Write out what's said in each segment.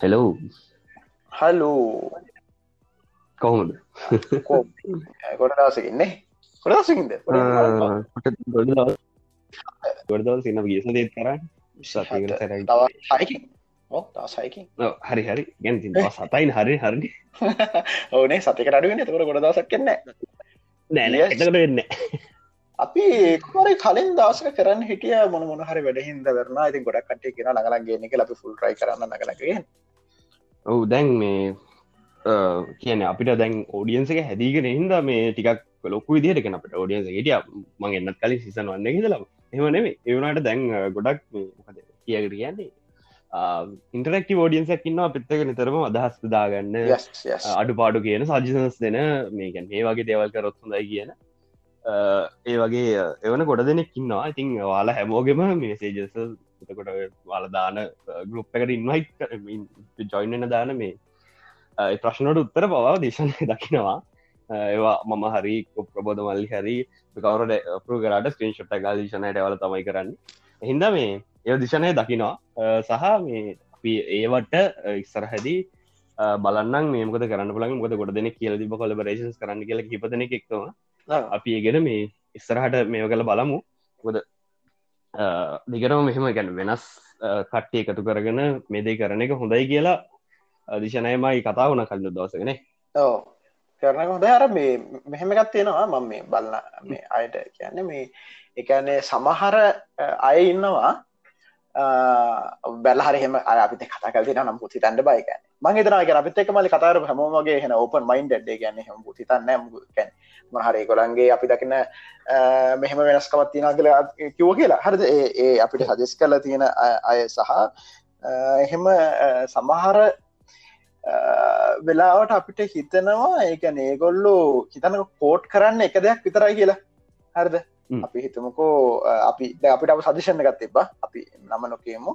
Hello hello කොහොමද? ගොඩ දවසකින්නේ ගොඩ දසකින්ද ගොඩදවල් සින්න ගියස දේත් කරන්න. තවසයකින් හරි හරි. ගැන සතයින් හරි හරි. ඕනේ සතික අඩුවෙන තකට ගොඩ දසක් කන්න නෑන එතකට වෙන්න අපි ඒකරයි කලින් දවසක කරන්න හිටිය මොන මොනහරි වැඩහින්ද කරන ඉතින් ගොඩක් කටේ කියෙන නගලන්ගේන අපි ෆුල් රයි කරන්න නගලගේ ඔවු දැන් මේ කියන අපිට දැන් ෝඩියන්සක හැදිගෙන හින්ද මේ ටිකක් ලොකු විදිහට කෙන අපට ෝඩියන්ස හිටිය. මං එන්නත් කලින් සිසන් වන්න හිදලා එම නෙේ ඒවනට දැන් ගොඩක් කියකට කියන්නේ? ඉන්ටරක්ටි ෝඩියන්සක් ඉන්න පිත්තක නිතරම අදහස් දාගන්න අඩු පාඩු කියන සජිසනස් දෙන මේකැන් ඒ වගේ දේවල් කරොත්තුදයි කියන. ඒ වගේ එවන ගොඩ දෙනෙක් ඉන්නවා. ඉතින් වාලා හැමෝගෙම මේසේජස කොට වාලදාන ගරුප් එකට ඉන්වයි් ජොයින්න දාන මේ ප්‍රශ්නට උත්තර පවා දේශනය දකිනවා. ඒවා මම හරි ප්‍රබෝධ මල්ලි හරි කවරට පරුගරට ස්ක්‍රීන්ෂොට් ගල් දිශනයට වල තමයි කරන්න. හින්ද මේ ඒ දිශනය දකිනවා. සහ මේ ඒවට ඉස්සරහැදී බලන්න මේමක කරන්න පලන් මොද ගොඩ දෙනෙ කියල තිබ කොලබරේෂන් කරන්න කියල හිපතන එක්තම අපි ඒගෙන මේ ඉස්සරහට මේව කළ බලමු. ගොද දිගරම මෙහෙම ගැන වෙනස් කට්ටේ එකතු කරගෙන මෙදේ කරන එක හොඳයි කියලා දිශනයමයි කතා වන කල්ලු දවසගෙන ඕ කරන හොඳ අර මේ මෙහෙමකත් තියෙනවා මම මේ බලන්න මේ අයට කියන්න මේ එකනේ සමහර අය ඉන්නවා බැලහරහෙම අපිත කතා කල නම් පුති තන්ඩ බයිකන්න මං තන අපිත එක මලි කතර හමෝගේ හෙන ඕපන් මයින්් ඩේ ගැන හම පුති තන්න මහරේ කොළන්ගේ අපි දකින මෙහෙම වෙනස්කමත් තින කියලා කිව්ව කියලා. හරිද? ඒ අපිට හජස් කල තියෙන අය සහ එහෙම සමහර වෙලාවට අපිට හිතනවා ඒකැන ඒගොල්ලු හිතන කෝට් කරන්න එක දෙයක් විතරයි කියලා. හරිද? අපි හිතමකෝ අපි අපිට අප සදිශණ ගත් එබා අපි නම නොකේමු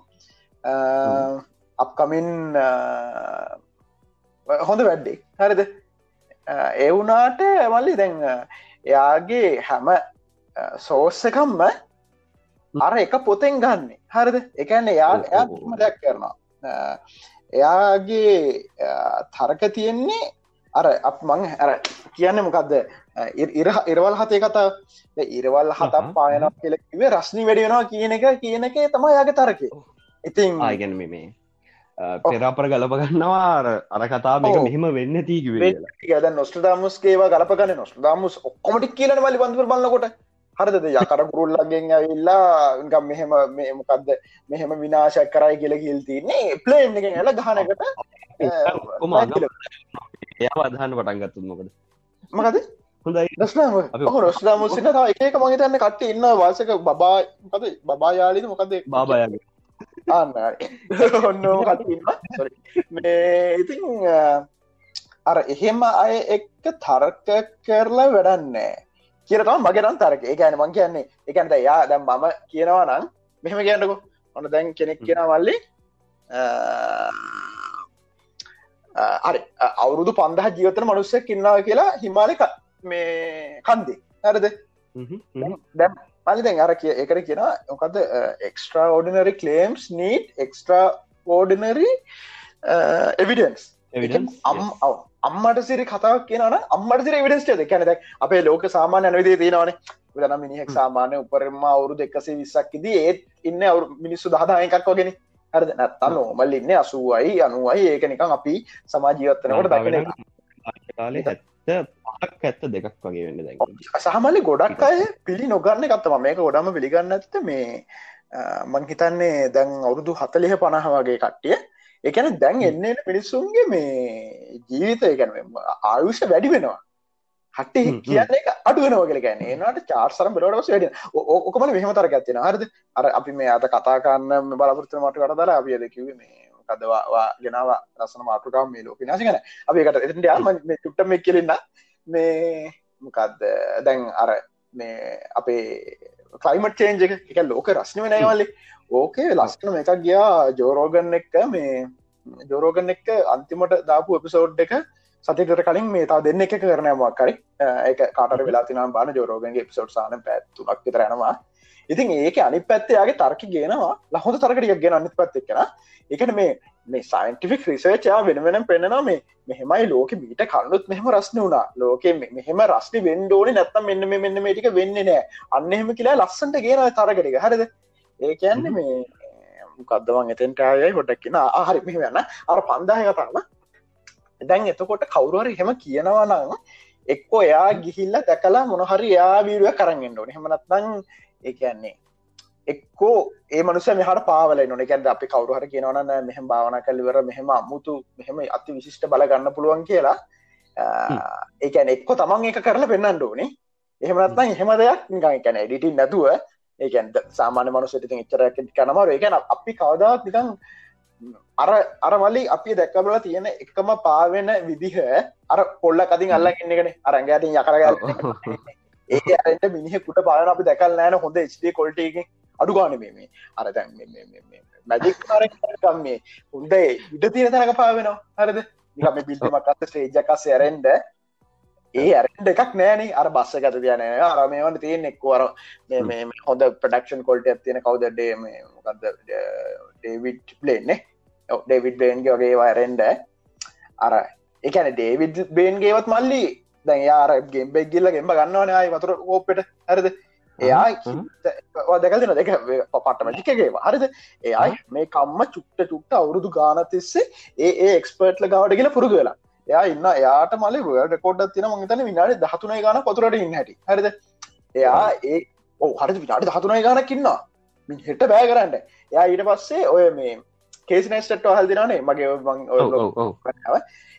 අප්කමින් හොඳ වැඩ්ඩේ හරිද? එවුනාට මල්ලි දැන් එයාගේ හැම සෝස්සකම්ම අර එක පොතෙන් ගන්නේ. හරිද? එකන්න එයා එයාම දෙයක් කරනවා. එයාගේ තරක තියෙන්නේ අර අප මං අර කියන්න මොකක්ද ඉර ඉරවල් හතේ කතා ඉරවල් හතක් පායන කෙලෙක්වේ රශ්නි වැඩියෙනවා කියන එක කියන එක තම යාගේ තරකේ ඉතින් ආයගැන මේ පෙරාපර ගලපගන්නවා අර කතා මේක මෙහෙම වෙන්න තීකිවේ ද නොස්ටදාමුස්කේවා ගලපගන්න. නොස්ටදාමුස් ඔක්කොමටික් කියලන වලි බඳුර බලන්නකොට හරිද? යකර ගුරුල්ලගෙන් ඇවිල්ලා මෙහෙම මේමකක්ද මෙහෙම විනාශක් කරයි කියල ගිල් තින්නේ ප්ලේන් එක ඇල ගහනකට එය අදහන්න පටන් ගත්තුන් මොකද? මකද සින්න එක මහිතන්න කට ඉන්න වාසක බබා කද බබා යාලිද මොකද බාබායාගේ අන්න ඔන්න මේ ඉතින් අර එහෙම අය එක්ක තර්ක කරලා වැඩන්නේ. කියරතම මගේරන් තරක ඒ ගැන මං කියන්නේ එකන්ට යා දැම් මම කියනවා නම් මෙහෙම කියන්නකු. ඔන්න දැන් කෙනෙක් කියෙන වල්ලි අර අවුරුදු පන්දහ ජීවතන මනුස්සයක් ඉන්නාව කියලා හිමාලක මේ කන්දේ. හරද? දැම් අලිදැන් අර කිය එකට කියෙන මොකද extraordinary claims need extraordinary evidence අම් අම්මට සිරි කතාවක් කියනන අම්මට සිර විඩස්ට කැනද අපේ ලෝක සාමාන්‍ය අනවිදේ තියෙනවාන. දන මිනිහෙක් සාමානය උපරම අවුරු දෙක්කසේ විස්සක්කිද ඒත් ඉන්න අවු මිනිස්සු දහදා එකක් වගෙන. හරද? නැත්තන්න ඕමල් ඉන්න අසුවයි අනුවයි. ඒක නිකං අපි සමාජීවත්තනකට දකින කාලේ පහක් ඇත්ත දෙකක් වගේ වෙන්න දැ සහමලි ගොඩක් අය පිළි නොගන්න කත්තම මේක ගොඩම පිළිගන්න ඇත මේ මං හිතන්නේ දැන් අවුරුදු හතලිහ පණහ වගේ කට්ටිය. එකන දැන් එන්න මිනිස්සුන්ගේ මේ ජීවිතය ගැන ආයුෂ වැඩි වෙනවා. හට කියන්නේ අඩුවනව කියල ගැන නට චාර්සරම් බලට වැඩ ඕකමන මෙහම තර ඇත්තින හරද? අර අපි මේ අත කතා කරන්න බලපෘත මට කට දර අපිය දෙකිව මේ කදවා ගෙනාව රසන මාටුකම් මේ ලෝක නාසිකන අපිකට එට යාම චුට්ටම කියලන්න මේ මොකක්ද දැන් අර මේ අපේ කලයිමට චේන්ජ එක ලෝක රස්නව නෑවල්ලි ඕකේ ලස්කන එකක් ගියා ජෝරෝගන්න එක්ක මේ ජෝරෝගන්න එක්ක අන්තිමට දාපු එපිසෝඩ් එක සතිකට කලින් මේ තා දෙන්න එක කරනයමක් කරි එක කාට වෙලා තිනම් බාන ජෝරෝගන්ගේ පිසෝඩ් සාන පැත්තුලක් විතරනවා ඉතින් ඒක අනි පැත්තයාගේ තර්ක ගෙනවා. ලහොඳ තරකටියක් ගෙන අනිත් පැත්තෙක් කෙන එකට මේ මේ සයින්ටිෆික් රිසර්චයා වෙන වෙනම් පෙන්නවා මේ මෙහෙමයි ලෝක මීට කල්ලුත් මෙහම රස්න වුණා. ලෝක මෙහෙම රස්ටි වෙන්ඩෝනි නැත්තම් මෙන්න මෙන්න මේටික වෙන්න නෑ. අන්න එහෙම කියලා ලස්සන්ට ගෙන තරගටික හරිද? ඒ කියන්න මේ කදවන් එතෙන්ටයයි හොඩක්කින ආහරි මෙහමන්න අර පන්දාය කතාම දැන් එතකොට කවුරුහරි හෙම කියනවා නම් එක්කෝ එයා ගිහිල්ල දැකලා මොනහරි යා වීරුව කරගෙන්න්න ඕන. හෙමනත්නං ඒ කියන්නේ එක්කෝ ඒ මනුස මෙහට පාවල නොන ගැද අපි කවරුහට කියනවන මෙහම භාවන කල්ලිවර මෙහෙම අමුතු මෙහෙම අති විශිෂ්ට බලගන්න පුළුවන් කියලා. ඒකැන එක්කො තමන් එක කරලා පෙන්න්න ඕනේ. එහෙමනත්නම් එහෙම දෙයක් නිකන් කැන එඩිටි නැතුව ඒකැන් සාමාන්‍ය මනුසට එච්චරක් කනමර ඒකැන අපි කවදාත් නිකං අර අරමල්ලි අපි දැක්කබල තියෙන එකම පාවෙන විදිහ අර පොල්ල කතින් අල්ල ඉන්නගෙන අරංගෑට යකරග ඒ අරට මිනිහෙකුට පාලන අපි දැකල් නෑන හොඳ ස්ඩේ කොල්ටගේ අඩුගාන මේ අර දැන් මැජික් කාරකම් මේ හොඳ ඉඩ තියෙන තැනක පාවෙනවා. හරද? නිකම බිල්ටමක් අත ශ්‍රේජකස් ඇරෙන්ඩ ඒ ඇරෙන්ඩ එකක් නෑනේ අර බස්ස ගත තියන අරමේවන්න තියෙන් එක්වර හොඳ ප්‍රඩක්ෂන් කොල්ට ඇතියෙන කවදඩේ මොකක්ද ඩේවිඩ් ප්ලේන්නේ ඩේවිඩ් බේන්ගේ වගේ ඇරෙන්ඩ අර එකන ඩේවිඩ් බේන්ගේවත් මල්ලි දැන් යාර ගෙම්බෙක් ගිල්ල ගෙම්බ ගන්නවන අයි වතුර ඕප්පට හරද? එයා දැකතින දෙක පට්ටම ටිකගේ හරිද? එයයි මේ කම්ම චුට්ට චුට්ට අවුරුදු ගානතිස්සේ ඒ එක්ස්පර්ට්ල ගවට කියල පුරුදු වෙලා. එයා ඉන්න යාට මල වට කොඩ්ඩත් තින මගතන විනාඩි දහතුනයි ගන පතුරට ඉන්න හැටි. හරිද? එයා ඒ ඕ හරි විනාඩි දහතුනයි ගනකින්නවා මින් හෙට බෑ කරන්න. එයා ඊට පස්සේ ඔය මේ කේසිනස්ටට හල් දිනේ මගේ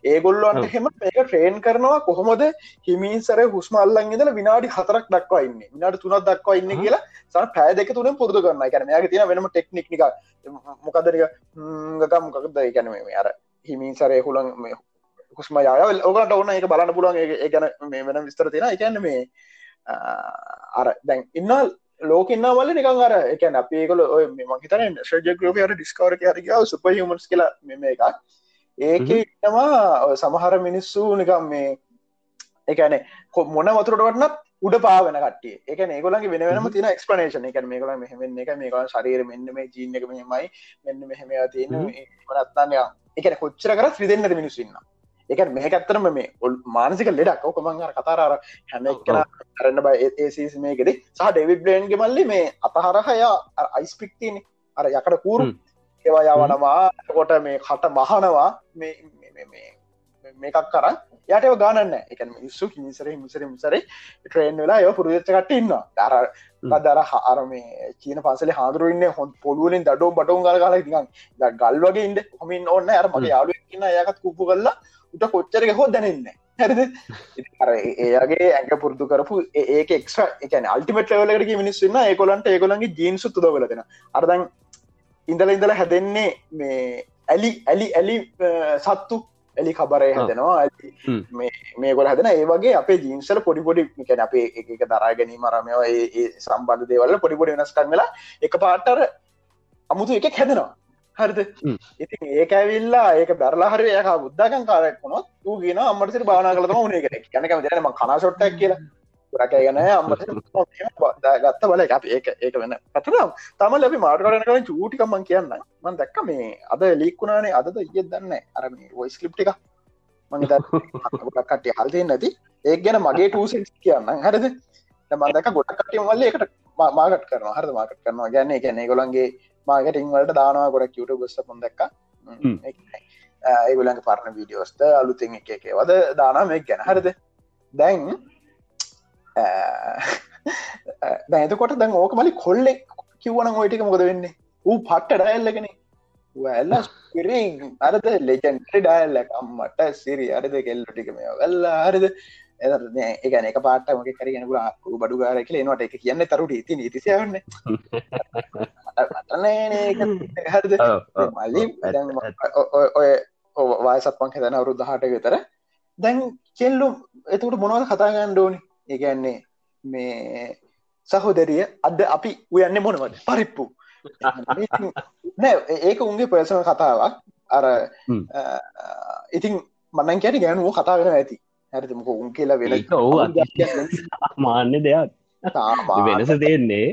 ඒගොල්ලොන්ට හෙම මේක ට්‍රේන් කරනවා කොහොමද? හිමින්සර හුස්මල්ලන් ඉදල විනාඩි හතරක් දක්වා ඉන්න. විනාට තුනත් දක්වා ඉන්න කියලා සන පෑ දෙක තුන පුරදු කරන්න කරන යාගේ තින වෙනම ටෙක්නික් නික මොකදරික මොකක්ද ගැන මේ අර හිමින්සරය හුලන් හුස්ම යාවල් ඕකට ඔන්න එක බලන්න පුළුවන්. ඒ ගැන මේ වෙන විස්තර තියෙන එකන්න මේ අර දැන් ඉන්නල් ලෝකන්න වල නිකන් අර එක අපේකල ඔය මහිතන ශජ ග්‍රප අර ඩිස්කවර හරි සුප හමස් කියලා මෙම එකක්. ඒක ඉන්නවා සමහර මිනිස්සු නිකම් මේ එකනේ මොන වතුරට වටනත් උඩ පාවන කටේ එක ඒගොලගේ වෙනම තින එක්ස්පනේෂන එක මේකල මෙහම එක මේක ශරීර මෙන්න මේ ජීන එක මෙහෙමයි මෙන්න මෙහෙම තියෙන මනත්තානය එකන කොච්චර කර ්‍රදෙන්න්නට මිනිස්සන්න එක මේක ඇත්තරම මේ මානසික ලෙඩක්. ඕකමංහර කතාරාර හැම එක්කන කරන්න බයි ඒසිස් මේකෙද. සහ ඩෙවිඩ් බ්ලේන්ගේ මල්ලි මේ අතහරහයා අයිස්පික්තින අර යකට කූරු. ඒවා යවනවා. කොට මේ කට මහනවා මේකක් කරන්න යට ගානන්න එක මිස්සු හිමිසර මිසර මිසර ට්‍රේන් වෙලා යෝ පුරදච්චකට ඉන්න දර දර හාර මේ චීන පසල හාදුරන්න හොන් පොඩුවලින් දඩෝ බටුන් ගල තිගන් ගල් වගේ ඉන්න. හොමින් ඔන්න අර මගේ යාලු ඉන්න. යකත් කුප්පු කරලා උට කොච්චරක හෝ දැනන්න. ඒගේ ඇක පුරදු කරපු ඒක එක් එක අල්ටිමට ලවලට මිනිස්සන්න ඒකොලන්ට ඒකොලන්ගේ ජීන්සු තුදවලදෙන අරදන් ඉඳල ඉඳල හැදෙන්නේ මේ ඇලි ඇලි ඇලි සත්තු ඇලි කබරය හැදෙනවා. මේ ගොල හැදෙන ඒ වගේ අපේ ජීන්සල පොඩිපොඩි කැන අපේ එක දරා ගැනීම රමයව ඒ සම්බන්ධ දේවල්ල පොඩිපොඩි වෙනස්කන් වෙලා එක පාටර අමුතු එකක් හැදෙනවා හරිද? ඉතින් ඒක ඇවිල්ලා ඒක බැරලා හරි ඒක බුද්ධකන් කාරයක් වුණොත් ඌ කියන අම්මට සිට බානා කළතම උනේ කෙනෙක් යනකම දෙනම කනාශොට්ටක් කියලා. රකයගන අම්ම ගත්ත බල අප ඒක ඒක වෙන. පැටනම් තම ලැබි මාර්ගරන කන චූටිකමන් කියන්න. මන් දැක්ක මේ අද ලීක්ුණානේ අද ඉය දන්න අර වොයිස් කලිප් එක. මං කටේ හල්දය නැති ඒ ගැන මගේ ටූසි කියන්න හරද? මන්දක ගොඩ කටිය මල්ල එකට මාගට කරන හරද? මාකට කරනවා. ගැන්න ගැන ගොලන්ගේ මාගටින් වලට දානවා ගොඩක් යට ගොස්ස පොන් දැක්ක. ඒගුලන් පරණ වීඩියෝස්ත අලුතින් එක එකේ වද දානම් ගැන හරද? දැන් දැතකොට දැන් ඕක මලි කොල්ලෙක් කිව්වන ඔයටික මොකද වෙන්නේ? ඌ පට්ට ඩයල්ලගෙන ඇල්ල ස්පිරි අරද ලෙජන්ටරි ඩයල්ලක් අම්මට සිරි අරද කෙල්ල ටිකම වෙල්ල අරද ඒගන එක පාටමක කරගෙන ු බඩු ගාර කියල නට එක කියන්න තරුට. ඉති හරද මලි ඔය වායසත්පන් හෙතන අවුරුද්ධ හට විතර. දැන් කෙල්ලු එතකට මොනවද කතාගන්න ඩෝනි ඒගැන්නේ මේ සහෝදරිය අද අපි උයන්න මොනවද? පරිප්පු. නෑ ඒක උන්ගේ පර්සන කතාවක්. අර ඉතින් මන්නන් කැට ගැනුව කතා වෙන ඇති. හැරිතමක උන් කියලා වෙල මාන්‍ය දෙයක්. වෙනස දෙන්නේ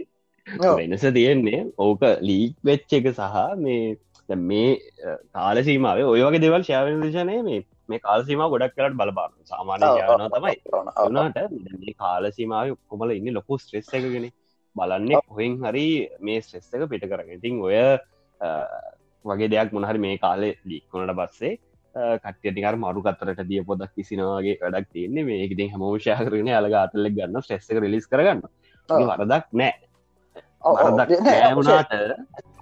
වෙනස තියෙන්නේ. ඕක ලීක් වෙච්ච එක සහ මේ මේ කාල සීමාව ඔයගේ දෙවල් ශාව විශනය මේ මේ කාලසීම ගොඩක් කරට බලපාන සාමාන්‍ය යාන තමයි. වනාට මේ කාලසීමාව කොමල ඉන්න ලොකු ස්ට්‍රෙස් එකගෙන බලන්නේ කොහෙන් හරි මේ ස්ට්‍රෙස් එක පිට කරගෙන. ඉතින් ඔය වගේ දෙයක් මොනහරි මේ කාලෙ ලික්කොනට පස්සේ කට්ටියටිකර මරු කතරට දිය පොදක් කිසිනවාගේ වැඩක් තියන්නේ. මේ එකති හමෝෂය කරන අලග අතල්ලෙක් ගන්න ස්ටෙස්සක රිලිස් කරගන්න වරදක් නෑ නෑවුණාට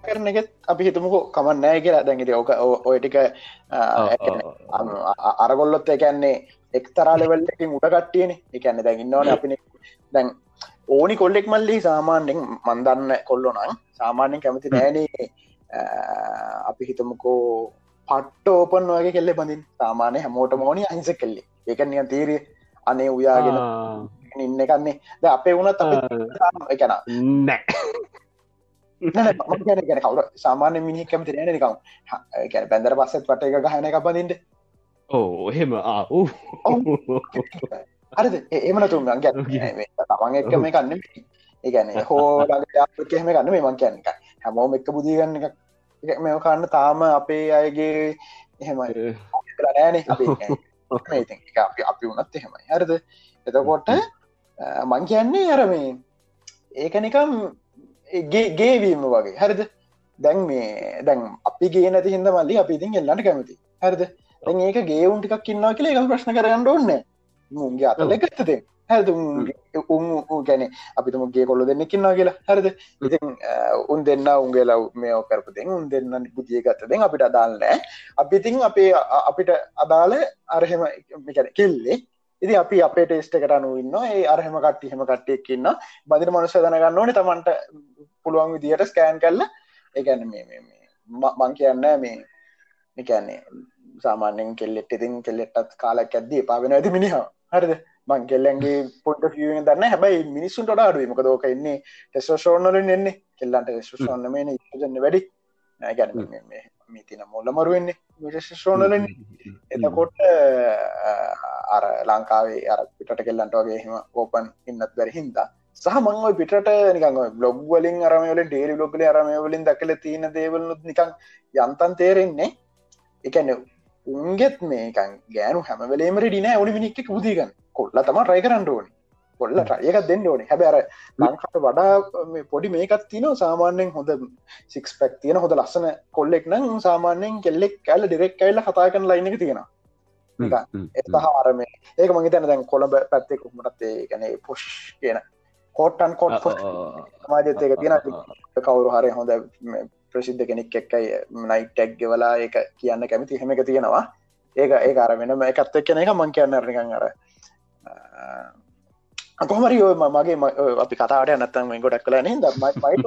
කරන එකත් අපි හිතමුකෝ කමන් නෑ කියලා. දැඟට ඕක ඔයටික අරගොල්ලොත් එකන්නේ එක්තරාලෙවල්ලකින් උට කට්ටියන. එකන්න දැන් ඉන්නවන අපින. දැන් ඕනි කොල්ලෙක් මල්ලි සාමාන්‍යෙන් මන්දන්න කොල්ලො නම් සාමාන්‍යෙන් කැමති නෑනේ. අපි හිතමුකෝ පට්ට ඕපන් වගේ කෙල්ලෙ බඳින් සාමානය හැමෝට මෝනි අහිස කෙල්ලෙ එක නිය තීරය අනේ උයාගෙන ඉන්න කන්නේ ද අපේ වුණත් එකන නෑ. ගැන කවුර සාමාන්‍ය මිනි කැමති නෑන නිකම් ගැන බැඳර පස්සත් පට එක ගහන එක පදින්ට ඕ එහෙම ආ හරිද? එමනතුම් ගැ තමන් එක්ක මේ කන්න ඒගැන හෝලගේ කෙහෙම ගන්න මේ මං කියන්න. එක හැමෝම එක්ක බුදිගන්න එක මෙ කන්න තාම අපේ අයගේ එහෙමයි නෑන අපි. අපි වනත් එහෙමයි. හරිද? එතකොට මං කියන්නේ අරමේ ඒක නිකම් ගේවීම වගේ. හරිද? දැන් මේ දැන් අපි ගේ නැති හිද මල්ලි අපි ඉතින් එල්ලට කැමති හරිද? දැන් ඒක ගේවුන් ටිකක් කින්නවා කියල එක ප්‍රශ්න කරන්න ඕන්න මුන්ගේ අතල එකත්තේ හැද උන් ගැන අපිතුමගේ කොල්ල දෙන්න කින්නවා කියලා. හරිද? ඉතින් උන් දෙන්න උන්ගේ ලව් මේ කරපතෙන් උන් දෙන්න පුතිය ගත්තදෙන් අපිට අදාල්නෑ අපි ඉතින් අපේ අපිට අදාළ අරහෙම කෙල්ලේ ඉති අපි අපේ ටේස්ට එකට අනු ඉන්න ඒ අරහෙම කට්ටි හෙම කට්ටියක් ඉන්න බදිර මනුස්ස දනගන්න ඕන තමන්ට පුළුවන් විදිහට ස්කෑන් කල්ල ඒගැන මේ මං කියන්න මේ එකන්නේ සාමාන්‍යෙන් කෙල්ලෙට ඉතින් කෙල්ලෙටත් කාලක් ඇද්දී පාවෙන ඇති මිනිහ. හරිද? මං කෙල්ලන්ගේ පොට ියෙන් දන්න හැබයි මිනිස්සුන්ට අඩුව මක දෝක එන්නේ ටෙස්ටෝෂෝනලින් එන්නේ. කෙල්ලන්ට ෙස්ටෝන්න මේ ඉන්න වැඩි. ගැන මිතින මොල්ල මරුවෙන්නේ විශේෂෝනලින් එතකොට අර ලංකාවේ අර පිට කෙල්ලන්ට වගේ හෙම ඕපන් ඉන්නත් බැරි හින්දා සහ මංව පිට නිකං බ්ලොග් වලින් අරමවල ඩේරි බ්ලොග්ල අරමවලින් දකල තියෙන දේවලනුත් නිකං යන්තන් තේරෙන්නේ. එකන උන්ගෙත් මේකන් ගෑනු හැමවලේම ඩින උනි මිනික්ක පුදීගන්න කොල්ල තම රයි කරන්න ඕනි කොල්ල රයකත් දෙන්න ඕනේ. හැබැර ලංකට වඩා පොඩි මේකත් තින සාමාන්‍යෙන් හොඳ සික්ස් පැක් තියෙන හොඳ ලස්සන කොල්ලෙක් නම් සාමාන්‍යෙන් කෙල්ලෙක් කැල්ල ඩෙරෙක් කයිල්ල කතාකන ලයින එක තියෙනවා. එතහාරම ඒක මගේ තැන දැන් කොළඹ පැත්තෙ කුමටත් ගැන පොෂ් කියන කෝට්ටන් කොට් මාජත එක තියෙන කවුරු හරය හොඳ ප්‍රසිද්ධ කෙනෙක් එක්කයි නයිට් ටැක්්ග වලා ඒක කියන්න කැමති හෙම එක තියෙනවා. ඒක ඒ අර වෙනම එකත් එක්කන එක මං කියන්න නිකන් අර කොහමරි ඔය මගේ අපි කතාට නත්තම ගොඩක් කල ද මයි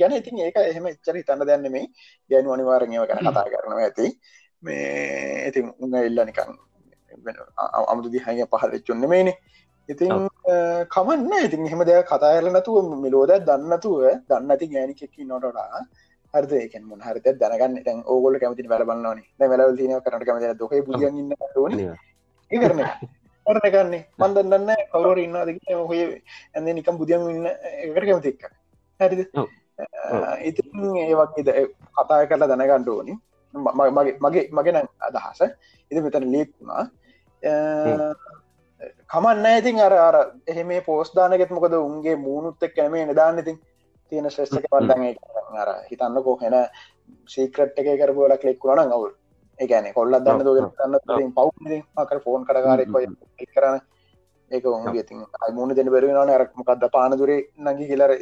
ගැන ඉතින් ඒක එහෙම එච්චර තන්න දැන්න මේ ගැනු අනිවාරණයව ගැන කතා කරනවා ඇති. මේ ඉතින් උන්න එල්ල නිකන් අමුතු දිහය පහල චුන්න මේනේ ඉතින් කමන්න. ඉතින් එහෙම දෙයක් කතාරල නතුව මිලෝද දන්නතුව දන්න ඇති ගෑනිකෙක්කි නොටඩා හරද? ඒක මොන හරිත දැනගන්න. තැන් ඕගොල කැමති වැලබන්නන වැල තින කරට කැමති දොක බුියන්න ඕන කරන කරනගන්නේ මන්ද දන්න කවර ඉන්නවාද හොය. ඇඳ නිකම් බුදියම ඉන්න එකට කැමතික්ක හැරිද? ඉතින් ඒවගේ කතා කරලා දැනගණ්ඩ ඕනි. මගේ මගේ මගෙන අදහස. ඉති මෙතන ලීක්ුණා කමන්න ඉතින් අර අර එහෙම පෝස් දානගෙත් මොකද උන්ගේ මූුණුත් එක් කැමේ නිදාන්න ඉතින්. තියෙන ශ්‍රේෂ්ක පල්දඟ අර හිතන්න කෝහෙන සීක්‍රට් එක කරපුලක් ලෙක්කුණන ගවුල් ඒගැන කොල්ලත් දන්න දන්න පව් අකර ෆෝන් කරකාරෙක් කරන. ඒක උන්ගේ තින් මුණ දෙන බැරෙන අරක් මොකක්ද පානදුරේ නගි කියලර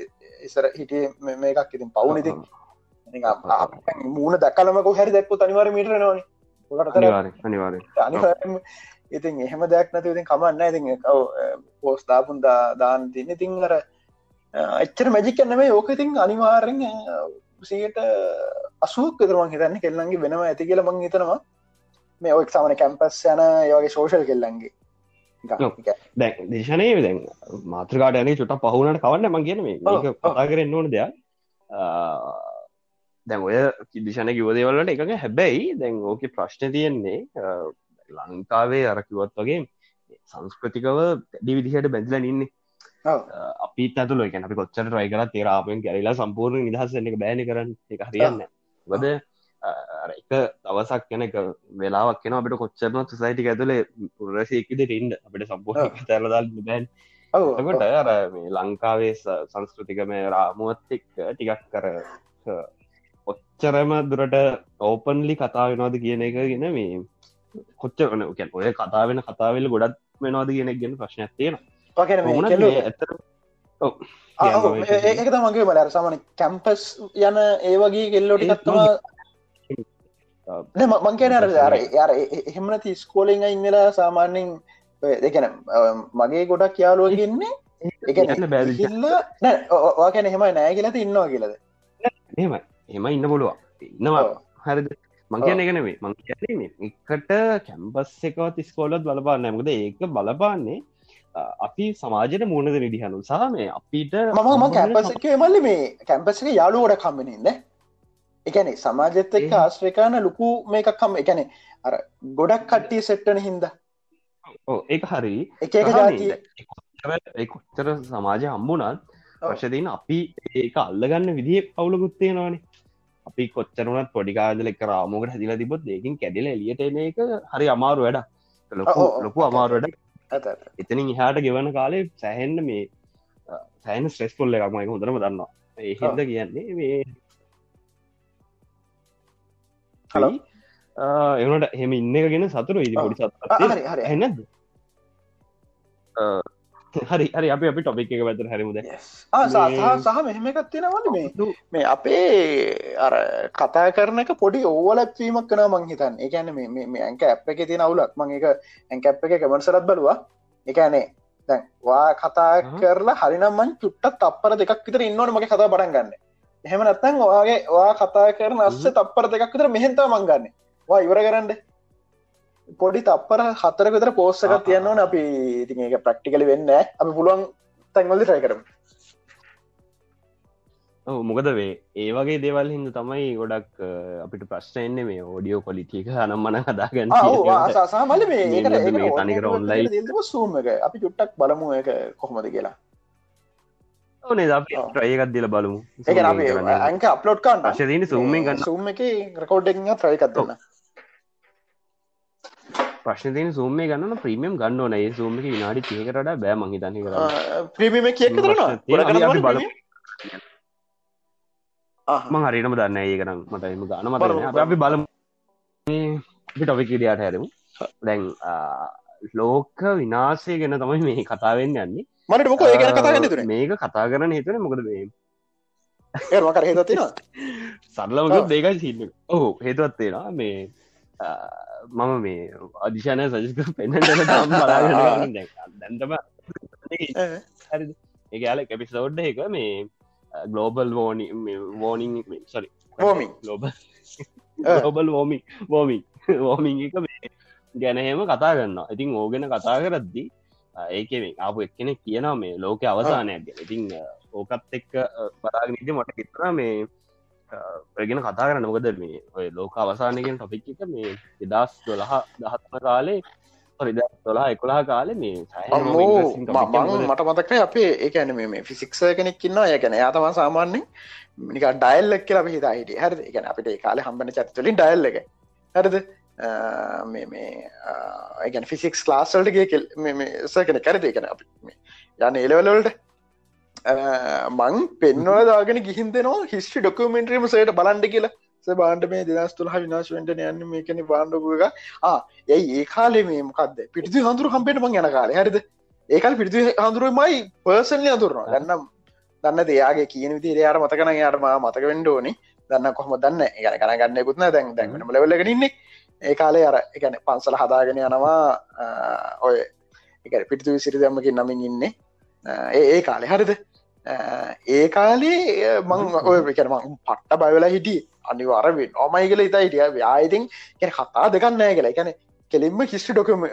ඉසර හිටිය මේකක් ඉතින් පවුන ඉතින්. මූුණ දක්කලමක හැරි දැක්පු අනිවර මිට නවන අනිවාර ඉතින් එහෙම දෙයක් නැති ඉතින් කමන්න ඉතින් පෝස් දාපුන් දාන තින්න ඉතින් අර එච්චර මැජික් නෙම යෝක ඉතින් අනිවාරෙන් සියට අසුවක් විතරමන් හිතන්න කෙල්ලන්ගේ වෙනම ඇති කියල මං හිතනවා. මේ ඔක් සමන කැම්පස් යන ඒවගේ සෝෂල් කෙල්ලන්ගේ. දැ දේශනය දැන් මාත්‍රකාට යන චුට පහුණට කවන්න මං කියන මේ කතා කරන්න ඕන දෙයක්. දැන් ඔය කිදිශන කිවදේවලට එකඟ හැබැයි දැන් ඕක ප්‍රශ්න තියෙන්නේ ලංකාවේ අරකිවත් වගේ සංස්කෘතිකව ඩිවිදිහට බැඳල ඉන්නේ. අපි ඇතුල එක අපි කොච්චර රයි කර තේරාපෙන් කැරලා සම්පූර්ණ නිදහස එක බෑන කරන්න. එක හරියන්න වද එක දවසක් කෙන එක වෙලාවක් කෙන අපට කොච්චරන සයිටි ඇතුලේ පුරසයකද ඉන්න. අපට සම්පූර්ණ තරදල් බැන් කොට අර ලංකාවේ සංස්කෘතිකම රාමුවත් එක් ටිකක් කර ඔච්චරම දුරට ඕපන්ලි කතා වෙනවාද කියන එක ගෙන මේ කොච්ච වන ඔය කතා වෙන කතාවෙල ගොඩත් වෙනවාද කියෙනෙක් ගෙන ප්‍රශ්නයක් තියෙන ඇතර ඒක තමගේ බලර සමන කැම්පස් යන ඒවගේ කෙල්ලෝටි ගත්තවා මං කියන අර අර යාර එහෙමනති ස්කෝලෙන් ඉන්නලා සාමාන්‍යෙන් දෙකන මගේ ගොඩක් බැල්ල ඕකැන එහෙම නෑ කියලත ඉන්නවා කියලද? එහෙම එම ඉන්න පුළුවන්. ඉන්නවා. හරිද? මං කියන එකනෙවේ මං කියන්නේ එකට කැම්පස් එකවත් ස්කෝලත් බලපාන්න ඇමකද ඒක බලපාන්නේ අපි සමාජයට මුණද නිදිහනු සහ මේ අපිට මම කැම්පස එක මල්ලි මේ කැම්පස එක යාලුවෝට කම්මනන්න එකැනෙ සමාජත එක්ක ආශ්‍රකාන ලොකු මේකක් කම් එකැනෙ අර ගොඩක් කට්ටිය සෙට්ටන හින්ද. ඒ හරි. එක කොච්චර සමාජය හම්බුනත් වශදීන අපි ඒක අල්ලගන්න විදිහ පවුලකුත්තේෙනවානේ අපි කොච්චරුනත් පොඩිකාදල එක රාමෝකට හැදිල තිබොත් ඒකින් කැඩිල එලියට එන එක හරි අමාරු වැඩ ලොකු ලොකු එතනින් ඉහාට ගෙවන කාලේ සැහෙන්න්න මේ සෑන ස්ට්‍රෙස් පොල්ල එකක්මයි හොඳරම දන්නවා. ඒහිද කියන්නේ මේ හලෝ එවනට හෙම ඉන්න එක ගෙන සතුරු ඉදි පොඩි සත් හනද හරි හරි අප අපි ටොපික් එක වැතර හැරමුද සහ මෙහෙමකත් තියෙනවල මේ. මේ අපේ අර කතා කරන එක පොඩි ඕවලත්වීමක් කන මං හිතන් එකන මේ ඇක ඇප් එක තියෙන අවුලක්. මං එක ඇකැප් එක කමන්සරත් බලවා. එකනේ දැන් වා කතා කරලා හරිනම්මන් චුට්ටත් තපර දෙකක් විතර ඉන්නවන මගේ කතා පටන් ගන්න. එහෙම නැත්තන් ඔයාගේ වා කතා කරන අස්ස තප්පර දෙකක් විතර මෙහෙන්තා මංගන්න වා ඉවර කරන්න පොඩි තප්පර හතර විතර පෝස්සක තියන්නවන අපි. ඉතින් ඒක ප්‍රක්ටිකලි වෙන්න අපි පුළුවන් තැන්වලදි ට්‍රයි කරම. මොකද වේ ඒ වගේ දේවල් හිද තමයි ගොඩක් අපිට ප්‍රශ්නයන්නේ මේ ඕඩියෝ කොලිටික හනම් මන හදාගන්න සාමල තනිකර ඔන්ලයි සූම එක. අපි චුට්ටක් බලමු එක කොහොමද කියලා. ඕනේ ්‍රයකත් දිල බලමු. ඇක අප්ලෝඩ් කාන් ශදන ගන්න සූම එක රකෝඩ්ඩ ්‍රයකත්වන්න ප්‍රශ්න තින සූම ගන්න ප්‍රීමියම් ගන්න ඕන. ඒ සූම එක විනාඩි තියකට බෑ මහි තනි කර ප්‍රීමියම කිය බල මං හරිනම දන්න ඒ කරම් මට එම ගන මත අපි බලමු. ටොපික් ඉඩියට හැරමු. දැන් ලෝක විනාසය ගැන තමයි මේ කතාවෙන්න යන්නේ. මට මොක ඒ කතා මේක කතා කරන හිතන. මොකද වේ ඒමකර හේතතින සරලමක දෙකයි සින්න ඔහු හේතුවත්වෙනවා මේ මම මේ අධිශානය සජක පෙන්න්නට තම් බලාගෙන දැන්තම ඒ යාල කැපිසෝඩ් එක මේ ගලෝබල් වෝනි වෝනිින් සරි ලෝබ ලෝබල් වෝමි වෝමි වෝමිං එක ගැනහෙම කතා කරන්න ඉතින් ඕගෙන කතා කරද්දි ඒක මේ ආපු එක්කෙනෙ කියනවා මේ ලෝක අවසානයක් ගැන. ඉතින් ඕකත් එක්ක බලාගනීති මට කිතර මේ ප්‍රගෙන කතා කරන්න මොකද මේ ඔය ලෝක අවසානයගෙන් ටොපික් එක මේ එදස් දොළහ දහත්ම කාලේ ොරිද තොලා එකොලා කාලෙ මේ මට මතක්න අපේ ඒකන මේ ෆිසික්ස කෙනෙක් කින්නවා ඒකන යාතම සාමාන්‍යෙන් නික ඩයිල්ලක් කියලා හිතා හිට හරි එක අපිට කාල හම්බන චත්තුලින් ඩයිල්ල එක. හරිද? මේ මේ ඒගැන ෆිසික්ස් ලාස්සල්ටගේ කෙල් සකන කරද එකන අප යන්න එලවලවලට මං පෙන්වල දාගෙන ගිහින් දෙනවා හිස්ටි ඩොකමෙන්ට්‍රීම සයට බලන්ඩ කියලා. බාන්ඩ මේ දෙදස් තුළ විනාශවෙන්ට යන්න මේකන බාණ්ඩපුක යයි ඒ කාලේ මේ මොකක්ද පිටි හඳුරු කම්පේට මං යන කාල. හරිද? ඒකල් පිටි හඳුරුවමයි පර්සන්ලි අතුරනවා ගන්නම් දන්න දෙයාගේ කියන විති යාර මතකන යාටම මතක වෙන්ඩෝනි දන්න කොහොම දන්න? ඒ කන ගන්න ගුත්න දැන් දැන්ම ලවල්ලගෙනන්නේ ඒ කාලේ අර එකන පන්සල හදාගෙන යනවා ඔය එක පිටිතු සිරි දම්මකින් නමින් ඉන්නේ. ඒ කාලෙ. හරිද ඒ කාලේ මං ඔය කරම පට්ට බයවෙලා හිටිය. අනිවාරවෙන් ඕමයි කියල ඉතා හිටිය. ආයිතින් ගැන කතා දෙකන්නෑ කියලා. එකැන කෙලින්ම හිස්ටි ඩොකම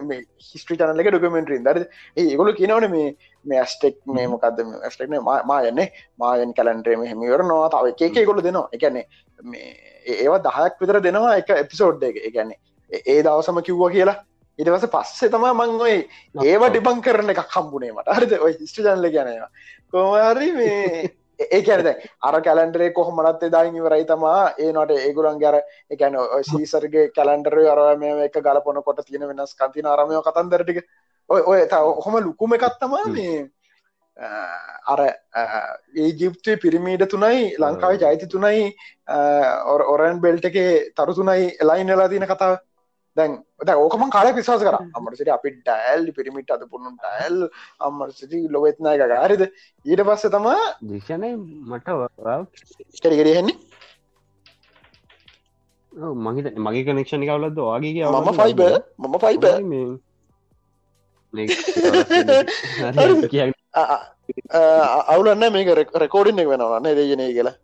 හිස්ට්‍රි චනලක ඩොකමෙන්ට්‍රීන් දර ඒගොල කියනවන මේ මේ ඇස්ටෙක් මේ මොකක්ද ස්ටෙක්න මායන්නේ මායන් කලන්ට්‍රේම හෙමිවර නවා තාව එක ගොල දෙනවා. එකන්නේ මේ ඒවා දහයක් විතර දෙනවා එක එපිසෝඩ් එක. එකන්නේ ඒ දවසම කිව්වා කියලා ඉටවස පස්සේ තමා මං ඔය ඒවා ඩිබං කරන එකක් කම්බුණේ මට. හරිද? හිස්ට ජනල ගැනවා කොමහරි මේ ඒ කියනද අර කැලන්ඩරේ කොහොමනත් දායිනි වරයි තමා. ඒනට ඒගුලන් ගැර එකැන සීසර්ගේ කැලන්ඩර අරම එක ගලපොන කොට තියෙන වෙනස් කතින අරමය කතන්දරටික ඔය ඔය ඔහොම ලුකුම එකත්තමා මේ අර ඒජිප්තේ පිරිමීඩ තුනයි ලංකාවේ ජයිති තුනයි ඔරන් බෙල්ට එකේ තරු තුනයි එලයින්නලා තින කතාව දැන් ද ඕකම කාල විශවාස කර. අමරසිට අපි ඩෑල් පිරිමිට අද පුුණු ඩෑල් අම්මරසිති ලොවෙත්නා එක ගාරිද ඊට පස්ස තමා දිශනය මට කැරිගෙරහෙන්නේ මහිත මගේ කනෙක්ෂණ කවලද වගේ මම ෆයිබ මම ෆයිබ අවුලන්න මේක රෙකෝඩින් එක වෙනවා නේ දෙයනේ කියලා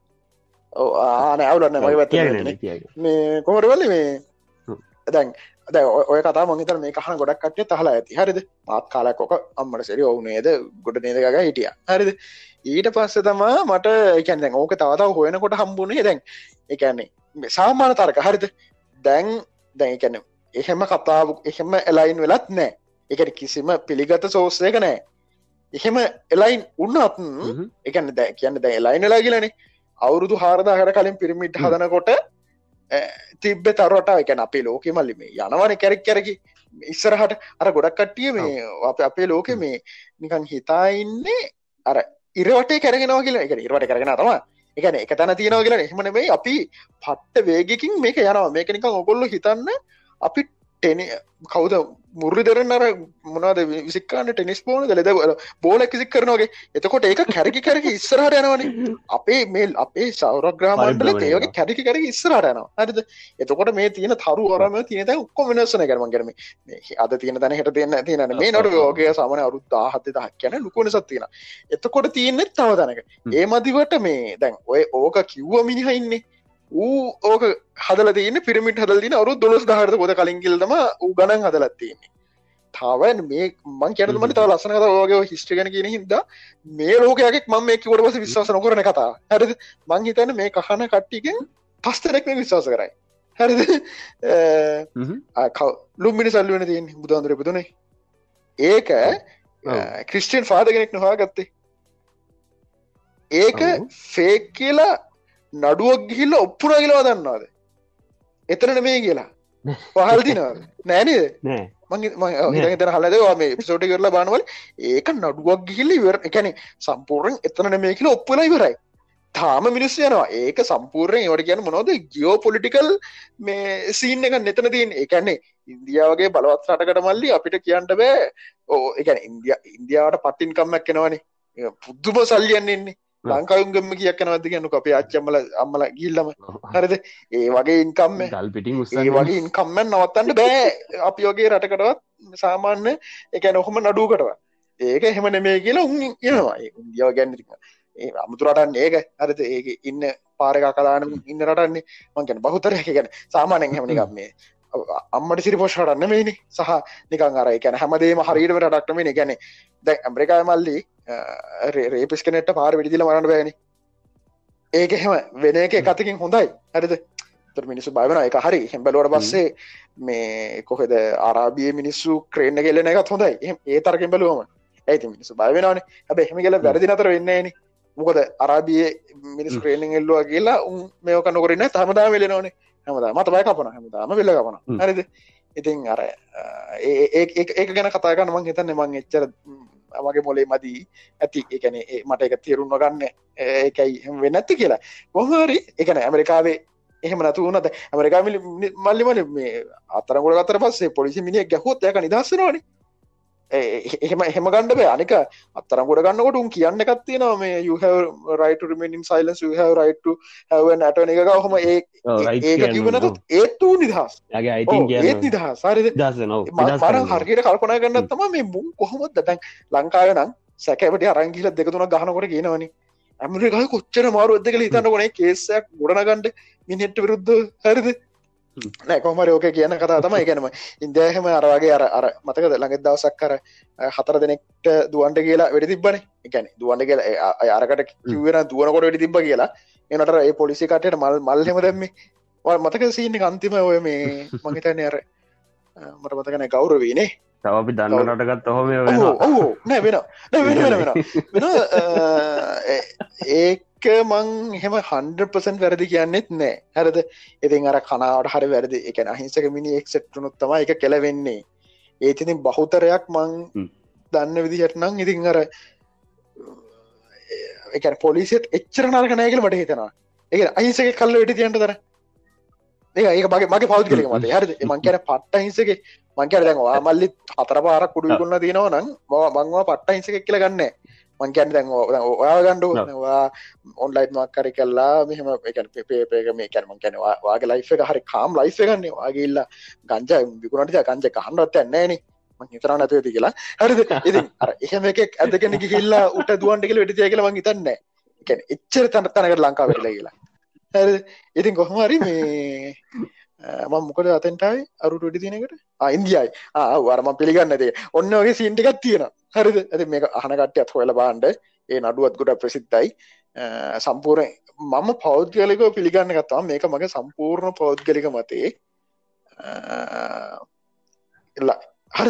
ආන අවුලන්න මගේ වැත් මේ කොමරවල්ල මේ දැන් දැ ඔය කතා මංහිතර මේ කහන ගොඩක් කටේ තහලා ඇති. හරිද? මාත් කාලක් ොක අම්මට සෙරි ඔවුනේද ගොඩ නේදක හිටිය. හරිද? ඊට පස්ස තමා මට එකැන් ඕක තවතාව හොයනකොට හම්බුණේ දැන්. එකන්නේ සාමාන තරක. හරිද? දැන් දැන් එකැන එහෙම කතාව එහෙම එලයින් වෙලත් නෑ. එකට කිසිම පිළිගත සෝස්සයක නෑ. එහෙම එලයින් උන්නත් එකන්න දැ කියන්න දැ එලයින් එලා කියලනේ අවුරුදු හාරදාහර කලින් පිරිමිට් හදනකොට තිබ්බ තරට එක අපේ ලෝක මල්ලි මේ යනවන කැරක්. කැරකි ඉස්සරහට අර ගොඩක් කට්ටිය මේ අප අපේ ලෝක මේ නිකන් හිතා ඉන්නේ අර ඉරවටේ කැරගෙනවා කියලා. එක ඉරවට කරගෙන තම එකන එක තැන තියෙනවා කියලා එහමන මේ අපි පට්ට වේගකින් මේක යනවා. මේක නිකන් ඔකොල්ලු හිතන්න අපි ටෙන කවුද මුරි දෙරන්න අර මොනාද විසිකාන්න ටෙනිස් බෝන ලෙද බෝල කිසික් කරනවාගේ එතකොට ඒක කැරකි කැරක ඉස්සරහට යනවන. අපේ මේල් අපේ සෞරග්‍රාමන්ටල ඒවගේ කැරිකි කැරක ඉස්සරට යනවා. හරිද? එතකොට මේ තියෙන තරු අරම තියෙන ඔක්කො වෙනස්සන කරම කරම අද තියෙන තැන හට දෙන්න තියන මේ නොට ෝගේ සමන අරුත්තා හත දහක් කියන ලුකුණ සත්තියෙන එතකොට තියෙන්නෙත් තව තැනක. ඒ මදිවට මේ දැන් ඔය ඕක කිව්ව මිනිහයින්නේ ඌ ඕක හදල තියන්න පිරිමිට හදලදින අවරු දොස් දහරත පොද කලින්ගිල්දම ගණන් හදලත් තියන්නේ. තාවන් මේ මං කියනමට තව ලස්සන කත ෝගේ හිස්ට්‍රගන කියන හිද මේ ලෝකයක් ම මේ කොට පස විශවාස නොකරන කතා හැරද? මං හිතන මේ කහන කට්ටිකෙන් පස්තරෙක්ම විශවාස කරයි. හැරද? ලුම්මිනි සල්ලුවන තියෙන් බුදුන්දුර පුතුනේ ඒක ක්‍රිස්ටියන් පාදගෙනෙක් නොහා ගත්තේ ඒක ෆේක් කියලා නඩුවක් ගිහිල්ල ඔප්පුර කියලවා දන්නවාද එතරන මේ කියලා. පහල් දිනවාද නෑනේද මගේ තර හලදවා මේ පිසෝටි කරලා බානවල ඒක නඩුවක් ගිහිල්ලි වර එකැන සම්පූර්ෙන් එතන මේ කියල ඔප්පල ඉවරයි. තාම මිනිස් යනවා. ඒක සම්පූර්යෙන් ඒවට කියන මොනොද ගියෝ පොලිටිකල් මේ සීන් එක නෙතන තින් එකන්නේ ඉන්දියාවගේ බලවත් රටකට මල්ලි අපිට කියන්නට බෑ. ඕ එකන ඉන්දිය ඉන්දියාවට පත්තින් කම්මක් කෙනවනේ පුද්දුම සල්ලියන්නෙන්නේ ලංකායුන්ගම කියක් කනවද කියන්නු? අපේ අච්චම්මල අම්මල ගිල්ලම හරිද? ඒ වගේ ඉන්කම්ම ගල්පිටිං ඒ වගේ ඉන්කම්මෙන් නවත්තන්න බෑ. අපි වගේ රටකටවත් සාමාන්‍ය එක නොහොම නඩුවකටව ඒක එහෙම නෙමේ කියලා උන් යනවා ඉන්දියාව ගැන්නරික ඒ අමුතුරටන්න ඒක. හරිද? ඒක ඉන්න පාරක කලාන ඉන්න රටන්නේ. මංගැන බහුතර ගැන සාමානයෙන් හැමනිකම් මේ අම්මට සිරි පෝෂ්ටන්න මේනි සහ නිකං අර එකැන හැමදේම හරිට රටක්ටමේ ගැන දැ ඇම්රිකාය මල්ලි රේපිස් කනෙට පාර විඩිදිල මරන්න බෑනි. ඒක එහෙම වෙන එක එකතකින් හොඳයි. හරිද? තර මිනිස්සු බයවන එක හරි. හෙම්බලෝට පස්සේ මේ කොහෙද අරාබිය මිනිස්සු ක්‍රේණ කෙලෙන එකත් හොඳයි. ඒ තරකින් බලුවම. ඇති මිනිස්සු බයවෙනවාන හැබ එහෙම කියල වැරදි නතර වෙන්නේන මොකද අරාබිය මිනිස් ක්‍රේණින් එල්ලවා කියලා උන් මේක නොකරන්න තමදා වෙලෙනවනේ හැමදා මත බය කපන හැමදාම වෙල්ල කපන හරිද? ඉතින් අර ඒක ගැන කතාගන්න මං හිතන්න මං එච්චර මගේ මොලේ මදී ඇති. එකන මට එක තේරුන්න ගන්න ඒකයි වෙන්න ඇති කියලා. කොහරි එකන ඇමරිකාවේ එහෙම නතු වනද ඇමරිකා මල්ලිමල මේ අතරගොඩ අතර පස්සේ පොලිසි මිනිිය ගැහොත් යක නිදස්සනවානේ එහෙම එහෙම ගණඩ බෑ. අනික අත්තරම් ගොඩ ගන්නකොට උන් කියන්න එකත්තිය න මේ යුහරයිටමෙන් සයිලස් රයිට නැට එක හොම ඒ ඒක කිවනත් ඒත්තු නිදහස්. ඒත් නිදහස්. සරිද මර හරියට කල්පනා ගන්න තම මේ මුම් කොහොමත් දැන් ලංකාව නම් සැකවට අරංගිල දෙකතුන ගහනකොට කියනවනි. ඇමරිකා කොච්චර මාරු ඇදක හිතන්න ගොනේ කේසයක් ගොඩනගන්ඩ මිනිෙට්ට විරුද්ධ හරිද නෑකොමර ඕක කියන කතා තම එකනම ඉන්දයහෙම අරවාගේ අර අර මතකද? ළඟ දවසක් කර හතර දෙනෙක්ට දුවන්ට කියලා වැඩි තිබන එකන දුවන්ට කියලා අරකට කිවවෙන දුවනකොට වැඩි තිබ කියලා. එනට ඒ පොලිසි කටයට මල් මල්හෙම දැම්ම. මතක සීන අන්තිම ඔය මේ මහිතන්නේ අර මට මතකන ගෞරවීනේ. තව අපි දන්න රටගත් ඔහොම ඔහු නෑ වෙන වෙන වෙන වෙන ඒක මං හෙම හන්ඩපසන් වැරදි කියන්නෙත් නෑ. හැරද? ඉතින් අර කනාවට හරි වැරදි. එක අහිංසක මිනි එක්සෙට්ටුනුත් තම එක කෙලවෙන්නේ. ඒතිතින් බහුතරයක් මං දන්න විදිහට නං ඉතින් අර එක පොලිසිත් එච්චර නරක නෑකල මට හිතෙනවා. ඒ අහිංසක කල්ල වෙටි තියන්ට ඒ ඒක මගේ මගේ පෞද්ගලක මත හරි මං කියන පට්ට හිංසක මංකර දැන්වා මල්ලි හතර පාරක් කුඩු කොන්න තියෙනව නම් මංවා පට්ට හිංසක කියල ගන්න මංකැන දැන් ඔයා ගණ්ඩුවා ඔන්ලයිට් මක්කරි කල්ලා මෙහම පේපේක මේ කැනම කැනවා වාගේ ලයිෆ එක හරි කාම් ලයිෆ ගන්න වාගේල්ල ගංජ විකුණට ගංජ කහන්ඩත් ඇන්නේන හිතර නැතුවති කියලා. හරි එහෙම එක ඇදගෙන ගිල්ලා උට දුවන්ට කියල වෙටි කියල මං හිතන්න එච්චර තනත් තනකට ලංකා වෙලා කියලා. ඉතින් කොහොමරි මේ ම මොකද අතෙන්ටයි අරුට ඩි තිනකට ඉන්දියයි. වරම පිළිගන්නදේ ඔන්න වගේ සින්ටිකත් තියෙන හරිද? ඇති මේ අහනකටයත් හොල බාන්ඩ ඒ නඩුවත් ගොඩ ප්‍රසිද්ධයි. සම්පූර්ණ මම පෞද්ගලිකව පිළිගන්න කතා මේක මගේ සම්පූර්ණ පෞද්ගලික මතේ. හරි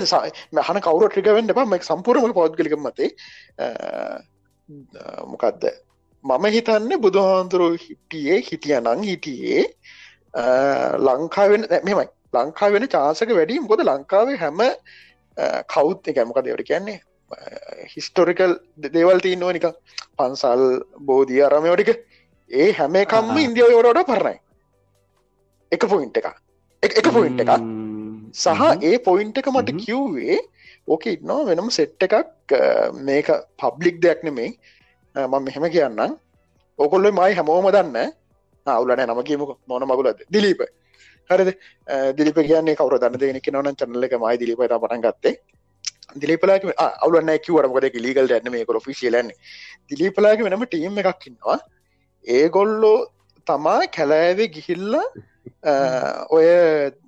හන කවර ට්‍රිකවෙන්න එපා. මේ සම්පූර්ණම පෞද්ගලික මතේ. මොකක්ද මම හිතන්න බුදුහාන්තුරු හිටියේ හිටිය නං හිටියේ. ලංකාවෙන මෙමයි ලංකා වෙන චාසක වැඩි මොකද ලංකාවේ හැම කවුත් එක මොක දෙවට කියන්නේ හිස්ටොරිකල් දේවල් තියන්නවා නික පන්සල් බෝධිය අරමයෝටික ඒ හැම එකම්ම ඉන්දියාව යෝරට පරණයි එක පොයින්ට එක එක පොයින්ට එකක් සහ ඒ පොයින්ට එක මට කිව්වේ ඕක ඉන්නවා වෙනම සෙට්ට එකක් මේක පබ්ලික් දෙයක් නෙමෙයි මම මෙහෙම කියන්නම් ඕකොල්ලො මයි හැමෝම දන්න අවුලන නම කියමුක. මොන මගුලද දිලීප හරිද? දිලිප කියන්නේ කවර දන්න දෙනෙක් නවන චනල එක මයි දිලිප පටන් ගත්තේ. දිලිපලාක අවුලන්න කිවරමකද ලීගල් දැන්න මේ කො ෆිසිලන්නේ දිලිපලාක වෙනම ටීම් එකක් ඉන්නවා. ඒගොල්ලෝ තමා කැලෑවේ ගිහිල්ල ඔය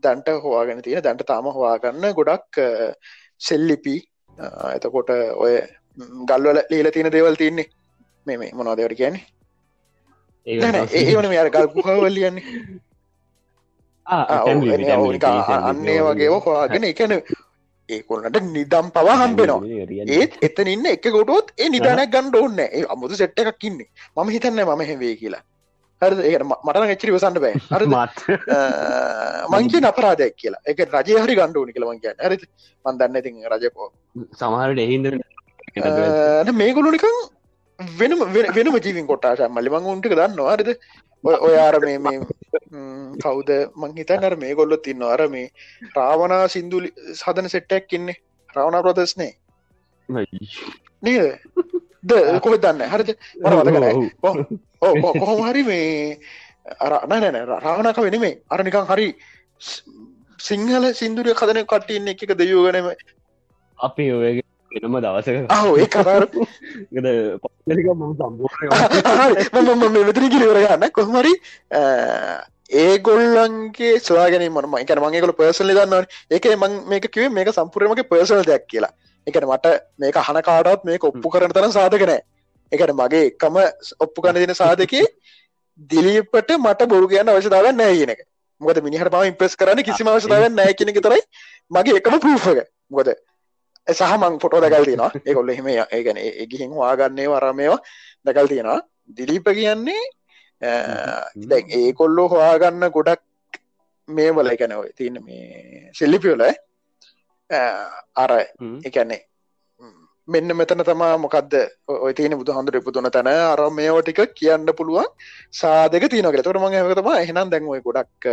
දැන්ට හවාගෙන තියෙන දැන්ට තාම හවාගන්න ගොඩක් සෙල්ලිපි එතකොට ඔය ගල්වල ලීල තියෙන දේවල් තියන්නේ. මේ මොනවාදවට කියන්නේ? ඒවන මේ අර ගල් පුහවල්ලියන්නේ අන්නේ වගේ හොයාගෙන එකන ඒකොල්ලට නිදම් පවා හම්බෙනවා. ඒත් එතන ඉන්න එක ගොටොත් ඒ නිධනක් ගණ්ඩ ඕන්න ඒ අමුතු සෙට්ට එකක් ඉන්නේ. මම හිතන්න මම හෙවේ කියලා. හරි ඒ මටන එච්චරි වසන්න බෑ. හරි මංගේ අපරාධයක් කියලා. එක රජය හරි ගණ්ඩෝනි කියලමන් කිය හරි මන්දන්න ඉතින් රජකෝ සමහරට එහින්ද මේගොලුනිකං වෙනම වෙනම ජීවින් කොටාශ මලිමං උන්ටික දන්නවා. හරිද? ඔයාර මේ මේ කවුද? මංහිතන්නර මේ ගොල්ලො තින්න අර මේ රාවනා සිින්දුලි සදන සෙට්ටැක් ඉන්නේ. රවණ ප්‍රදස්නේ නේද? ද කොහෙ දන්න? හරිද? කොහොම හරි මේ අරනැන රාවනක වෙනමේ අර නිකං හරි සිංහල සිින්දුරිය කදන කට්ටඉන්න එක දෙයෝගනම අපි ඔයගේ එනම දවසක. ඒ කර මෙතන කිලවරගන්න කොහමරි ඒගොල්ලන්ගේ ස්වාගෙන මම එක මගේකල පර්සල දන්නවන. ඒක මං මේක කිවේ මේක සම්පුරමගේ පර්සල් දෙයක් කියලා. එකට මට මේක හන කාඩත් මේක ඔප්පු කරන තරම් සාධකනෑ එකට මගේ එකම ඔප්පු කන දෙන සාධකේ දිලීපට මට බොරු කියන්න අවශ්‍යතාව නෑ කියනක මොකද මිනිහට පම ඉම්ප්‍රස් කරන්න කිසිම අවශ්‍යතාව නෑ කෙනෙ තරයි මගේ එකම පූෆක මොකද සහ මං ෆොටෝ දැකල් තියෙනවා. ඒකොල්ල එහෙම ඒගැන ගිහින් වාගන්නේ වරමයවා දැකල් තියෙනවා. දිලීප කියන්නේ දැ ඒ කොල්ලෝ හොයාගන්න ගොඩක් මේ වල එකැනව තියන මේ සෙල්ලිපියෝල අර එකන්නේ මෙන්න මෙතන තමා මොකක්ද ඔය තියන බුදු හඳුර පුදුන තැන අර මේෝ ටික කියන්න පුළුවන් සාධක තියනක තොර මං හතම එහනම් දැන්වයි ගොඩක්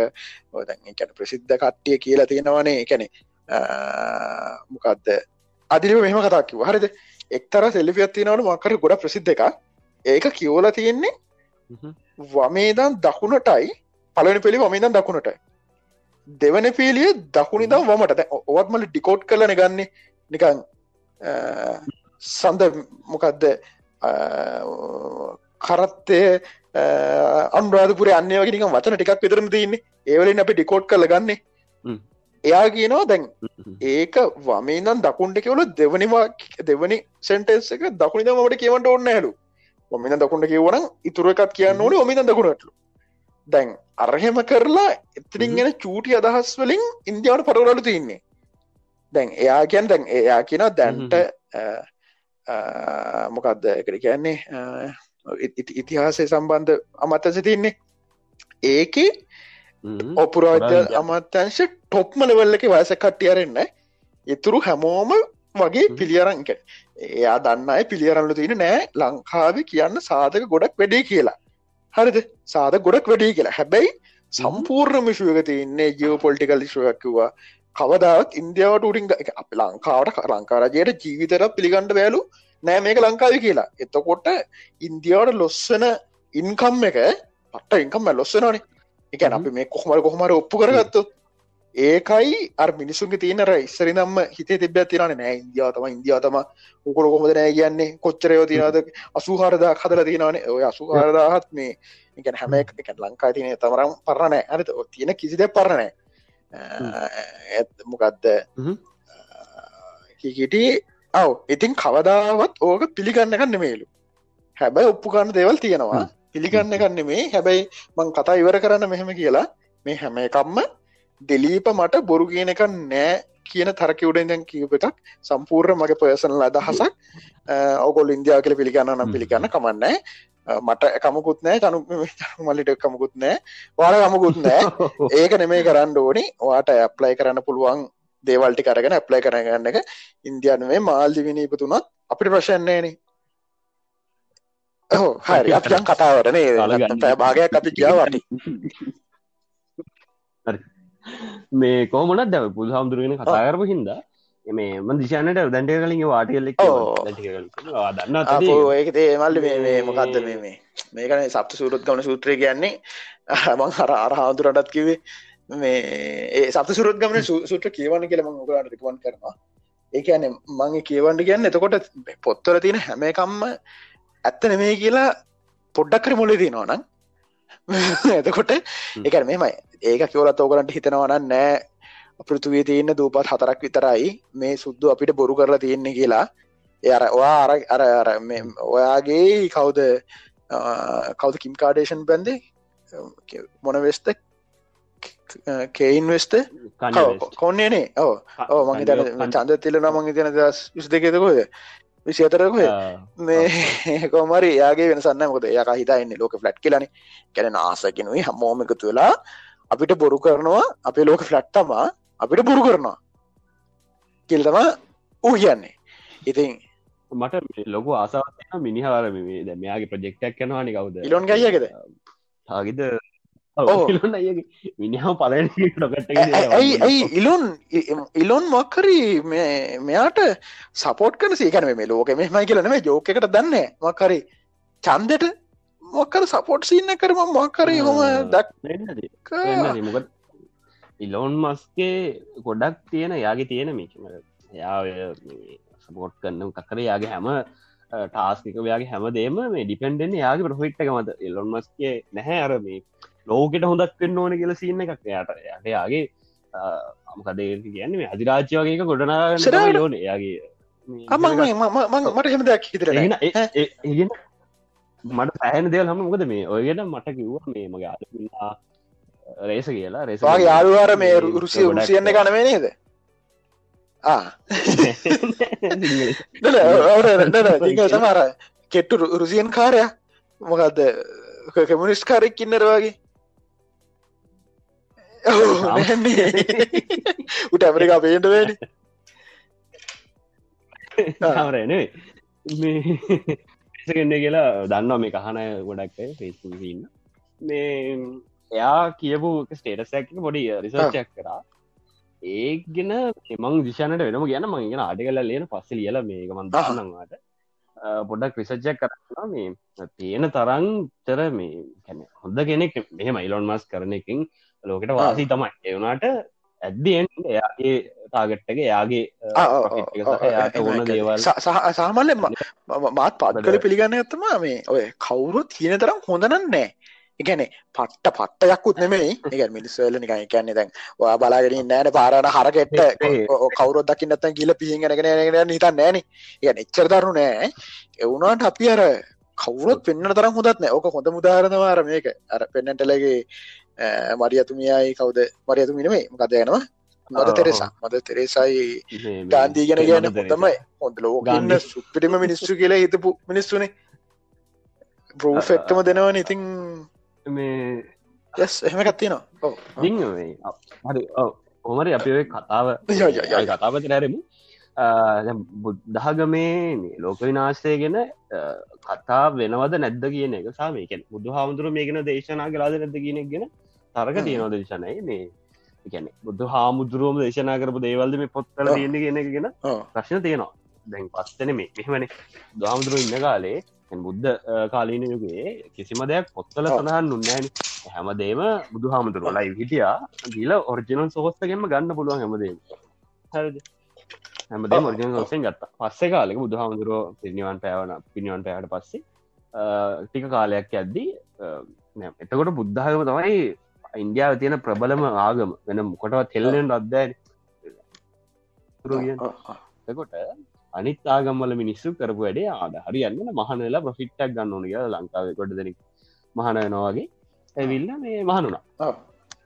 දැන් එකැන ප්‍රසිද්ධ කට්ටිය කියලා තියෙනවනේ. එකැනෙ මොකක්ද අදිරිම මෙහම කතා කිව හරිද? එක්තර සෙල්ලිපියත් තියෙනවන මක්කර ගොඩ ප්‍රසිද්ධ එක ඒක කියෝල තියෙන්නේ වමේදන් දකුණටයි පලනි පෙළි වමේදන් දකුණටයි. දෙවන පේලිය දකුණනිදම් වමට. ඔවත්මල ඩිකෝට් කරලන ගන්නේ නිකන් සඳ මොකක්ද කරත්තය අන්රාධපුර අන්‍ය වගේ වචන ටිකක් විතරම තියන්නේ. ඒවලින් අපි ඩිකෝට් කරල ගන්නේ එයා කියනවා දැන් ඒක වමේදන් දකුන්ට කියවල දෙවනිවා දෙවනි සෙන්ටෙස් එක දකුණ මට කියවට ඔන්න හැලු ඔමින දකුණට කියවන ඉතුර එකත් කියන්න ඕන ඔමින දකුණටලු දැන් අරහෙම කරලා එතරින් ගෙන චූටි අදහස් වලින් ඉන්දියාවට පරවලු තින්නේ දැන් එයා කියන් දැන් එයා කියන දැන්ට මොකක්ද කර කියන්නේ? ඉතිහාසය සම්බන්ධ අමත්තස තින්නේ ඒකේ ඔපුරාජ්‍ය අමත්‍යංශ ටොප්ම ලෙවල්ලක වයස කට්ටියරෙන්න ඉතුරු හැමෝම වගේ පිළියරංක එයා දන්නයි පිළියරන්නල තියෙන නෑ. ලංකාව කියන්න සාධක ගොඩක් වැඩේ කියලා. හරිද? සාධ ගොඩක් වැඩේ කියලා. හැබැයි සම්පූර්ණ මිශුවක තියන්නේ ජියෝ පොලිටිකල් ශුවක්කිවා කවදාවත් ඉන්දියාවට උටින් අප ලංකාවට ලංකාරජයට ජීවිතර පිළිගණඩ බෑලු නෑ මේක ලංකාව කියලා. එතකොට ඉන්දියාවට ලොස්සන ඉන්කම් එක පට ඉන්කම් ලොස්සනනේ එක අපි මේ කොහමර කොහමර ඔප්පු කරගත්තු ඒකයි අර මිනිසුන්ගේ තියනර ඉස්සරි නම්ම හිතේ තිබ තිරන නෑ ඉන්දියාවතම ඉන්දියාවතම උකොල කොමද නෑ කියන්නේ? කොච්චරයෝ තිනද අසුහාරදා හදල තියෙනවානේ. ඔය අසුහාරදාහත් මේ එක හැම එක ලංකා තියන තමරම් පරණෑ අනත තියෙන කිසිද පරණෑ මොකක්ද හිකිටි ඔව ඉතින් කවදාවත් ඕක පිළිගන්න ගන්න මේලු හැබැයි ඔප්පු ගන්න දේවල් තියෙනවා පිළිගන්න ගන්න මේ හැබැයි මං කතා ඉවර කරන්න මෙහෙම කියලා. මේ හැම එකම්ම දෙලීප මට බොරු කියන එක නෑ කියන තරක උඩෙන් දැන් කියපටක් සම්පූර්ණ මගේ පර්සනල් අදහසක්. ඔගොල් ඉන්දියාව කියල පිළිගන්න නම් පිළිගන්න කමන්නෑ මට කමකුත් නෑ. තනු මල්ලිට කමකුත් නෑ. වාල කමකුත් නෑ. ඒක නෙමේ කරන්න ඕනි. වාට ඇප්ලයි කරන්න පුළුවන් දේවල්ටි කරගෙන ඇප්ලයි කරගන්න එක. ඉන්දියනුවේ මාල්දිවිනි ඉපතුනත් අපිට ප්‍රශන්නේන හෝ හරි අපියන් කතාවරනේ පැ භාගයක් අපි කියාවට මේ කෝමනත් දැව පුල් හාමුදුරුවෙන කතාකරපු හින්දා මේ ම දිශානට දැන්ට කලින් වාටල්ලෙක් දන්න ඒක දේමල්ල මේ මොකක්ද මේ මේකන සප්ත සූරුත් ගමන සූත්‍රය කියන්නේ මං හර අර හාදුරටත් කිවේ මේ ඒ සප සුරත් ගමන සුට කියවන්න කියලම ඔගලට රිකවන් කරනවා. ඒකන මංගේ කියවන්ට කියන්න එතකොට පොත්තර තියෙන හැම එකම්ම ඇත්ත නෙමේ කියලා පොඩ්ඩක් කර මොලේ තිනවනම් එතකොට එක මෙමයි ඒක කියවලත් ඕකලන්ට හිතනවන නෑ. පෘතුවේ තියන්න දූපත් හතරක් විතරයි මේ සුද්දු අපිට බොරු කරලා තියෙන්නේ කියලා. එර ඔයා අර අර අර ඔයාගේ කවුද කවද කිම් කාඩේෂන් බැන්දේ මොන වෙස්ත කේයින්වෙස්ට කොන්නේනේ ඕ ඕ මගේ තන චන්ද තිලන මගේ තියන දස් විස් දෙකෙතකොද විසි අතරක මේ කොමරි යාගේ වෙනසන්න මොකද යක හිතයින්න ලෝක ෆලට් කියලන කැන ආසකෙනුයි හමෝමකතු වෙලා අපිට බොරු කරනවා අපේ ලෝක ෆලට්තමා අපිට බොරු කරනවා කිල්තම ඌ කියන්නේ ඉතින් මට ලොකු ආසාාව මිනිහාර මේ දැ මෙයාගේ ප්‍රජෙක්ටක් කනවානි කවුද ඉලොන් ගයකද තාගිද මිනිහාව පලන ඩොකට ඇයි ඇයි ඉලොන් ඉලොන් මක්කරී මෙයාට සපෝට් කන සේකන මේ ලෝක මෙමයි කියලන මේ ජෝකකට දන්න මක්කරි චන්දට මොක්කර සපෝට් සින්න කරම මොක්කරී හොම දක් ඉලෝන් මස්ගේ ගොඩක් තියෙන යාගේ තියෙන මේක යා සපෝට් කරන්න කකර යාගේ හැම ටාස්ක යාගේ හැමදේම මේ ඩිපෙන්ඩෙන් යාගේ ප්‍රහිට්ක මත. ඉලොන් මස්ගේ නැහැ අර මේ ලෝකට හොඳක් වෙන්න ඕන කියල සින්න එකක් යට යට යාගේ අමකදේ කියන්නේ අධිරාජ්‍ය වගේක ගොඩනා ලෝන යාගේ මට හෙම දෙයක් හිතර මට පැහන දේල් හම මොකද මේ? ඔයගෙන මට කිව්ව මේ මගේ අදලා රේස කියලා රේස යාළුවාර මේ රුසිය උසියන්න කනවේ නේද? සමර කෙට්ටු රුසියන් කාරය මොකක්ද කමිනිස්් කාරෙක් කින්නර වගේ උට ඇමරිකා පේට වැඩි සමරනේ මේගන්න කියලා දන්නවා මේ කහනය ගොඩක් ෆෙස්න්න මේ එයා කියපු ස්ටේටසැක් පොඩි රිසර්චක් කරා. ඒගෙන මං දිශානට වෙනම ගැන මංගෙන අඩිකල ලේන පස්ස ලියල මේක මන්දන්නවාට පොඩක් ක්‍රිසච්චක් කරලා මේ තියෙන තරන් තර මේ කැන හොඳ කෙනෙක් මෙහෙම ඉලොන් මස් කරන එකින් ලෝකට වාසී තමයි. එවුණට ඇද්දෙන් එයාගේ තාගට්ටගේ යාගේ ඕන දේවල්. සාමල්ල මාත් පත් කළ පිළිගන්න ඇත්තම මේ ඔය කවුරු තියෙන තරම් හොඳනන් නෑ. එකැනෙ පට්ට පට්ටයක්කුත් නෙමේ එක මිනිස්සල නිකයි කියන්නේ දැන් ඔයා බලාගෙන නෑන පාරණ හරකෙට්ට. කවුරොත් දකින්නත් ගිල පිහිගෙනගෙන හිතන් නෑන. ඒ එච්චර දරු නෑ. එවුණට අපි අර කවුරොත් පෙන්න්න තරම් හොදත් නෑ. ඕක හොඳ මුදාරණවාර මේක. අර පෙන්නටලගේ මරියතුමියයි කවුද? මරියතුමිනමේ මකද යනවා? මද තෙරෙසා? මද තෙරේසයි ගාන්දීගෙන කියන හොඳමයි හොඳ ලෝකන්න සුපිරිම මිනිස්සු කියලා හිතපු මිනිස්සුනේ. බ්‍රෝ එක්ටම දෙනවන ඉතින්. මේ යස් එහෙම කත්තිනවා හරි හොමරි අපි ඔය කතාව කතාපති බුද්ධහගමේ ලෝක විනාශය ගැන කතා වෙනවද නැද්ද කියන එක සාමයකෙන් බුදු හාමුදුරුව මේ ගෙන දේශනා කලාද නැද කියනෙක් ගෙන තරක තියනොද දේශනයි මේ එකැන බුදු හාමුදුරුවම දේශනා කරපු දේවල්ද මේ පොත්තල තියෙන කියන එක ගෙන ප්‍රශ්න තියෙනවා. දැන් පස්සන මේ මෙහමන. දහමුදුරුව ඉන්න කාලේ බුද්ධ කාලීන යුගේ කිසිම දෙයක් පොත්තල සඳහන් උන්නෑන හැමදේම බුදු හාමුදුරුව ලයි හිටියා. ගීල ඔරිජිනල් සොහොස්තගෙන්ම ගන්න පුළුවන් හැමදේ හරිද හැමදේ මර්ජන ඔසෙන් ගත්ත. පස්සේ කාලෙක බුදු හාමුදුරුව පිරිනිවන් පෑවන පිනිවන් පෑට පස්සේ ටික කාලයක් ඇද්දී එතකොට බුද්ධාගම තමයි ඉන්දියාව තියෙන ප්‍රබලම ආගම. වෙන මොකටවත් හෙල්ලෙන් අද්දෑන එකොට අනිත් ආගම්වල මිනිස්සු කරපු වැඩේ ආද හරියන්න මහනලා ප්‍රෆිට්ටක් ගන්න ඕනක ලංකාව කොට දෙනෙක් මහනයනවාගේ ඇවිල්ල මේ මහනුනා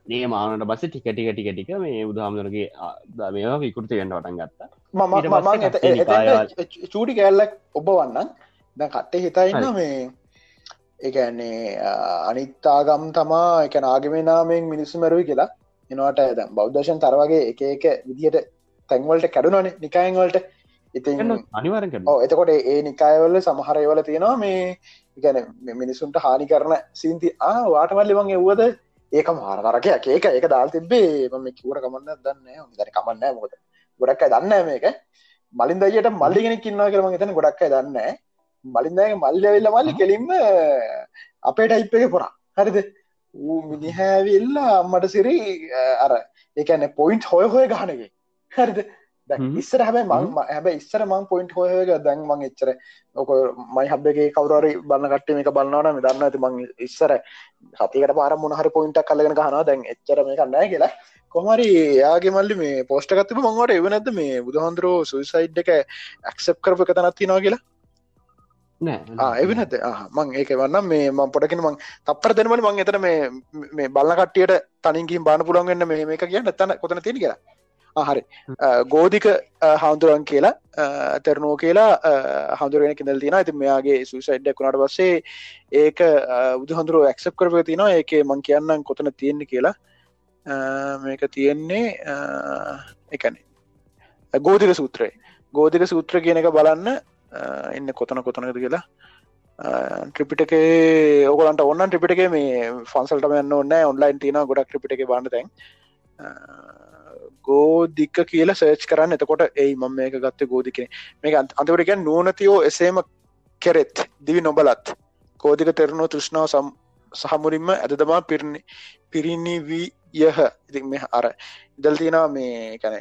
ඒ මානට බස ටික ටික ටික ටික මේ බුදුහාමුදුරගේ මේවා විකෘති වෙන්න වටන් ගත්තා. චූටි කෑල්ලක් ඔබ වන්නන් දැ කට්ටේ හිතයින්න මේ ඒන්නේ අනිත්තාගම් තමා එක නාගමනාමෙන් මිනිස්සු මැරුයි කියලා. එනවාට ඇද බෞද්ධශන් තරවගේ එක එක විදිහට තැන්වලට කැඩුනන නිකායන්වලට ඉතින් අනිවර එතකොට ඒ නිකායවල සමහරයවල තියෙනවා මේ ගැන මිනිසුන්ට හානි කරන සින්ති ආ වාටමල්ලිවන් එව්වද ඒක මාරතරකයක් ඒක ඒක දාල් තිබේ මම කිවට කමන්න දන්න දර කමන්න මොකද. ගොඩක් දන්න මේක. මලින් දයට මල්ලි කෙනෙක් කින්නවා කරම තන ගොඩක් දන්න මලින්දගේ මල්ල වෙල්ල මල්ලි කෙලින්ම අපේ ටයිප් එක පොරා. හරිද? ඌ මිනිහැවිල්ල අම්මට සිරි අර ඒකන පොයින්ට් හොය හොය ගහනගේ හරිද? ඉස්සර හැබයි මං හැබ ඉස්සර මං පොයින්ට් හොයක දැන් මං එච්චර ඕක මයි හබගේ කවරරි බන්න කට මේක බලන්නවන දන්න ඇති මං ඉස්සර සතිකට පාර මොනහර පොයින්ට කල්ලගෙන හනවා දැන් එච්චර මේ කන්නෑ කියලා. කොමරි යාගේ මල්ලි මේ පෝස්ටකත්තිබ මංවට එවනැද මේ බුදුහන්දුරෝ සුයිසයිඩ් එක ඇක්සප් කරප එක තනත්ති නවා කියලා? එවනත මං ඒක වන්න මේ මං පොටකින මං තපර දෙනමට මං එතන මේ බලන්න කට්ටියට තනින්කින් බාන පුළන්ගන්න මේ මේක කියන්න තන කොතන තියෙන කියලා හරි. ගෝධික හාමුදුරන් කියලා තෙරනෝ කියලා හඳුරෙන කෙදල් තින ඇති මෙයාගේ සුසයිඩ්ඩක් වුණට පස්සේ ඒක බුදු හඳුරුව ඇක්සප් කරව තිනවා ඒක මං කියන්නම් කොතන තියෙන්නේ කියලා. මේක තියෙන්නේ එකන ගෝධික සූත්‍රය. ගෝධික සූත්‍ර කියන එක බලන්න එන්න කොතන කොතනද කියලා. ට්‍රිපිටකේ ඔගලන්ට ඔන්න ට්‍රිපිටක මේ ෆන්සල්ට යන්න ඔන්න ඔන්ලයින් තින ගොඩක් ට්‍රිපිටක බන්න තැන් ගෝදික්ක කියලා සර්ච් කරන්න. එතකොට එයි මම මේක ගත්ත ගෝදිකන මේ අන්තවරකන් නූනතියෝ එසේම කෙරෙත් දිවි නොබලත්. කෝදික තෙරණෝ තෘෂ්ණාව සම් සහමුරින්ම ඇදදමා පිරණි පිරිණි වී යහ ඉති මේ අර ඉදල් තියෙනවා මේ කැන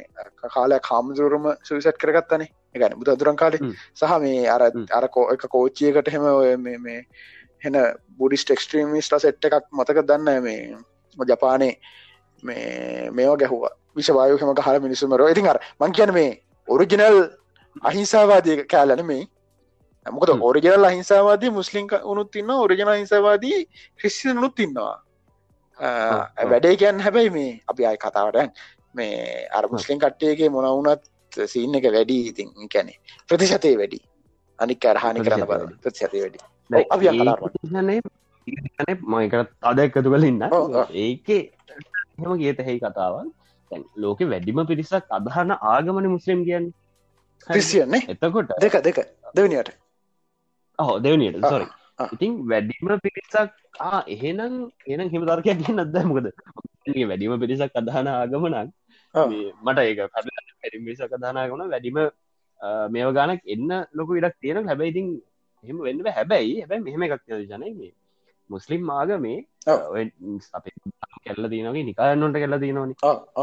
කාලය කාමදුරම සුවිසට් කරගත්තනේ. එකන බුදුදුරන් කාලේ සහ මේ අර අර කෝ එක කෝච්චියකට හෙම මේ හෙන බුඩිස්ට එක්ස්ට්‍රීමිස්ට සෙට් එකක් මතක දන්න මේ ජපානේ මේ මේවා ගැහවා විශවායුහම හල මිනිසුමර ඉතින් අර මං කියන මේ ඔරිජිනල් අහිංසාවාදය කෑලන මේ මොකද ඔරිජනල් අහිංසාවාදී මුස්ලිම් උනුත් ඉන්න ඔරිජන හිංසවාදී ක්‍රිස්සිය නුත් ඉන්නවා. වැඩේ කියන්න හැබැයි මේ අපි අයි කතාවට මේ අර මුස්ලිම් කට්ටයගේ මොනවුනත් සීන්න එක වැඩි ඉතින් කැනෙ ප්‍රතිශතය වැඩි. අනික් අරහානි කරන්න බල ප්‍රතිශතය වැඩි. මයකට අද එකතු කල ඉන්න. ඒකේ හෙම ගේත හෙයි කතාවන් ලෝක වැඩිම පිරිසක් අදහන ආගමන මුස්ලිම් කියන්න. ක්‍රිසියන්නේ එතකොට දෙක දෙක. දෙවනියට. හෝ දෙවනියට. සොරි ඉතින් වැඩිම පිරිසක් එහෙනම් එනම් හිම තර්කයක් කිය නද මොකද වැඩිම පිරිසක් අදහන ආගමනක් මට ඒක පැරිමිසක් අදහනාගමන වැඩිම මේව ගානක් එන්න ලොක ඉඩක් තියෙන හැබැයිඉතින් එහෙම වෙන්න හැබැයි හැබැයි මෙහෙම එකක් ජනයි මේ මුස්ලිම් ආගමේ අප කෙල්ල දීනගේ නිකායන්නොට කෙල්ල දීනවන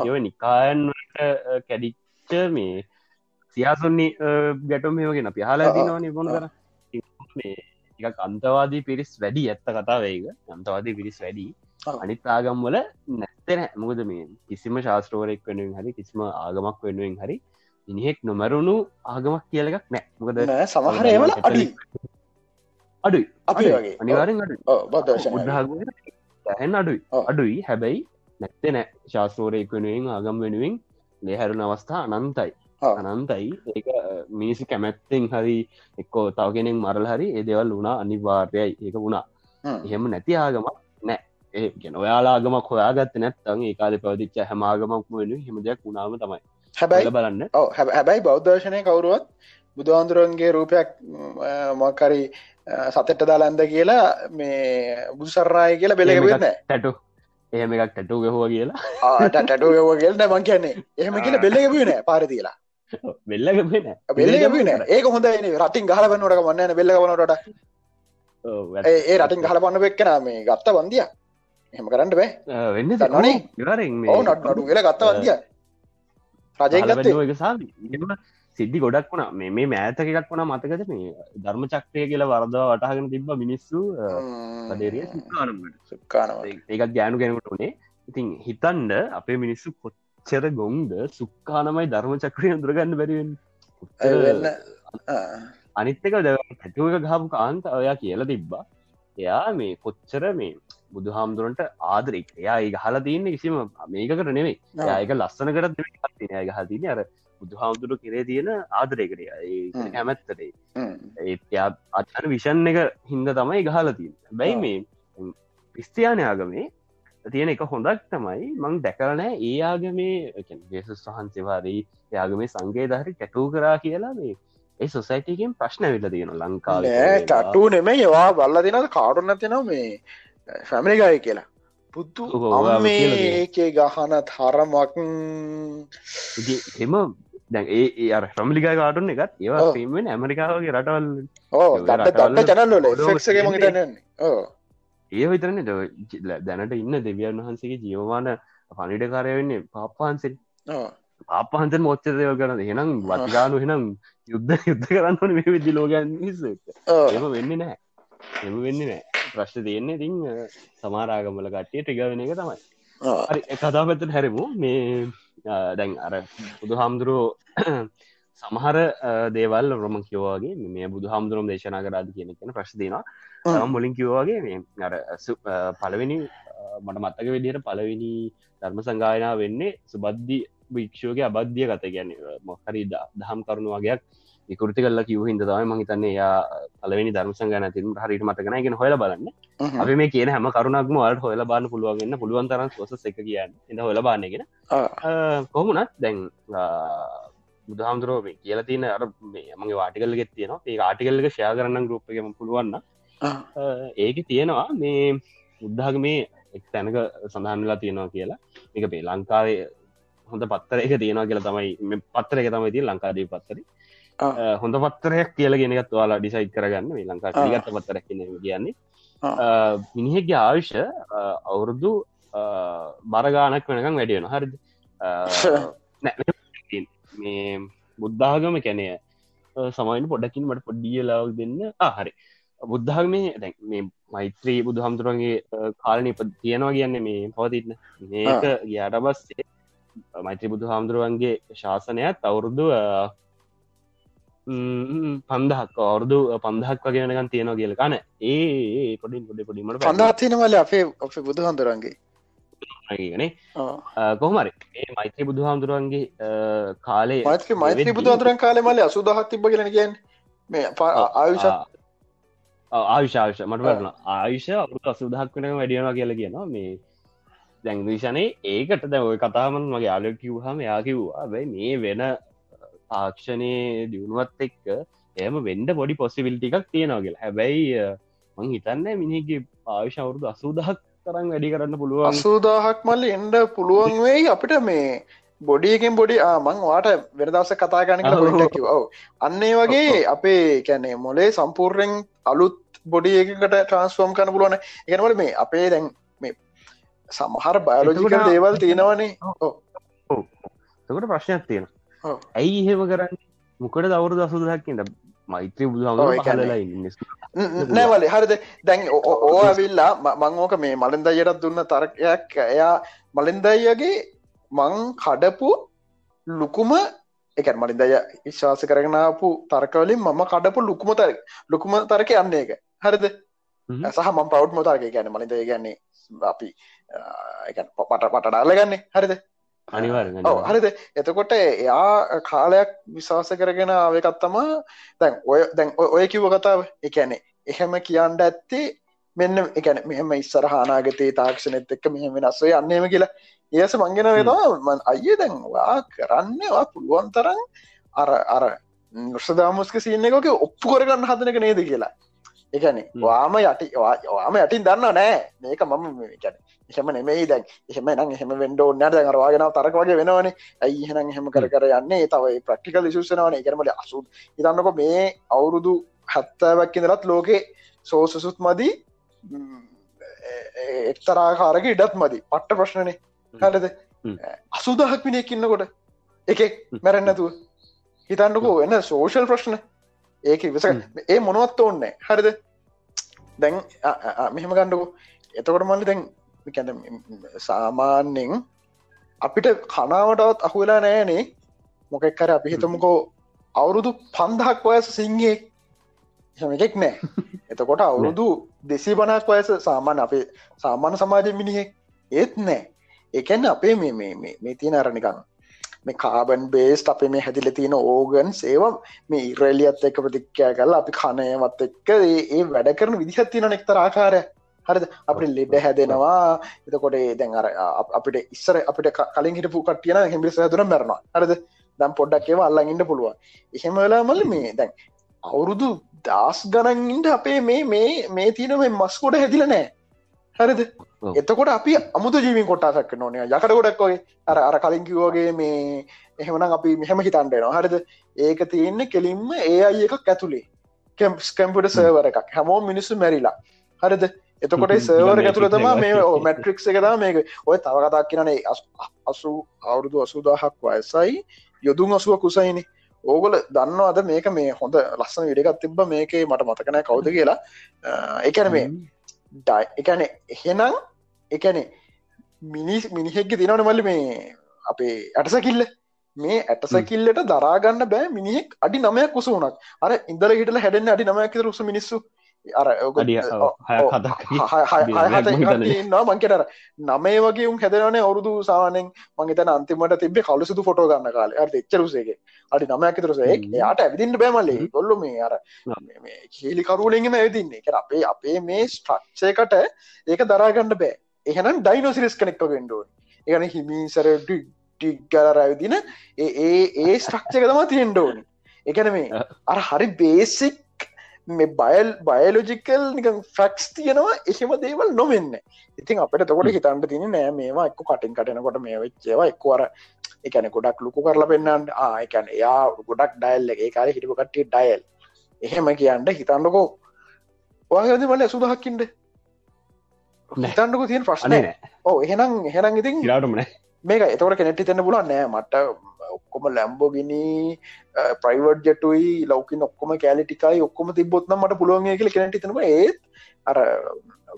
යව නිකායන්ට කැඩිච්ච මේ සියාසුන්නේ ගැටුම් මේවගෙන පිහලා දීනවන බොන කර මේ එක අන්තවාදී පිරිස් වැඩි ඇත්ත කතාවේක අන්තවාදී පිරිස් වැඩි. අනිත් ආගම් වල නැත්තෙන මොකද මේ කිසිම ශාස්ත්‍රෝරෙක් වෙනුවෙන් හරි කිසිම ආගමක් වෙනුවෙන් හරි මිනිහෙක් නොමැරුණු ආගමක් කියලඑකක් නෑ. මොකද සමහර ඒවල අඩි අඩුයි. අපි වගේ. අනිවාරෙන් අඩු ඇහන් අඩුයි. අඩුයි. හැබැයි නැත්තේ නෑ. ශාස්ත්‍රෝරයෙක් වෙනුවෙන් ආගම් වෙනුවෙන් ලේහැරුණ අවස්ථා අනන්තයි. අනන්තයි. ඒක මිනිසි කැමැත්තෙන් හරි එක්කෝ තව කෙනෙක් මරල් හරි ඒ දෙවල් වුණා අනිවාර්යයි. ඒක වුණා. හ්ම්. එහෙම නැති ආගමක් නෑ. ඒ ඔයාලාගමක් හොයාගත්ත නැත්තන් ඒ කාල පැවදිච්ච හැමාගමක් වෙන හෙම දෙයක් වුණාම තමයි. හැබැයි බලන්න. හැබැයි බෞද්ධර්ශනය කවරුවත් බුදුහාන්දුරන්ගේ රූපයක් මොකරි සතෙට්ට දාලන්ද කියලා මේ බුදුසරණය කියලා බෙලෙ වෙන්න ටැටු එහෙම එකක් ටැටු ගහෝ කියලා. ටටු ගවගේල් මං කියන්නේ. එහෙම කියල බෙල්ල ගබන පාරතිලා බෙල්ල ගබන ඒක හොඳ රටින් ගහලවන්නට වන්න බෙල්ල වනට ඒ රටින් ගහල පන්න වෙක්කන මේ ගත්ත වන්දිය. එහෙම කරන්න බෑ. වෙන්න නට නඩු කියලා ගත්ත වන්දිය. රජයගත්තේ එක සා සිද්ධි ගොඩක් වුණා. මේ මේ මෑතක එකක් වුණා මතකද? මේ ධර්ම චක්‍රය කියලා වරදව වටහගෙන තිබ්බ මිනිස්සු සුක්කානවා ඒකත් ගෑනු කෙනකට උනේ. ඉතින් හිතන්ඩ අපේ මිනිස්සු කොච්චර ගොන්ද සුක්කානමයි ධර්ම චක්‍රය අඳුරගන්න බැරිවෙන් අනිත්තක ද පැටුව එක ගහපු කාන්ත ඔයා කියලා තිබ්බා. එයා මේ කොච්චර මේ බුදු හාමුදුරන්ට ආදරෙක් එයා ඒ හල තියන්න කිසිම මේකට නෙමේ ඒක ලස්සන කරත් අය හතින අර බුදු හාමුදුරු කරේ තියෙන ආදරයකරය හ්ම්. කැමැත්තට. ඒයා අත්හන විෂන් එක හින්ද තමයි ගහල තින් බැයි. මේ ක්‍රිස්තියානය ආගමේ තියෙන එක හොඳක් තමයි මං දැකරනෑ ඒ ආගමේ ජේසුස් වහන්සේවාරී යාගමේ සංගේ දහරි කැටූ කරා කියලා මේ ඒ සොසයිටකෙන් ප්‍රශ්න විල තියෙන ලංකාව. නෑ කට්ටු නෙමේ ඒවා බල්ල දෙනද කාඩුන්න තින මේ ෆැමිලිගය කියලා. තියෙනවා. අම්මේකේ ගහන තරමක් එම දැන් ඒ අර ්‍රමලිකා කාටුන්න එකත් ඒවා. පේෙන් ඇමරිකාවගේ රටවල්. ඕ. තන්නන්නේ ඕ ඒ විතරන. දැනට ඉන්න දෙවියන් වහන්සේගේ ජීවමාන පනිටකාරය වෙන්නේ පාප්පහන්සෙන්. ඕ පාපහන්සන් මොච්ච දේව කරන හෙනම් වතිකානු හෙනම් යුද්ධ යුද්ධ කරන්නන මේ විදි ලෝගන් එම වෙන්න නෑ එම වෙන්න නෑ ප්‍රශ්ට තියෙන්නේ තින් සමාරාගමල කට්ටිය ටිග වෙන එක තමයි. හරි කතා පැත්තට හැරමු. මේ දැන් අර බුදු හාමුදුරුවෝ සමහර දේවල් රොම කිවවාගේ මේ බුදු හාමුදුරුවම් දේශනා කරාද කියන කෙන ප්‍රශ්තිනවා මුලින් කිවවාගේ මේ අර අ, මට මත්තක විදිහට පළවෙනි ධර්ම සංගායනා වෙන්නේ සුබද්ධි භික්ෂෝගේ අබද්ධිය කත ගැන මොහරි දහම් කරුණු වගේයක් විකෘති කල්ල කිව හිද තම මහිතන්නේ යා පලවෙනි ධර්ම සංගන තින් හරිට මතකන ගෙන හොල බලන්න. අපි මේ කියන හැම කරුණක්ම වලට හොල බාන්න පුළුවන්ගන්න පුළුවන් තරන් සොස එක කියන්න ඉඳ හොල බාන්නගෙන. කොහමුණත් දැන් බුදුහාමුදුරුව මේ කියලා තියන අර මගේ වාටිකල්ල ගෙත් තියෙනවා ඒ ආටිකල්ලක ෂයා කරන්න ගරුප්පගම පුළුවන්න. ඒක තියෙනවා මේ උද්ධාග මේ එක් තැනක සඳහන්ලා තියෙනවා කියලා එක මේ ලංකාවේ හොඳ පත්තර එක තියෙනවා කියලා තමයි පත්තර එක තමයි තිය ලංකාදී පත්තරි. හොඳ පත්තරයක් කියල ගෙනගත් වාලා ඩිසයි් කරගන්න. මේ ලංකා ආ. ගත්ත පත්තරක් කියන්නේ. මිනිහෙක්ගේ ආවිෂ අවුරුදු බරගානක් වෙනකම් වැඩියෙන හරිද? මේ බුද්ධාගම කැනය සමයින් පොඩකින් මට පොඩ්ඩිය ලාව දෙන්න. ආහරි බුද්ධාගමේ දැන් මේ මෛත්‍රී බුදු හමුදුරන්ගේ කාලන ඉප තියෙනවා කියන්න මේ පවතින්න මේක ගයාට බස්සේ මෛත්‍රී බුදු හාමුදුරුවන්ගේ ශාසනයත් අවුරුදු පන්දහක්. අවුරුදු පන්දහක් වගේ වෙනකන් තියෙනවා කියල. කන. ඒ පොඩින් පොඩි පොඩිමට පන්දාතිනවල අපේ අපේ බුදු හඳුරන්ගේ ගනේ කොහමරි ඒ මෛත්‍රී බුදු හාමුදුරුවන්ගේ කාලේ මෛත්‍රී මෛත්‍රී බුදු හඳුරන් කාලේ මල්ල අසුදහත් තිබ ගෙන කියන් මේ ආයුෂ ආවිශාවිශ මට වරන ආයුෂ අවුරුත් අසුදහක් වෙන වැඩියනවා කියලා කියනවා. මේ දැංවිෂනේ ඒකට දැ ඔය කතාමන් මගේ ආලක් කිව්හම යා කිව්වා මේ වෙන තාක්ෂණය දියුණුවත් එක්ක එම වෙන්ඩ පොඩි පොසිවිල්ටි එකක් තියෙනවා කියලා. හැබැයි මං හිතන්න මිනිගේ ආවිශ අවුරුදු අසූදහක් තරම් වැඩි කරන්න පුළුවන්. අසූදාහක් මල්ල එන්ඩ පුළුවන් වෙයි අපිට මේ බොඩියකෙන් බොඩි මං වාට වෙනදවස කතා ගන ඔව. අන්නේ වගේ අපේ කැනේ මොලේ සම්පූර්යෙන් අලුත් බොඩියකට ට්‍රන්ස්ෆෝම් කන පුළුවන. එකනවල මේ අපේ දැන් මේ සමහර බයලෝජිකල් එතකොට- දේවල් තියෙනවනේ. තකට ප්‍රශ්නයක් තියෙන ඔව්. ඇයි එහෙම කරන්න මොකට දවරු දසුදහක්කින්ට මෛත්‍රී බුදු ඔව්, හම ඒ කියන්නේ- පහලලා ඉන්න නෑවල හරිද දැන් ඕ ඇවිල්ලා මංෝක මේ මලින්දයටත් දුන්න තරකයක් එයා මලින්දයියගේ මං කඩපු ලුකුම එක මලින්දය විශ්වාස කරගෙනාපු තර්කවලින් මම කඩපු ලුකුම තර ලුකුම තරක යන්න එක හරිද. සහ මම පවට් මොතාරක ගැන මලින්දය ගැන්නේ අපි පට පට ඩාල ගන්න හරිද අනිවාර හරිද? එතකොට එයා කාලයක් විශවාස කරගෙන ආවකත්තම දැන් ඔය දැන් ඔය කිව්ව කතාව. එකැනෙ එහෙම කියන්ඩ ඇත්තේ මෙන්න එකන මෙහම ඉස්සර හනාගතේ තාක්ෂණෙත් එක්ක මෙහම වෙනස්ව යන්නේම කියලා. ඒස මංගෙන වෙනවා අය දැන්වා කරන්නවා පුළුවන් තරම් අර අර නොෂදාමුස්ක සින්න එකක ඔප්පු කරගන්න හදනක නේද කියලා. එකන වාම යටි වාම යටින් දන්න නෑ. මේක මම ගැන එහෙම නෙමෙයි දැන්. එහෙම නම් එහෙම වෙන්න ඕනේ නැහැ දැන් අර වාගෙන තරක වගේ වෙනවනේ. ඇයි එහෙනම් එහෙම කර කර යන්නේ? තව ප්‍රැක්ටිකල් ඉෂුස් වෙනවනේ. ඒ කියන්නේ මට 80 හිතන්නකො මේ අවුරුදු 70ක් ඉඳලත් ලෝකේ සෝසසුත් මදි. එක්තරාකාරක ඉඩත් මදි. පට්ට ප්‍රශ්නනේ. හරිද? අසුදහක් මිනිෙක් ඉන්නකොට එකෙක් මැරෙන්නතුව හිතන්නකෝ එන්න සෝෂල් ප්‍රශ්න. ඒක විස ඒ මොනවත් ඕන්නෑ හරිද? දැන් මෙහෙම ගණ්ඩකෝ එතකොට මල්ලි දැන් සාමාන්‍යෙන් අපිට කනාවටත් අහුවෙලා නෑනේ මොකෙක් කර අපි හිතමුකෝ අවුරුදු පන්දහක් වයස සිංහේ එකෙක් නෑ. එතකොට අවුරුදු දෙසි බනක් වයස සාමාන්‍ය අපේ සාමාන්‍ය සමාජ මිනිහෙක්. ඒත් නෑ. එකන්න අපේ මේ මේ තියෙන අරනිකන්න මේ කාබන් බේස්ට අපේ මේ හැදිල තියෙන ඕගන් සේවම් මේ ඉරලියත් එක්ක ප්‍රතික්ෂය කල අපි කනයවත් එක්ක ඒ වැඩ කරන විදිහත් තියෙන නෙක්තර ආකාරය හරිද? අපි ලෙඩ හැදෙනවා. එතකොට දැන් අර අපිට ඉස්සර අපිට කලින් හිටපු කටියන හෙමිස හැදුන මැරනවා. හරිද? දම් පොඩ්ඩක් ඒවා අල්ලඟට පුළුවන්. එහෙම වෙලා මල්ල මේ දැන් අවුරුදු දස් ගණන්ඉට අපේ මේ මේ මේ තියන මේ මස්කොට හැදිල නෑ හරිද? එතකොට අපි අමුතු ජීවින් කොටාසක් නොනය යකට ගොඩක් වගේ. අර අර කලින්කිවෝගේ මේ එහෙමනම් අපි මෙහෙම හිතන්ඩනවා හරිද? ඒක තියෙන්නේ කෙලින්ම ඒ අයි එකක් ඇතුළේ කැම්ස් කැම්පිට සර්වර එකක්. හැමෝ මිනිස්සු මැරිලා. හරිද එතකොට සර්වර ඇතුළ තම මේ මැට්‍රික්ස් එකතා මේක. ඔය තව කතාක් කියනේ අසු අවුරුදු අසුදාහක් වයසයි යොදුන් අසුව කුසයිනි. ඕගොල දන්න අද මේක මේ හොඳ ලස්සන විඩගත් තිබ මේකේ මට මතකනෑ කවුද කියලා. එකන මේ එකන එහෙනම් එකනේ මිනිස් මිනිහෙක්ග තිනවන මල්ලි මේ අපේ ඇටසකිල්ල. මේ ඇටසකිල්ලට දරාගන්න බෑ මිනිහෙක් අඩි නමයක් කුස වුණක් අර ඉදල හිටල හැඩෙන් අඩි නමයක් රුස මිනිස්සු අර නවා මංකෙටර නමේ වගේ උන් හැදරන අවුරුදු සානෙන් මංගේතන අන්තිමට තිබේ කලුසුදු ෆොටෝ ගන්න කාල. අට එච්චරුසේගේ අඩි නමයක් තුරසේ යාට ඇවිදින්න බෑමල්ලේ කොල්ලු මේ අර කේලිකරුලෙන්ගම ඇවිදින්නේ. එක අපේ අපේ මේ ස්ට්‍රක්ෂයකට ඒක දරාගන්න බෑ. එහෙනම් ඩයිනොසිරිස් කනෙක්ට ගෙන්ඩුවන් ඒගන හිමිසර ටිග්ගල රැවිදින ඒ ඒ ස්ට්‍රක්ෂක තම තියෙන්ඩෝනි එකන මේ අර හරි බේසික් මේ බයල් බයලෝජිකල් නිකන් ෆැක්ස් තියෙනවා එහෙම දේවල් නොවෙන්න. ඉතින් අපට තකොට හිතන්ට තින නෑ මේවා එක්ක කටින් කටනකොට මේ වෙච්චේවා එක්වර එකන ගොඩක් ලොකු කරලා පෙන්න්නන්න ආයකැන එයා ගොඩක් ඩයිල් ඒ කාල හිටිපු කට්ටිය ඩයිල් එහෙම කියන්ට හිතන්නකෝ. ඔයාගද මල සුදහක්කින්ට හිතන්නක තියෙන ප්‍රශ්නය ඕ එහෙනම් එහෙනම් ඉතින් රටමන මේක එතවට කෙනෙටි තන්න පුලන් නෑ මට ඔක්කොම ලැම්බෝගිනි ප්‍රයිවර්් ජටුයි ලෞකින් ඔක්කොම කෑලිටිකයි ඔක්කොම තිබොත්න මට පුළුවන් කියල කෙනට තනම ඒත් අර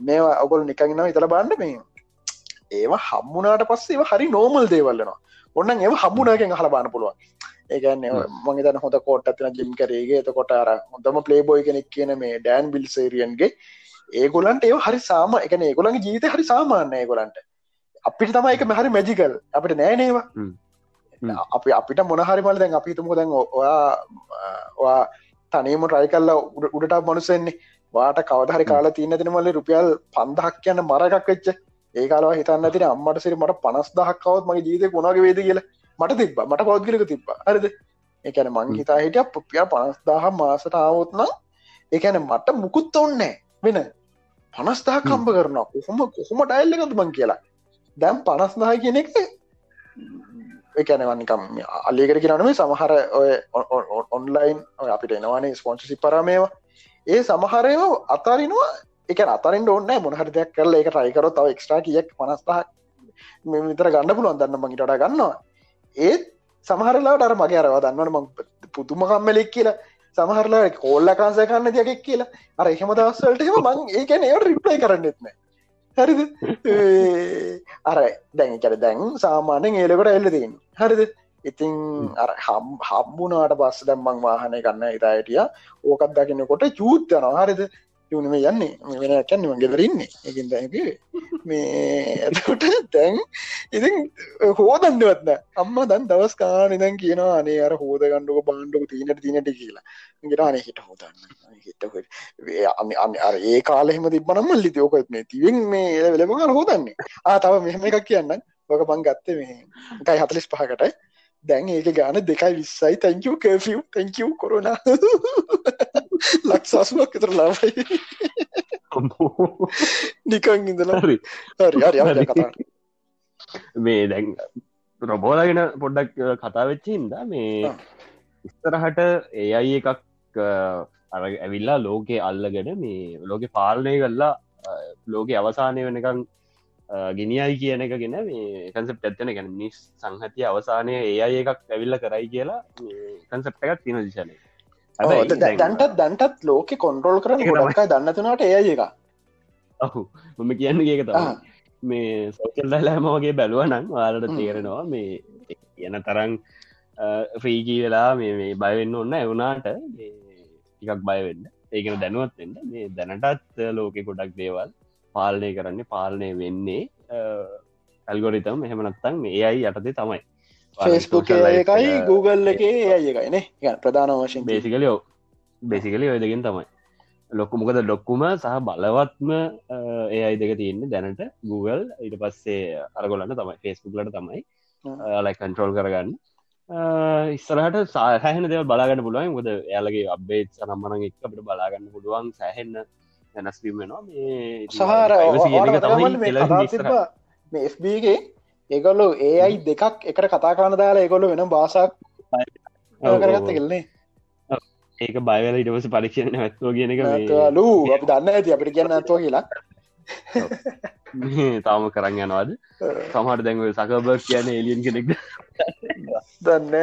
මේවා ඔගොල් නිකගෙන ඉතල බාන්ඩ මේ ඒවා හම්මුණට පස්සේ හරි නෝමල් දේවල්ලනවා ඔන්න ඒ හම්මුණකින් හල බාන පුළුවන්. ඒගන්න මගේ හොඳ කෝට ඇතින ජිම් කරේගේ එතකොට අර හොඳම පලේබෝයි කෙනෙක් කියන මේ ඩෑන් බිල්සේරියන්ගේ ඒගොලන්ට ඒ හරි සාම එකන ඒගොලන්ගේ ජීවිත හරි සාමාන්‍ය ඒගොලන්ට අපිට තමයි එක මෙහරි මැජිකල් අපිට නෑනේවා අපි අපිට මොනහරිමල් දැන් අපිතුම දැන් ඔයා තනීම රයි කල්ලා උඩට මනුසෙන්නේ වාට කවදහරි කාලා තියන්න තිනමල්ල රුපියල් පන්දහක් කියන්න මරකක් වෙච්ච. ඒ කාලවා හිතන්න තින අම්මට සිරි මට පනස් දහක්කවත් මගේ ජීතය කොනගේ වේද කියල. මට තිබ මට පෞද්ගලික තිබ හරිද? එකන මං හිතා හිටිය පුපිය පනස් දහ මාසට ආවොත්නම් ඒකැන මට මුකුත් ඔන්නෑ වෙන. පනස්දා කම්ප කරනවා. කොහොම කොහොම ඩයිල්ල එකතු මං කියලා. දැම් පනස්දහ කියන එක එකැනවනිකම් අල්ලිකට කියනනේ සමහර ඔය ඔන්ලයින් අපිට එනවානේ ස්පොන්සි පරමේවා ඒ සමහරයව අතරිනවා. එක අතරින් ඔන්න මොනහර දෙයක් කරල එක රයිකර තව එක්ස්ට්‍රා කියක් පනස්ථා විතර ගන්න පුළුවන් දන්න මගේට ගන්නවා. ඒත් සමහරලාට අර මගේ අරවා දන්නවන ම පුතුමකම්මලෙක් කියලා. සමහරලා කෝල්ල කාන්සය කන්න දෙයක් කියලා. අර එහෙම දවස්සවලට එම මං ඒකැන ඒට රිප්ලයි කරන්නෙත්නෑ හරිද? අර දැන්කට දැන් සාමානෙන් ඒලකට එල්ලදන්න හරිද? ඉතිං හම් හම්බුනාට පස්ස දැම්මං වාහනය කන්න ඉතායිටිය ඕකත් දකිනකොට චූත්තනවා හරිද? යුනම යන්නේ. වෙන කන්න ගෙදරන්නේ එකින් දැක මේ ඇතකොට දැන් ඉතින් හෝදන්ඩවත්න අම්ම දන් දවස් කාන දන් කියනවා අනේ අර හෝද ගණ්ඩුක බාණ්ඩුක තිීනට තිනට කියලා. ගෙනාන හිට හෝදන්න. හිට අන්න අර ඒ කාලෙම තිබනම ලිතියෝක මේ තිවෙන් මේ වෙලම හෝදන්නේ. ආ තව මෙහම එකක් කියන්න ඔක බං ගත්තේ මේ එකයි හතලිස් පහකටයි දැන් ඒක ගාන දෙකයි විස්සයි. තැංකව කෆිය් තැංකව් කොරුණ ලක්සාසුවක් එතර ලාබයි නිකං ඉඳලා. හරි. හරි කතා. මේ දැන් රොබෝලගෙන පොඩ්ඩක් කතා වෙච්චින්ද මේ ඉස්තරහට ඒ අයි එකක් අර ඇවිල්ලා ලෝකෙ අල්ලගෙන මේ ලෝකෙ පාලනය කල්ලා ලෝකෙ අවසානය වෙනකං ගෙනියයි කියන එක ගෙන මේ කන්සප් ඇත්තන ගැන මිස් සංහතිය අවසානය ඒ අය එකක් ඇවිල්ල කරයි කියලා කන්සප් එකක් තින දිශනය දැන්ටත් දැන්ටත් ලෝක කොන්ට්‍රෝල් කරන ගොඩක්කයි දන්නතුනාට ඒ එක ඔහු මම කියන්න ඒක තම මේ සෝකල් දලාම වගේ බැලුව නම් වාලට තේරෙනවා මේ කියන තරන් ෆ්‍රීකී වෙලා මේ බයවෙන්න ඔන්න එවුනාට ටිකක් බයවෙන්න ඒකන දැනුවත්වෙන්න මේ දැනටත් ලෝකෙ ගොඩක් දේවල් පාලනය කරන්න පාලනය වෙන්නේ ඇල්ගොරිතම් එහෙමනත්තන් මේ අයි යටතේ තමයි. ෆස්බුක් එකයි Google එක ඒයි එකයින ප්‍රධාන වශයෙන්. බේසිකලියෝ බේසිකලි ඔයදගෙන් තමයි. ලොක්කු මොකද ලොක්කුම සහ බලවත්ම ඒ අයි දෙක තියන්නේ දැනට Google ඊට පස්සේ අරගොලන්න තමයි ෆෙස්බුක්ලට තමයි. ලයි කන්ට්‍රෝල් කරගන්න. ඉස්සරහට සාහන දෙව බලාගන්න පුළුවන්. ොද යාලගේ අබ්බේත් සනම්මන එක් අපට බලාගන්න පුළුවන් සෑහෙන්න වෙනස්වීමෙනවා මේ සහර FBගේ ඒගොල්ලු ඒ අයි දෙකක් එකට කතා කාන දාලා ඒගොල්ලු වෙන බාසක් කරගත්ත කෙල්න්නේ ඒක බයවල ඉටවස පරීක්ෂණ ඇත්තුව කියන එක ලූ අපි දන්න ඇති අපිට කියන්න ඇත්තුව කියලා. තාම කරන්න යනවාද? සමහට දැන්ව සකබ කියන එලියන් කෙනෙක්. දන්න.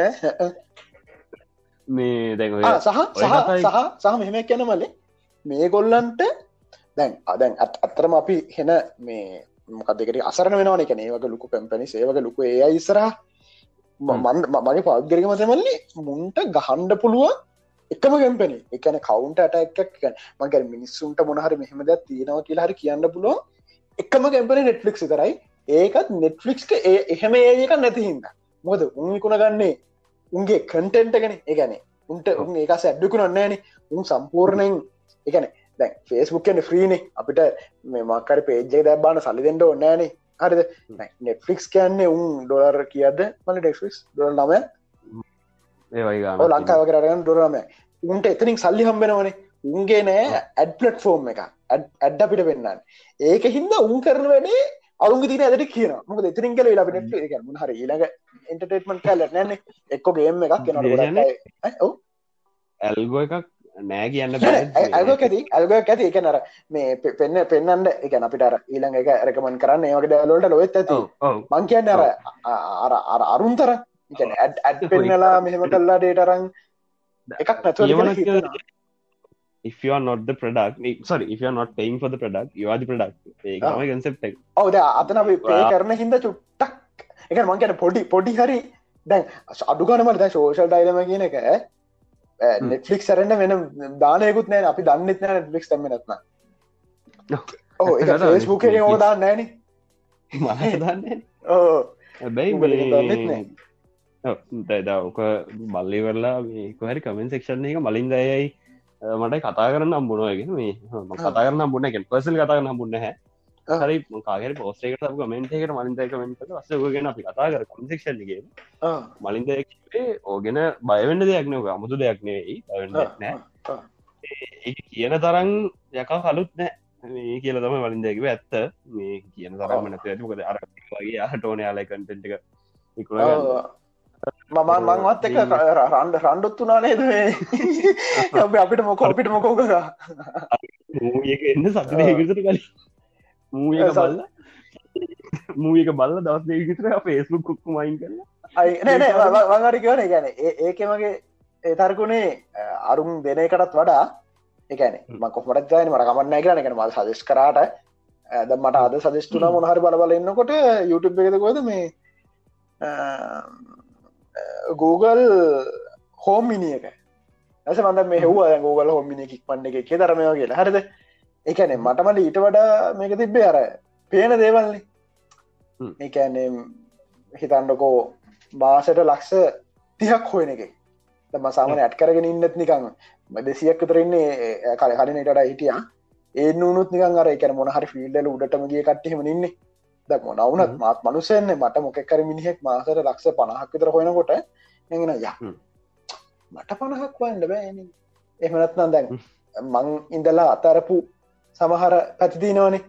මේ දැන් සහ සහ සහ සහ මෙහෙම කියන්න මල්ලේ මේ ගොල්ලන්ට දැන් අදැන් අත් අත්තරම අපි හෙන මේ මොකදකට අසරන වෙනවාන. එක ඒවක ලොකු කැම්පනි ඒවක ලොකු ඒ මන්ද මගේ පෞද්ගරික මතමල්ලි මුන්ට ගහන්ඩ පුළුවන් එකම කැම්පනි එකන කවුන්ට අටක් මග මිනිස්සුන්ට මොනහර මෙහමද තියෙනවා කියලා හරි කියන්න පුළුවන් එකම කැම්පනි නෙට්ලික් කරයි ඒකත් නෙට්ලික්ක ඒ එහෙම ඒක නැති හිද මොද උන්විකුණ ගන්නේ උන්ගේ කටෙන්ට ගැන ඒගැන උන්ට උන් ඒකස ඇඩ්ඩිකුණන්නේන උන් සම්පූර්ණයෙන් එකන දැ ෆේස්බුක්කන ්‍රීනේ අපිට මේ මක්කර පේජ්ජේ දැබාන සලි දෙෙන්ට ඔන්නෑනේ හරිද? නෙට්ෆික්ස් කියන්නේ උන් ඩොලර් කියද? මල ඩෙක්ස් ඩොල් නම ලංකාව කරගන්න ඩොරම උන්ට එතනින් සල්ලි හම්බෙනවනේ. උන්ගේ නෑ ඇඩ් පලට් ෆෝර්ම් එක ඇඩ් අපිට පෙන්න්න ඒක හින්ද උන් කරන වැඩේ අරුන් තින ඇදට කියන මොක එතරින් කල ලා එක හර ඊළඟ ඉන්ටර්ටේටමට කල නැන. එක්කොගේම එකක් කියෙන ඇල්ගෝ එකක් නෑ කියන්න ඇල්ග ඇති ඇල්ග ඇති එක නර මේ පෙන්න්න පෙන්න්නට එක අපිට ඊළඟ එක රැකමන් කරන්න ඒවගේ ඩලෝට ලොවෙත් ඇති. මං කියන්න අර අර අර අරුන්තර ඇඩ් පෙන්නලා මෙහෙම කල්ලා ඩේටරං එකක් නැතුව if you are not the product sorry if you are not paying for the product you are the product. ඒකමයි concept එක. ඔව් දැන් අතන අපි පේ කරන හින්දා චුට්ටක්. ඒ කියන්නේ මං කියන්නේ පොඩි පොඩි හරි දැන් අඩු ගන්න මට දැන් සෝෂල් ඩයිලම කියන එක නෙට්ලික් සරන්න වෙන දානයකුත් නෑ. අපි දන්නෙත් නෑ නෙට්ලික් තම නත්න ෆස්බුක ඕ දාන්න නෑන හැබැයි දවක බල්ලිවරලා කොහරි කමෙන් සෙක්ෂන් එක මලින් දයයි මට කතා කරන්න අම්බුණුවගෙන මේ. කතා කරන්න බුණ එක පසල් කතා කරන්න බුන්න හැ හරි කාගර පෝස්ටේකට කමෙන්ටේකට මලින්ද කමෙන්ට වස්සගෙන අපි කතා කර කම්සෙක්ෂන්ගේ මලින්දේ ඕගෙන බයවෙන්න දෙයක් නව අමුතු දෙයක් නෙවෙයි නෑ කියන තරන් යකා කලුත් නෑ මේ කියල තම වලින්දැකිව ඇත්ත. මේ කියන තරම නැත ඇතිකද අර වගේ අහටෝන යාලයි කටෙන්ට එක මම මංවත් එක රන්ඩ රණ්ඩුත්තුනා නේද මේ? අපිට මොක අපිට මොකෝක එන්න සතනයකට කලින් මූක බල්ල මූක බල්ල දවස් දෙකතර පේස්බුක් කුක්කු මයින් කරලා වඟරි කියවන ගැන ඒකමගේ ඒතර්කුණේ අරුම් දෙන එකටත් වඩා එකන කොමටත් ගන මට කමන්න කරන එක මල් සදෙස් කරාට ද මට අද සදස්ටුන මොහරි බලබල එන්නකොට YouTube එකදකොද මේ Google හෝම් මිනි එක ඇස මඳ මේ හව Google හෝම් මිනි කික් පන්න එක තරමය කියලා හරිද එකනේ මටමට ඊට වඩා මේක තිබ්බේ අර පේන දේවල්න්නේ හ්ම්. ඒකන්නේ හිතන්නකෝ මාසට ලක්ෂ තිහක් හොයන එක. දම සාමන ඇට් කරගෙන ඉන්නත් නිකං දෙසියක් විතරන්නේ කල හරිනටට හිටිය. ඒ නුත් නිකන් අර එක මොන හරි ෆිල්ඩල උඩටම ගිය කට්ටහෙම ඉන්නේ. ද මොනවුනත් මාත් මනුසයන්නේ මට මොකක්කර මිනිහෙක් මාසට ලක්ෂ පණහක් විතර හොයනකොට එගෙන ය. මට පණහක් වන්න බෑ එහමනත්නම් දැන් මං ඉඳලා අතරපු සමහර පැතිතිනවනේ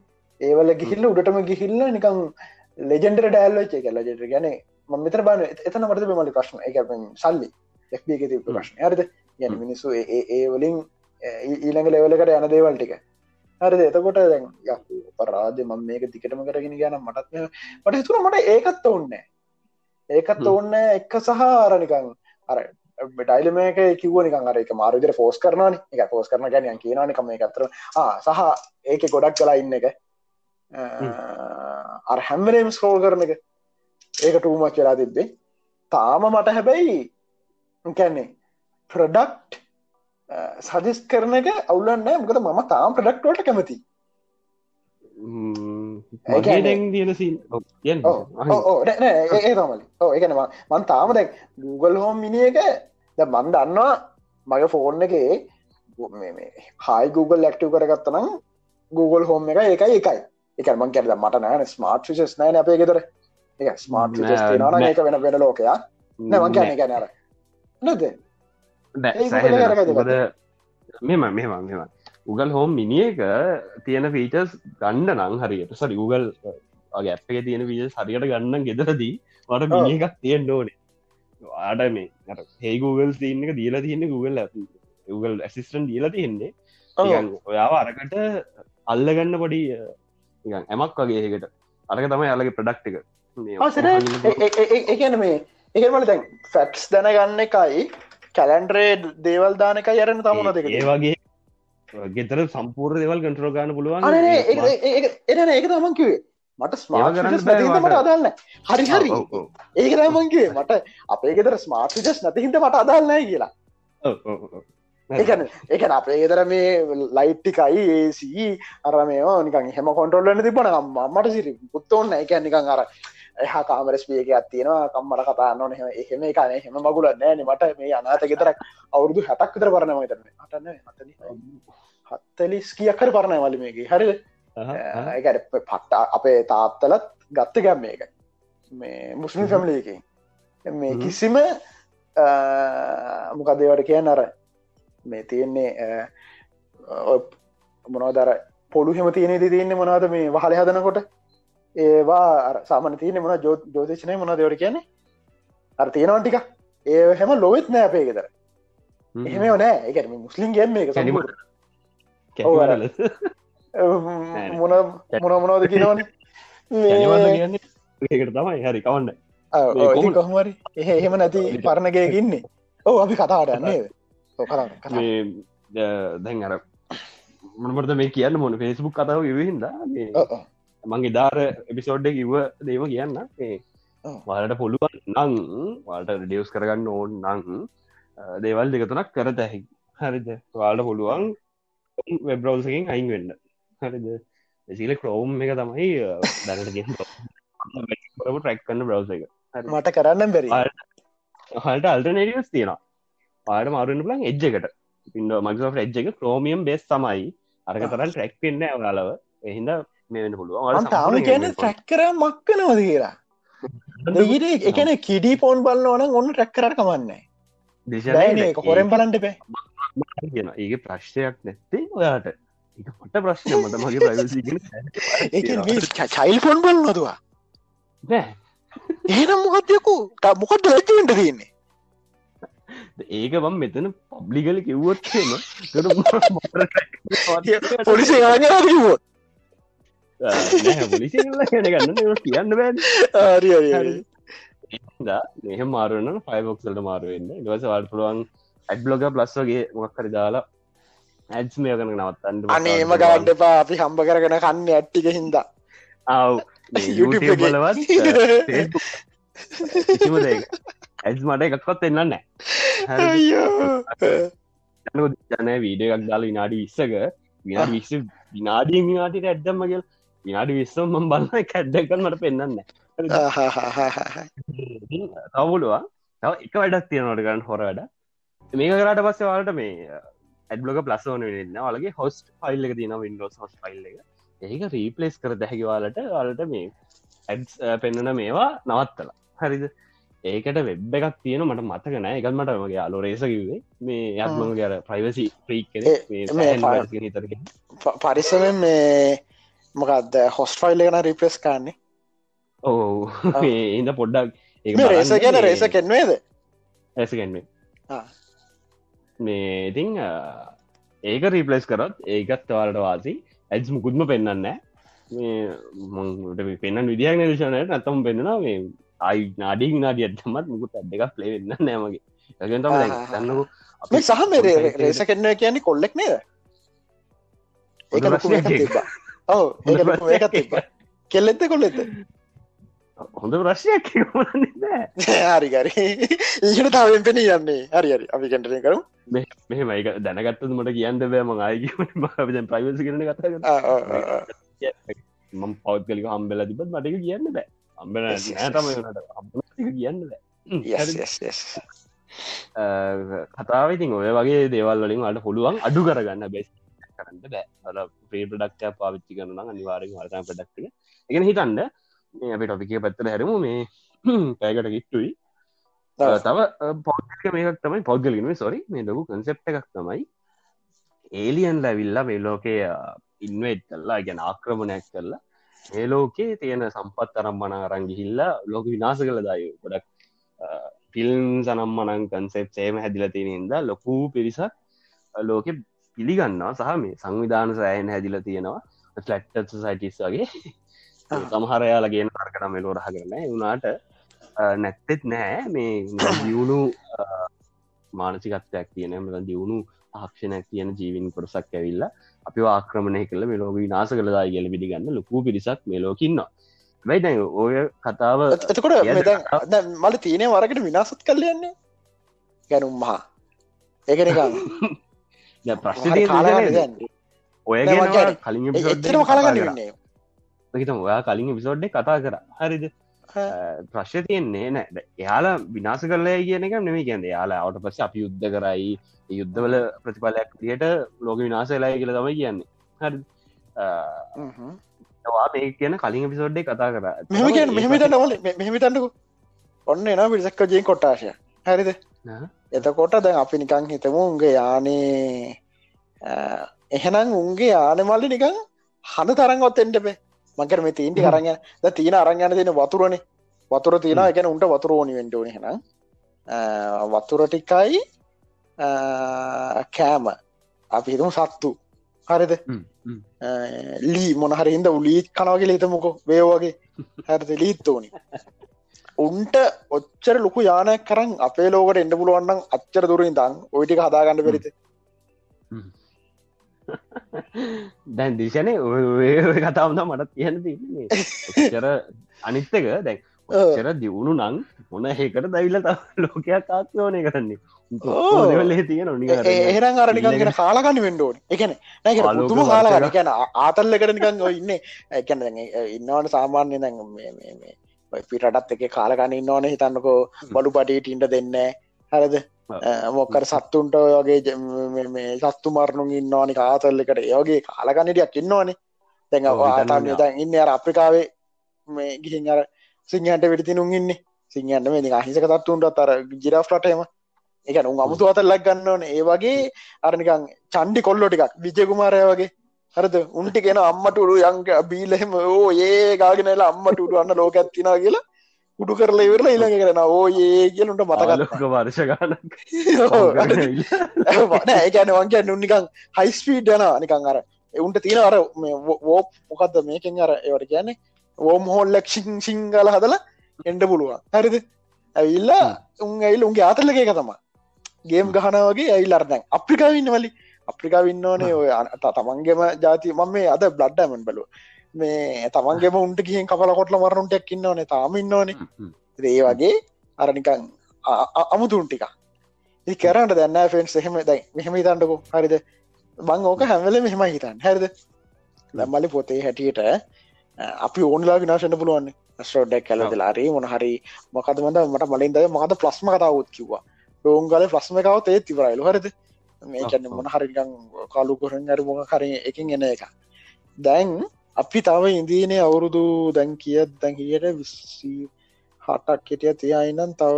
ඒවල ගිහිල්ල උඩටම ගිහිල්ල නිකං ලෙජෙන්ඩර ඩෑල්ලච එක ලජෙට ගැන මතර බන එතන මට මලි ප්‍රශ්න? එක සල්ලි. එක් ති ප්‍රශ්න. ගැන හ්ම්. මිනිස්සු ඒ- ඒ ඒ වලින් ඒ- ඊළඟ ලෙවලකට යන දේවල් ටික. හරිද? එතකොට දැන් පරාද ම මේක දිකටම කරගෙන ගැන මටත් මට හිතුන මට ඒකත් ඔන්න ඒකත්. ඔන්න එක සහ අරනිකං අර ඩයිල මේක කිව නිකන් අර එක මාරුවිදර ෆෝස් කරනන එක ෆෝස් කරන ගැන කියනනිකම මේ අතර. සහ ඒක ගොඩක් කලා ඉන්න එක. අර හැම්වලේම් ස්කෝල් කරන එක. ඒක ටූමච් වෙලා තිබ්බේ. තාම මට හැබැයි කැන්නේ ප්‍රඩක්් සජස් කරන එක අවුලන්න මොකද මම තාම් ප්‍රඩක්ටෝට කැමති ඒ කියන්නේ- කියන්න. තමලි ඕ එකන මන් තාම දැක් Google හෝම් මිනි එක ද මන් දන්නවා මගේ ෆෝන් එකේ හයි Google ලක්ටව කරගත්තනම් Google හෝම් එක ඒකයි එකයි එක මං කැරද මට නෑන ස්මාර්ට් ිෂස් නෑන අපේ ගෙතර එක ස්මාර්ට් නෑ. ඒක වෙන වෙන ලෝකයා නැමන් ගැන එක නෑර නද? මෙම මෙම මෙම උගල් හෝම් මිනි එක තියෙන ෆීචස් ගණ්ඩ නං හරියට. සරි ඇප් එක තියෙන වීජ හරියට ගන්න ගෙදරදී මට ඔව්. මිනි එකක් තියෙන් ඩෝනේ ආඩ මේ හෙයි Google තියන්න එක දීලා තියන්නේ Google Google ඇසිස්ටන් දීලා තියෙන්නේ. ඔයාව අරකට අල්ලගන්න පොඩි ඇමක් වගේ ඒකට. අරක තමයි අලගේ ප්‍රඩක්් එක. මේ සර එකන මේ එකමල දැන් ෆැක්ස් දැනගන්න එකයි කැලන්ඩරේ දේවල් දානක යරන තමුණ දෙක ඒ වගේ ගෙතර සම්පූර් දෙවල් කටරෝ ගන්න පුළුවන්. එන ඒක තමන් කිවේ මට ස්මාර්ට කරන්න නැතිහිද බෑ මට. මට. අදන්න හරි හරි. ඔව්, ඔව්, ඒක තමන්ගේ මට අපේ ගෙදර ස්මාර්ට ජස් නැතිහිට මට අදල්නෑ කියලා. එකන එකන අපේ ගෙදර මේ ලයිට්ටිකයි ඒසී අර මේෝ නිකන් හෙම කොටොල්ලන්න තිබන මට සිරි පුත්තෝන්න එක නිකන් අර එහා කාමරස්පියක අත්තියෙනවා කම්මට කතාන්න න එහෙම එකන එහෙම මගුල නෑන මට. මේ අනාත ගෙතරක් අවුරුදු හැටක් විතර පරණම තරන අටන්න හත්තලිස් කියකර පරණය වල මේක අහ. ඒකට පට්ටා අපේ තාත්තලත් ගත්ත ගැම් මේක මේ මුස්ලිම් ෆැමිලියකින් මේ හ්ම්. කිසිම මොකදේවට කිය නර මේ තියෙන්නේ මොනවදර පොඩු හෙම තියනෙ තියන්නේ මොනවද මේ වහල හදනකොට ඒවා අර සාමන තියන මොන ජෝතිෂනය මොන දෙවට කියන්නේ අර තියෙනවන් ටික ඒ හැම ලොවෙත් නෑ අපේ ගෙතර හ්ම්. එහෙම නෑ එක මුස්ලිම් සම්පූර්ණ. කැඩිමවල. මොන මොන මොනවද කියනවන? ඒකට තමයි. හරි කවන්න? කොහමරි එහ එහෙම නැති පරණගයකින්නේ ඔව අපි කතාට යන්නේ කතා මේ ද- දැන් අර මොනමට මේ කියන්න මොන ෆෙස්බුක් කතාව විවිහින්ද මේ මංගේ දාර එපිසෝඩ්ඩ කිව්ව දේව කියන්න. වලට පුළුවන් නං වලට ඩියවස් කරගන්න ඕන් නං දේවල් දෙකතුනක් කරත ඇහි හරිද? වාලට පුළුවන් වෙබ්‍රවසකින් අයින් වෙන්න හරිද සිල ක්‍රෝම් එක තමයි දැනට ගෙ ට්‍රක් කන්න බ්‍රවස එක. මට කරන්න බැරි. ආ. හල්ට අල්ටනේටියස් තියෙනවා. පාට මාරුන්න පලන් එජ් එකට. පින්ඩ මක්සෝ් එජ් එක ක්‍රෝමියම් බේස් තමයි. අරක තරන් ට්‍රැක් පෙන්න්න යාලව එහින්ද මේ වෙන පුළුවන්. තාම කියන ට්‍රැක් කර මක්කනවද කියලා? ඊට එකන කිඩි පෝන් බලන්න ඕන ඔන්න ට්‍රැක් කරට කමන්නේ දැන හොරෙන් බලන්ට පේ කියන ඒක ප්‍රශ්නයක් නැත්තේ ඔයාට එක පට ප්‍රශ්නය මට මගේ ඒ චයිල් ෆොන් බල නොදවා ඒනම් මොකක්දයකු මොකට ලැජ්ජෙන්ට තියන්නේ? ඒක බම් මෙතන පබ්ලිකල කිව්වොත්ම පොලිසි ගන්න කියන්න බෑ ආරි මෙහ මාරුවන්න ෆයිබොක්සල්ට මාරුවෙන්න. දවස වාට පුළුවන් ඇඩ්බලොග ප්ලස් වගේ මොක්කර දාලා ඇඩ්ස් මේ කන නවත්තන්න අනේම ගඩ පා අපි හම්බ කරගෙන කන්න ඇට්ටික හින්දා. එකේ. බලවත් ඇස් මට එකක්වත් එන්න නෑ අයියෝ. ජන වීඩිය එකක් දාලා විනාඩි විස්සක. විනාඩි විස්ස විනාඩිය විනාටිට ඇඩ්දම්මගල් විනාඩි විස්සම් මම් බලන්න එක ඇඩ්ඩකල් මට පෙන්න්න තවුලවා තව එක වැඩක් තියෙනවට ගන්න හොර වැඩ. මේක කරට පස්සේ වාලට මේ ඇඩ්ලොක ප්ලස් ඕන වෙන්න වලගේ හොස්ට ෆයිල් එක තින වින්ඩෝස් හොස් ෆයිල් එක. ඒක රීපලේස් කර දැහැකිවාලට වලට මේ ඇඩ් පෙන්න්නන මේවා නවත්තලා. හරිද? ඒකට වෙබ් එකක් තියෙන මට මතක නෑ. එකත් මට මගේ අලෝ රේස කිවේ මේ යත්ම ගර ප්‍රයිවසි ප්‍රීක් පරිසමෙන් මේ මොකක්ද හොස් ෆයිල් එකන රිපලස් කාන්නේ ඕ ඉද පොඩ්ඩක් රේස ගැන රේස කෙන්වේද ඇසගෙන්වේ මේ ඉතිං ඒක රීපලස් කරත් ඒකත් වාලට වාසි. ඇඩ්ස් මුකුත්ම පෙන්න්න මේ පෙන්න්න විදිහක් නිර්ශනයට නැතම් පෙන්න්නවා මේ අයි නාඩී නාඩිය ඇත්තමත් මුකුත් ඇඩ්ඩක් ලේවෙන්න නෑමගේ ඇගතම දන්නකු මේ සහ රේස කෙන්ව කියන්නේ කොල්ලෙක් නේද? ඒක ඔව ඒක තිබ කෙල්ලෙත්ත කොල්ලෙත්ත හොඳ ප්‍රශ්යක් හරිගරි ඊට තාවෙන් පෙන යන්නේ. හරි හරි. අපි කැටන කරු මෙහම එක දැනගත්තද මට කියන්න බෑ. මං ආයක ප්‍රයිවසි කරන කතා මම පෞද්ගලික හම්බෙල තිබත් මටක කියන්න බෑ. අම්බල නෑතම කියන්න කතාව ඉතින් ඔය වගේ දේවල් වලින් අට පුළුවන් අඩු කරගන්න බෙස් කරන්න බෑ. ප්‍රේ ප්‍රඩක්ටය පාවිච්චි කරන අනිවාරෙන් වර්තන ප්‍රඩක්ට එකන හිතන්න මේ අපි ටොපිකේ පැත්තර හැරමු. මේ පැකට කිට්ටුයි තව පෞද්ගලික මේකක් තමයි පෞද්ගලිම සොරි මේ ලොකු කන්සෙප් එකක් තමයි ඒලියන් ලැවිල්ලා මේ ලෝකය ඉන්වේට් කරලා ගැන ආක්‍රමණයක් කරලා ඒ ලෝකේ තියෙන සම්පත් අරම් මන අරංගිහිල්ලා ලෝක විනාස කළ. දාය ගොඩක් ෆිල්ම් සනම්මනං කන්සෙප් සේම හැදිල තියෙනෙද ලොකූ පිරිසක් ලෝකෙ පිළිගන්නවා. සහ මේ සංවිධාන සෑයන් හැදිල තියෙනවා. ෆලට් සයිටස් වගේ සමහරයාලගෙන තර්කන මෙලෝ රහ කරන වුණාට නැත්තෙත් නෑ මේ දියුණු මානසිකත්වයක් කියන මෙ දියුණු ආක්ෂණයක් කියන ජීවින් කොටසක් ඇවිල්ලා අපි ආක්‍රමණය කළ. මෙලෝක විනාස කළදා කියල පිළිගන්න ලොකු පිරිසක් මෙලෝකින්නවා වැයිදැ ඔය කතාව එතකොට මල තියනය වරකට විනාසත් කල්ලයන්නේ ගැනුම් මහා. ඒකනකම් ප්‍රශ්න ඔය කලින් එතරම කලගන්නන්නේ හිතම ඔයා කලින් විසෝඩ්ඩ කතා කර. හරිද? ප්‍රශ්ය තියෙන්නේ නෑ. එයාලා විනාස කරලය කියන එක නෙමේ කියන්න. යාලා අවට පස්ස අපි යුද්ධ කරයි. යුද්ධවල ප්‍රතිඵලයක් දියට ලෝක විනාසලාය කියල තමයි කියන්නේ. හරි මේ කියන කලින් පිසෝඩ්ඩේ කතා කර. මෙහමිට නවල මෙහමිතන්නකු ඔන්න එන පිරිසක්ක ජයෙන් කොට්ටාශය හැරිද? එතකොට දැන් අපි නිකං හිතමු උන්ගේ යානේ එහෙනම් උන්ගේ යානමල්ලි නිකං හඳ තරන්ගොත් එන්ටපේ මකර මේ තීන්ටි කරන්න ද තියන අරංගන තියෙන වතුරනේ. වතුර තියෙන එකන උන්ට වතුර ඕනි වෙන්ටෝන හෙන වතුර ටිකයි කෑම. අපි හිතම සත්තු. හරිද? ලී මොනහරහින්ද උලීත් කනවගේ හිතමකො. වේවගේ හැරත ලීත් ඕනි. උන්ට ඔච්චර ලොකු යානයක් කරන්න අපේ ලෝකට එන්න පුළුවන්නම් අච්චර දුරින් දන් ඔයිටි හදාගන්න පෙරිත දැන් දිශනය ඔය කතාවද මටත් තින්නේ චර අනිත්තක දැන් චර දියුණු නං මොන ඒකට දවිල්ල ලෝකයක් ආත්මෝනය කරන්නේ? තියෙන ඒරන් අරනිකගෙන කාලාගන්න වෙන්ඩෝන එකන නැ තුම කාලාගන්න ගැන ආතල්ල කරනිකන් ඉන්න. එකන ඉන්නවට සාමාන්‍ය දැන් පිටටත් එක කාලගන්න ඉන්නවන. හිතන්නකෝ බඩු පටීට ඉට දෙන්න හරද මොක්කර සත්තුන්ට මේ සත්තු මරණු ඉන්නවානි කාතල්ලකට ඒගේ කාලගන්නඩියක් ඉන්නවානේ. දැන් ආතම දැන් ඉන්න අර අප්‍රිකාවේ මේ ගිහින් අර සිංහට වෙටිතිනුම් ඉන්න. සිංහන්න මේ අහිසක තත්තුන්ට අර ජිරාෆ්ලටම එක උන් අමුතු අතල්ලක් ගන්නවන ඒ වගේ අරනිකං චන්ඩි කොල්ලො ටිකක් විජයකුමාරය වගේ. හරද? උන්ටි කියෙන අම්මටුරු යංක බීලහෙම ඕ ඒ ගාගෙනලා අම්මටුරු අන්න ලෝක ඇත්තිනා කියලා උඩු කරලා ඉවරලා ඊළඟ කරන ඕ ඒ කියලට මතකලක වර්ෂ ගාන වංගේ නුන්නිකං හයිස්පීඩ් යන නිකං අර එවුන්ට තියෙන අර වෝප් මොකක්ද මේකෙන් අර ඒවට කියන්නේ? ඕම් හෝල් ලක්ෂිං සිංගල හදලා එන්ඩ පුළුවන්. හරිද? ඇවිල්ලා උන් ඇයිල් උන්ගේ ආතල්ලක එක තමා ගේම් ගහනවගේ ඇයිල් අරදැන් අප්‍රිකාවන්න වලි අප්‍රිකාවින්න ඕනේ ඔය තමන්ගේම ජාති මම මේ අද බ්ලඩ්ඩමන් බලුව මේ තමන්ගේම උන්ට කියෙන් කපල කොටල මරනුන්ටක් ඉන්නවනේ තාම ඉන්නවනේ. ඒ වගේ අරනිකං අමුතුන් ටික කරට දැන්න ෆෙන්ස් එහෙම දැයි මෙහෙම තන්නකු හරිද? බං ඕක හැමල මෙහෙම හිතන් හැරද? දම්මලි පොතේ හැටියට අපි ඕනලා විනාශන්න පුළුවන් ස්ටෝඩක් කල දෙලාරේ මොනහරි මොකද මඳ මට මලින්ද මකද ප්ලස්ම කතාවත් කිව්වා. රෝංගල ප්ලස්මකාවත් ඒත් තිවරයිලු හරද? මේකන්න මොනහරිකං කාලු කොරෙන් අර මොක කර එකින් එන එක දැන් අපි තව ඉන්දීනේ අවුරුදු දැන් කියත් දැන් හියට විස්සී හටක් කෙටිය තියයිනම් තව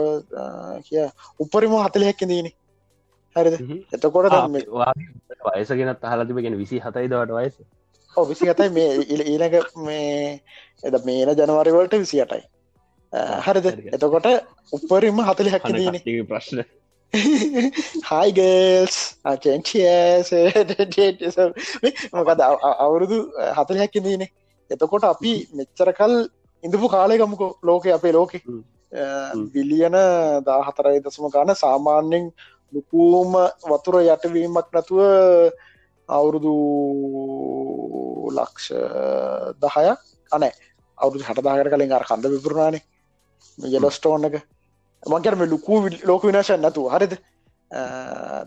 කිය උපරිම හතලයක් දීනේ හරිද? එතකොට වයසගෙනත් අහලතිබ ගෙන විසි හතයි දවට වයස. ඕ විසි හතයි. මේ ඊනක මේ එද මේන ජනවාරිවලට විසි අටයි හරිද? එතකොට උපරිම හතලි හැකි දීන ප්‍රශ්න හයිගල්ස් අචෙන්ටියස් මොකද අවුරුදු හතල හැකි දීනේ එතකොට අපි මෙච්චරකල් ඉඳපු කාලයකමකෝ ලෝක අපේ ලෝකෙ. බිලියන දා හතරයි දසම ගාන සාමාන්‍යෙන් ලුකූම වතුර යටවීමක් නැතුව අවුරුදු ලක්ෂ දහයක් අනෑ අවුදු හටදාකට කලින් අර කඳ විපුරණානේ යලොස්ටෝන් එක මංකරම ලුකූ ලෝක විනාශන් නැතු හරිද?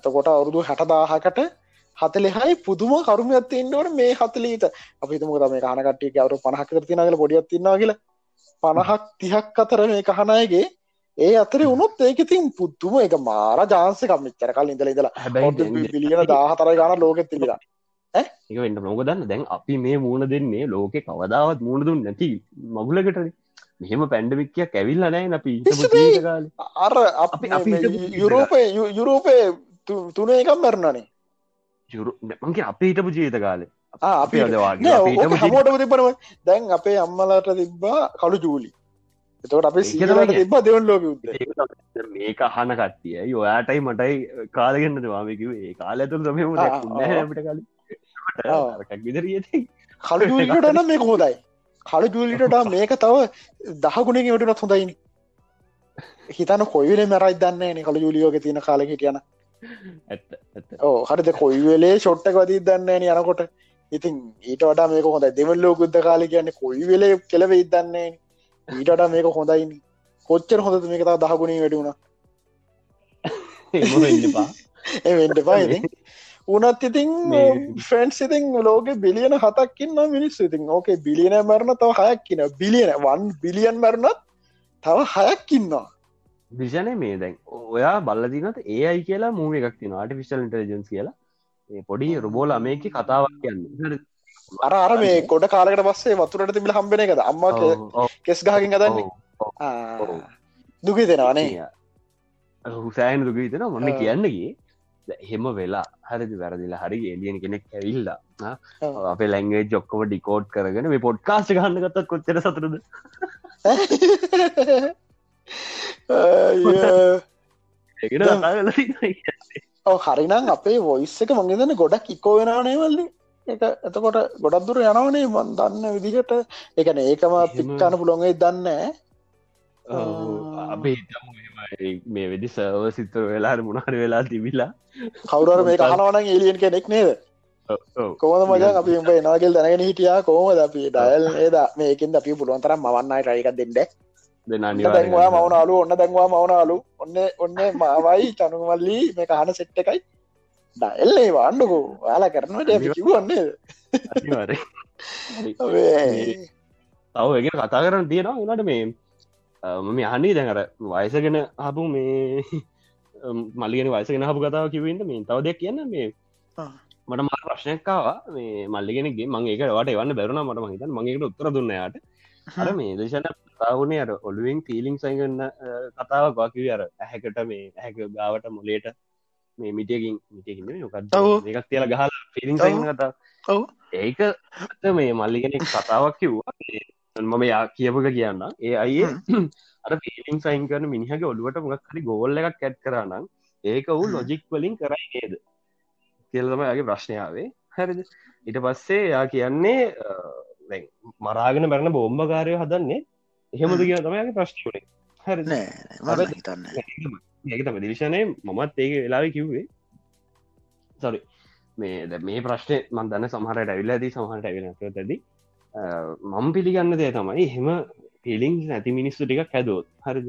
තකොට අවුරුදු හටදාහකට හතලෙහයි පුදුම කරුම ඇත්තන්නවට මේ හතලීත අපිතුම තම කනකටිය අවරු පණහකර තිනගල පොඩියත් තින්නා කියල පණහක් තිහක් අතර මේ කහනයගේ ඒ අතර උනුත් ඒක තින් පුද්තුම එක මාර ජාන්සකම් මෙච්චර කල් ඉඳල හැබැයි පිලියන දාහතර ගන ලෝකෙ තිබිලා ඒක වෙන්න නොකදන්න දැන් අපි මේ මූුණ දෙන්නේ ලෝකෙ කවදාවත් මුණ දුන්න නැති මගුලකට මෙහෙම පැන්ඩමික්කය කැවිල්ල නෑ අපි අර අපි යුරෝපය යුරෝපය තුන එකම් මැරණනේ. මගේ අපේ හිටපු ජීත කාලේ. අපි හමෝටම තිබරම දැන් අපේ අම්මලාට තිබ්බා කළු ජූලි එතවට අපේ සිලට තිබ දෙවන් ලෝක මේක අහන කට්ටිය. ඔයාටයි මටයි කාලගන්න දවාමකිව ඒ කාල ඇතුළ සමම ට කල විදරියති කලුටන මේ හොදයි කලු ජූලිට මේක තව දහගුණෙන් වටනත් හොඳයිනි හිතන කොයිල මැරයි දන්න කළ ජුලියෝක තියෙන කාල හිටියන ඕ හරිද? කොයි වෙලේ ෂොට්ටක වදී දන්න යනකොට. ඉතින් ඊට වඩා මේක හොඳ දෙවල්ලෝ ගුද්ධ කාලි කියන්න කොයි වෙලේ කෙලව ඉදන්නේ ඊටට මේක හොඳයින් කොච්චර හොඳ මේක තා දහගුණේ වැඩුණා පායිති උනත් ඉතින් ෆෙන්න්ස් ඉතින් ලෝක බිලියන හතක්කින්න මිනිස් ඉතින් ඕකේ බිලියන මරණ තව හයක්කින බිලියන වන් බිලියන් මරණත් තව හයක්කින්නවා විෂණය මේ දැන් ඔයා බල්ලදිනට ඒ අයි කියලා මූුව එකක් තින ආටිෆිශල් ඉන්ටජන්ස් කියලා. පොඩි රුබෝල මේක කතාවක් කියන්න. අර අර මේ කොඩ කාලකට පස්සේ වතුරට තිබිල හම්බෙන එකද? අම්මා කෙස් ගහකින් ගදන්නේ දුකි දෙෙනවානේ හුසෑන් දුකී දෙෙන මොන්න කියන්නගේ එහෙම වෙලා හරිදි? වැරදිලා හරි එලියන කෙනෙක් ඇවිල්ලා අපේ ලැංගේ ජොක්කම ඩිකෝඩ් කරගෙන මේ පොඩ්කාස්ට ගන්න ගත්තත් කොච්චර සතුරද හරිනම් අපේ වොයිස් එක මගේදන ගොඩක් ඉකෝ වෙනනේවල්ලි එක එතකොට ගොඩක් දුර යනවනේ මන් දන්න විදිහට. එකන ඒකම පික්කාන පුළොන්ගේ දන්න අපේ මේ වෙදි සව සිතර වෙලාට මුණහර වෙලා තිබිලා කවුරර මේ කහනවන එලියෙන් කෙනෙක් නේද කොම මජන් අපි උඹ එනාගල් දැනගෙන හිටියා කොහමද අපි ඩයල් ඒද මේකින් අපි පුළුවන්තර මවන්නයි රයිකක් දෙන්න දැන්වා මවනාලු ඔන්න දැන්වා මවනාලු ඔන්න ඔන්න මාවයි චනුමල්ලි මේ කහන සෙට්ට එකයි ඩල්ලේ වාන්නකෝ යාලා කරනට කිවන්නේ තව එක කතා කරන්න තියෙනවා එනට මේ මම අහන්නේ දැනර වයසගෙන හපු මේ මල්ලිගෙන වයසගෙන හපු කතාව කිවන්න මේ තව දෙයක් කියන්න මේ මට මා ප්‍රශ්නයක්කාවා මේ මල්ලිගෙනගේ මගේ වට වන්න බැරුණ මට මහිත මගේට උත්තර දුන්නයාට අර මේ දේශන කතාවනේ අර ඔලුවෙන් ෆිලිං සයිගන්න කතාවක් වාකිව අර ඇහැකට මේ ඇහැක ගාවට මොලේට මේ මිටියකින් මිටියකින් නොකත් එකක් තියල ගහල පිරිින් කතා ඒක මේ මල්ලිගෙනෙක් කතාවක් කිව්වා මම යා කියපක කියන්න ඒ අය අර පිලිින් සයින් කරන මිනිහගේ ඔලුවට මොක් හරි ගෝල්ල එකක් කැට් කරනම් ඒක වූ ලොජික් වලින් කරයි නේද? කියලතමගේ ප්‍රශ්නයාවේ හැරිද? ඉට පස්සේ යා කියන්නේ මරාගෙන බැරණ බෝම්භකාරය හදන්නේ. එහෙමද කිය තමයිගේ ප්‍රශ්නනේ හැරි හිතන්න ඒකතම දිවිශනය මමත් ඒක වෙලාව කිව්වේ. සොරි මේ මේ ප්‍රශ්නය මන් දන්න සමහරට ඇවිල්ල ඇති සමහට ඇවෙන ඇති මම පිළිගන්න දේ තමයි හෙම පිලිින් නැති මිනිස්සු ටික හැදෝත් හරි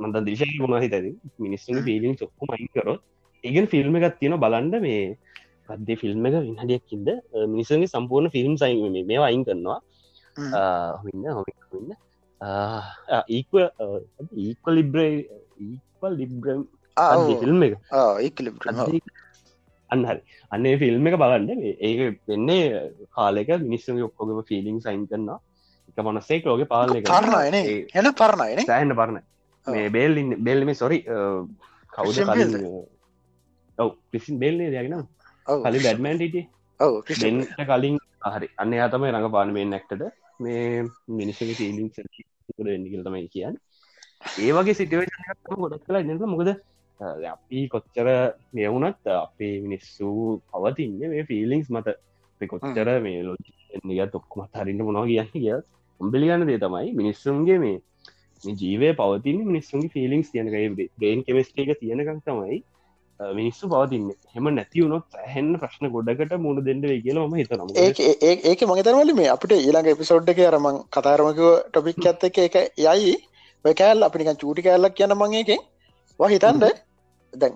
මන්ද දිශය ගුණ හිතද මිනිස්සු පිලිින් චොක්කු මයින් කරොත්. ඒගෙන් ෆිල්ම් එකත් තියෙන බලන්ඩ මේ පද්දේ ෆිල්ම් එක විහඩියක්කින්ද මිනිසගේ සම්පූර්ණ ෆිල්ම් සයි මේ අයින් කරනවා. හොන්න හොන්න ඒක්ව ඒක්ව ලිබ්‍රේ ඒක්වල් ලිබ්‍රම් ෆිල්ම් එක අන්නහරි අන්නේ ෆිල්ම් එක බලන්න. ඒක වෙන්නේ කාලෙක මිනිස්සගේ ඔක්කොගම ෆිලිං සයින් කරන්නා එක මනස්සේ ලෝක පාලය කරන එන පරණයින. සෑහන්න පරණ මේ බෙල්ලින් බෙල්ලම සොරි කවුද ඔව පිසින් බෙල්ලේ දයගෙන කලි බැඩ්මන්ට කලින් හරි. අන්න අතම රඟ පානමෙන් නැක්ටද මේ මිනිස්සගේ ෆිලිං එන්නගල් තමයි කියන්න. ඒ වගේ සිටුවේෂන් ගොඩක් කලා ඉන්නක මොකද අපි කොච්චර මෙවුනත් අපේ මිනිස්සු පවතින්න මේ ෆිලිංස් මත. කොච්චර මේ ලො නිග තොක්කමත් හරින්න මොනවා කියන්න කිය උම්බිලිගන්න දේ තමයි මිනිස්සුන්ගේ මේ ජීවය පවතින මිනිස්සුන්ගේ ෆිලිංස් තියනකයි බ්‍රේන් කෙමස්ටේක තියෙනකක් තමයි මිනිස්සු පවතින්න. හෙම නැතිවුණොත් හැන්න ප්‍රශ්න ගොඩකට මුණ දෙන්න වේ කියල ම හිතනම් ඒක මගතරවල මේ අපිට ඊළඟ එපිසෝඩ් එක අරමං කතාරමක ටොපික් ඇත්ත එක එක යයි. කෑල් අපිනික චූටි කෑල්ලක් කියන මංඒකෙන් හිතන්ද දැන්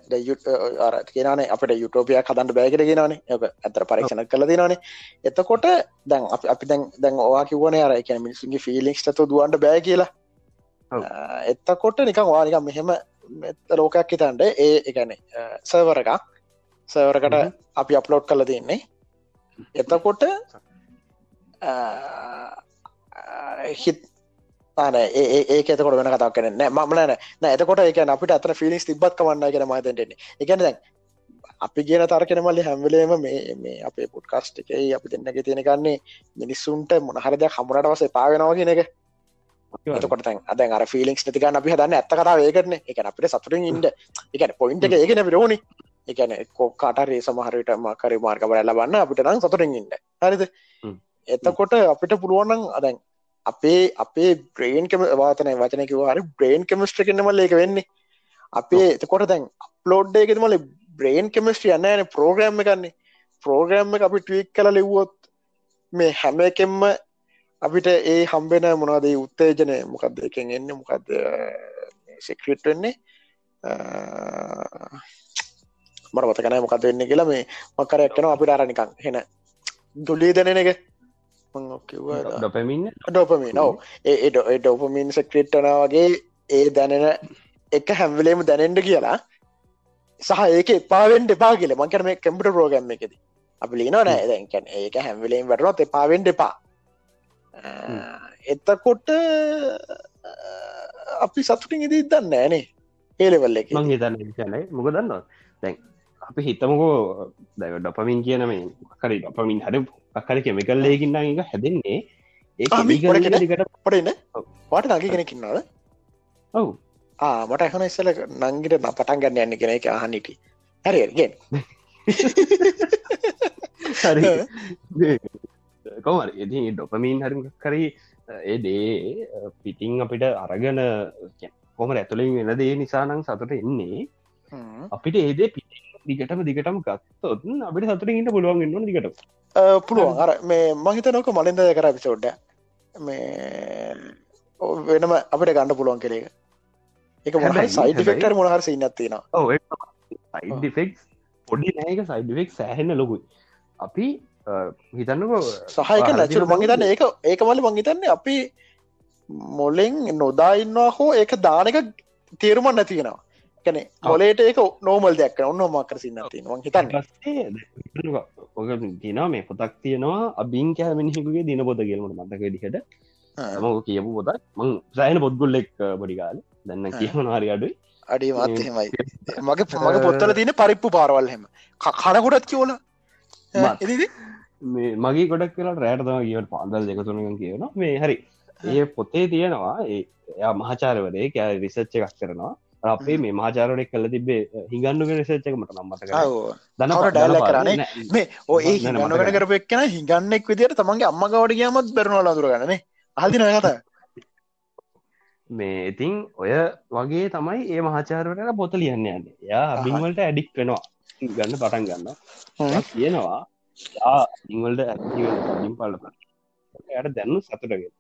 අර කියනේ අපට යුටෝපිය කදන්න බෑකට ගෙනනේ යක ඇතර පරීක්ෂණ කල දෙනනේ එතකොට දැන් අපි දැන් දැන් ඕවා කිවන අර එක මිනිසුන්ගේ ෆිලික්ස් ත දුවන්ට බෑ කියලා. එත්තකොට නිකං වානික මෙහෙම ලෝකයක් හිතන්ට ඒ එකන සවර එකක්. සවරකට අපි අප්ලෝඩ් කල දෙන්නේ එතකොට හිත් ආන ඒක එතකොට වෙන කතාක් කන මමලන එතකොට එක අපිට අතන ෆිලිස් තිබත් කවන්න කියෙන මතටන්නේ එකන දැන් අපි කියන තරකෙන මල්ලි හැම්වලේම මේ මේ අපේ පුට්කස්ට් එකයි අපි දෙන්නක තියෙනකන්නේ මිනිස්සුන්ට මොනහරද හමුණට වසේ පාවෙනවා කියන එක. එතකොට අද අර ෆිලික්ස් නතිකන්න අපි හදන්න ඇත්ත කතා ඒකරන එක අපිට සතුරින් ඉන්ඩ එකන පොයින්ට එක ඒගෙන පිරෝණි එකන කොක්කාටරේ සමහරට මකර මාර්ග බල බන්න අපිට නම් සතුරින් ඉන්න. හරිද? එතකොට අපිට පුළුවන්නම් අදැන් අපේ අපේ බ්‍රේන් කෙම වාතනය වචනකිව හරි බ්‍රේන් කෙමස්ට්‍ර කෙනමල එක වෙන්නේ. අපේ එතකොට දැන් අප්ලෝඩ් එකෙත මල බ්‍රේන් කෙමස්ට්‍රිය යන්න යන ප්‍රෝග්‍රම්ම කන්නේ ප්‍රෝග්‍රම්ම අපි ටීක් කල ලිව්වොත් මේ හැම එකෙම්ම අපිට ඒ හම්බෙන මොනවදේ උත්තේජනය මොකක්ද එකෙන් එන්න මොකක්ද සෙක්‍රට් වෙන්නේ? මර මතකනෑ මොකද වෙන්න කියලා මේ මක්කර එක්කන අපිට අරනිකං හෙන දුලී දෙන එක ඩොපමින් ඩොපමින්. නෝ ඒ ඩොපමින් සක්‍රට්ටන වගේ ඒ දැනෙන එක හැම්වලේම දැනෙන්ට කියලා සහ ඒක එපාවෙන්ට එපා කියල. මංකර මේ කම්පට ප්‍රෝගම්ම එකෙද. අපි ලිනෝ නෑ. දැකැන් ඒක හැම්වලේම් වැටනොත් එපාවෙන්ට එපා එතකොට අපි සතුටින් ඉදී දන්න ෑනේ ඒලෙවල්ල එක. මං හිතන්න කියනයි මොක දන්නවා දැන් අපි හිතමකෝ දැව ඩොපමින් කියන මේ කරි ඩොපමින් හර අකර කෙමිකල් ලේකින්න එක හැදෙන්නේ. ඒ පොටන්න වාට නග කෙනෙකින්නද ඔවු. මට එහන ඉස්සල නංගිට පටන් ගන්න යන්න කෙන එක අහනිටි හරිගෙන් හරි. කොමර එති ඩොපමීන් හරි කරී. ඒ දේ පිටිං අපිට අරගන කොම ඇතුළින් වෙන දේ නිසානං සතුට එන්නේ. අපිට ඒදේ පිටි දිගටම දිගටම ගත්තොත් අපිට සතුට ඉන්න පුළුවන් න්න දිගට පුළුවන්. අර මේ මහිත නොක මලින්ද කර පිසෝඩ්ඩ මේ වෙනම අපිට ගණඩ පුළුවන් කෙරේක එක. මොහ සයිඩිෆෙක්ටර් මොහර සින්නත්තින සයිඩිෆෙක් පොඩි නෑක සයිඩිෆෙක් සෑහෙන්න ලොකුයි. අපි හිතන්නක සහයක නැචරු මංහිතන්න ඒක ඒක මලි මංහිතන්නේ අපි මොලෙන් නොදාඉන්නවා හෝ ඒක දානක තේරුමන් නැතියෙනවා කැන මොලේට ඒක නෝමල් දෙයක් ඔන්න මකර සින්න තිනවා හිතන්න. ඔක තිනා මේ පොතක් තියෙනවා. අබින් කෑ මිනිහෙකුගේ දින පොත කියලමට මතක දිහට මක කියපු පොතක්. මං සෑහන පොද්ගුල්ලෙක් බොඩිකාල දන්න කියම නාරි අඩුයි. අඩි මත්හෙමයි මගේ මගේ පොත්තල තියෙන පරිප්පු පාරවල්හෙම කනකොටත් කියෝල මේ මගේ ගොඩක් කියලා රෑටතම කියවට පාදල් දෙකතුනක කියන මේ හරි. ඒ පොතේ තියෙනවා ඒ එයා මහචාරවරේ කෑ රිසච්ච එකක් කරනවා අපේ මේ මාචාරණය කල තිබේ හිගන්නු රිසච්චක මට නම්මත දනට ඩැල්ල කරන්නේ. මේ ඔය හිගන්නකට කරප එක්න හිගන්නෙක් විදියට තමන්ගේ අම්ම ගවට කියමත් බැරනල අදුරගන්නේ හදින කත මේ ඉතින් ඔය වගේ තමයි ඒ මහාචාරවට පොත ලියන්න යන්න. යා බිංවලට ඇඩික් වෙනවා. ගන්න පටන් ගන්න කියනවා යා ඉංවල්ට ඇ පල්ල යට දැන්නු සතුටගෙන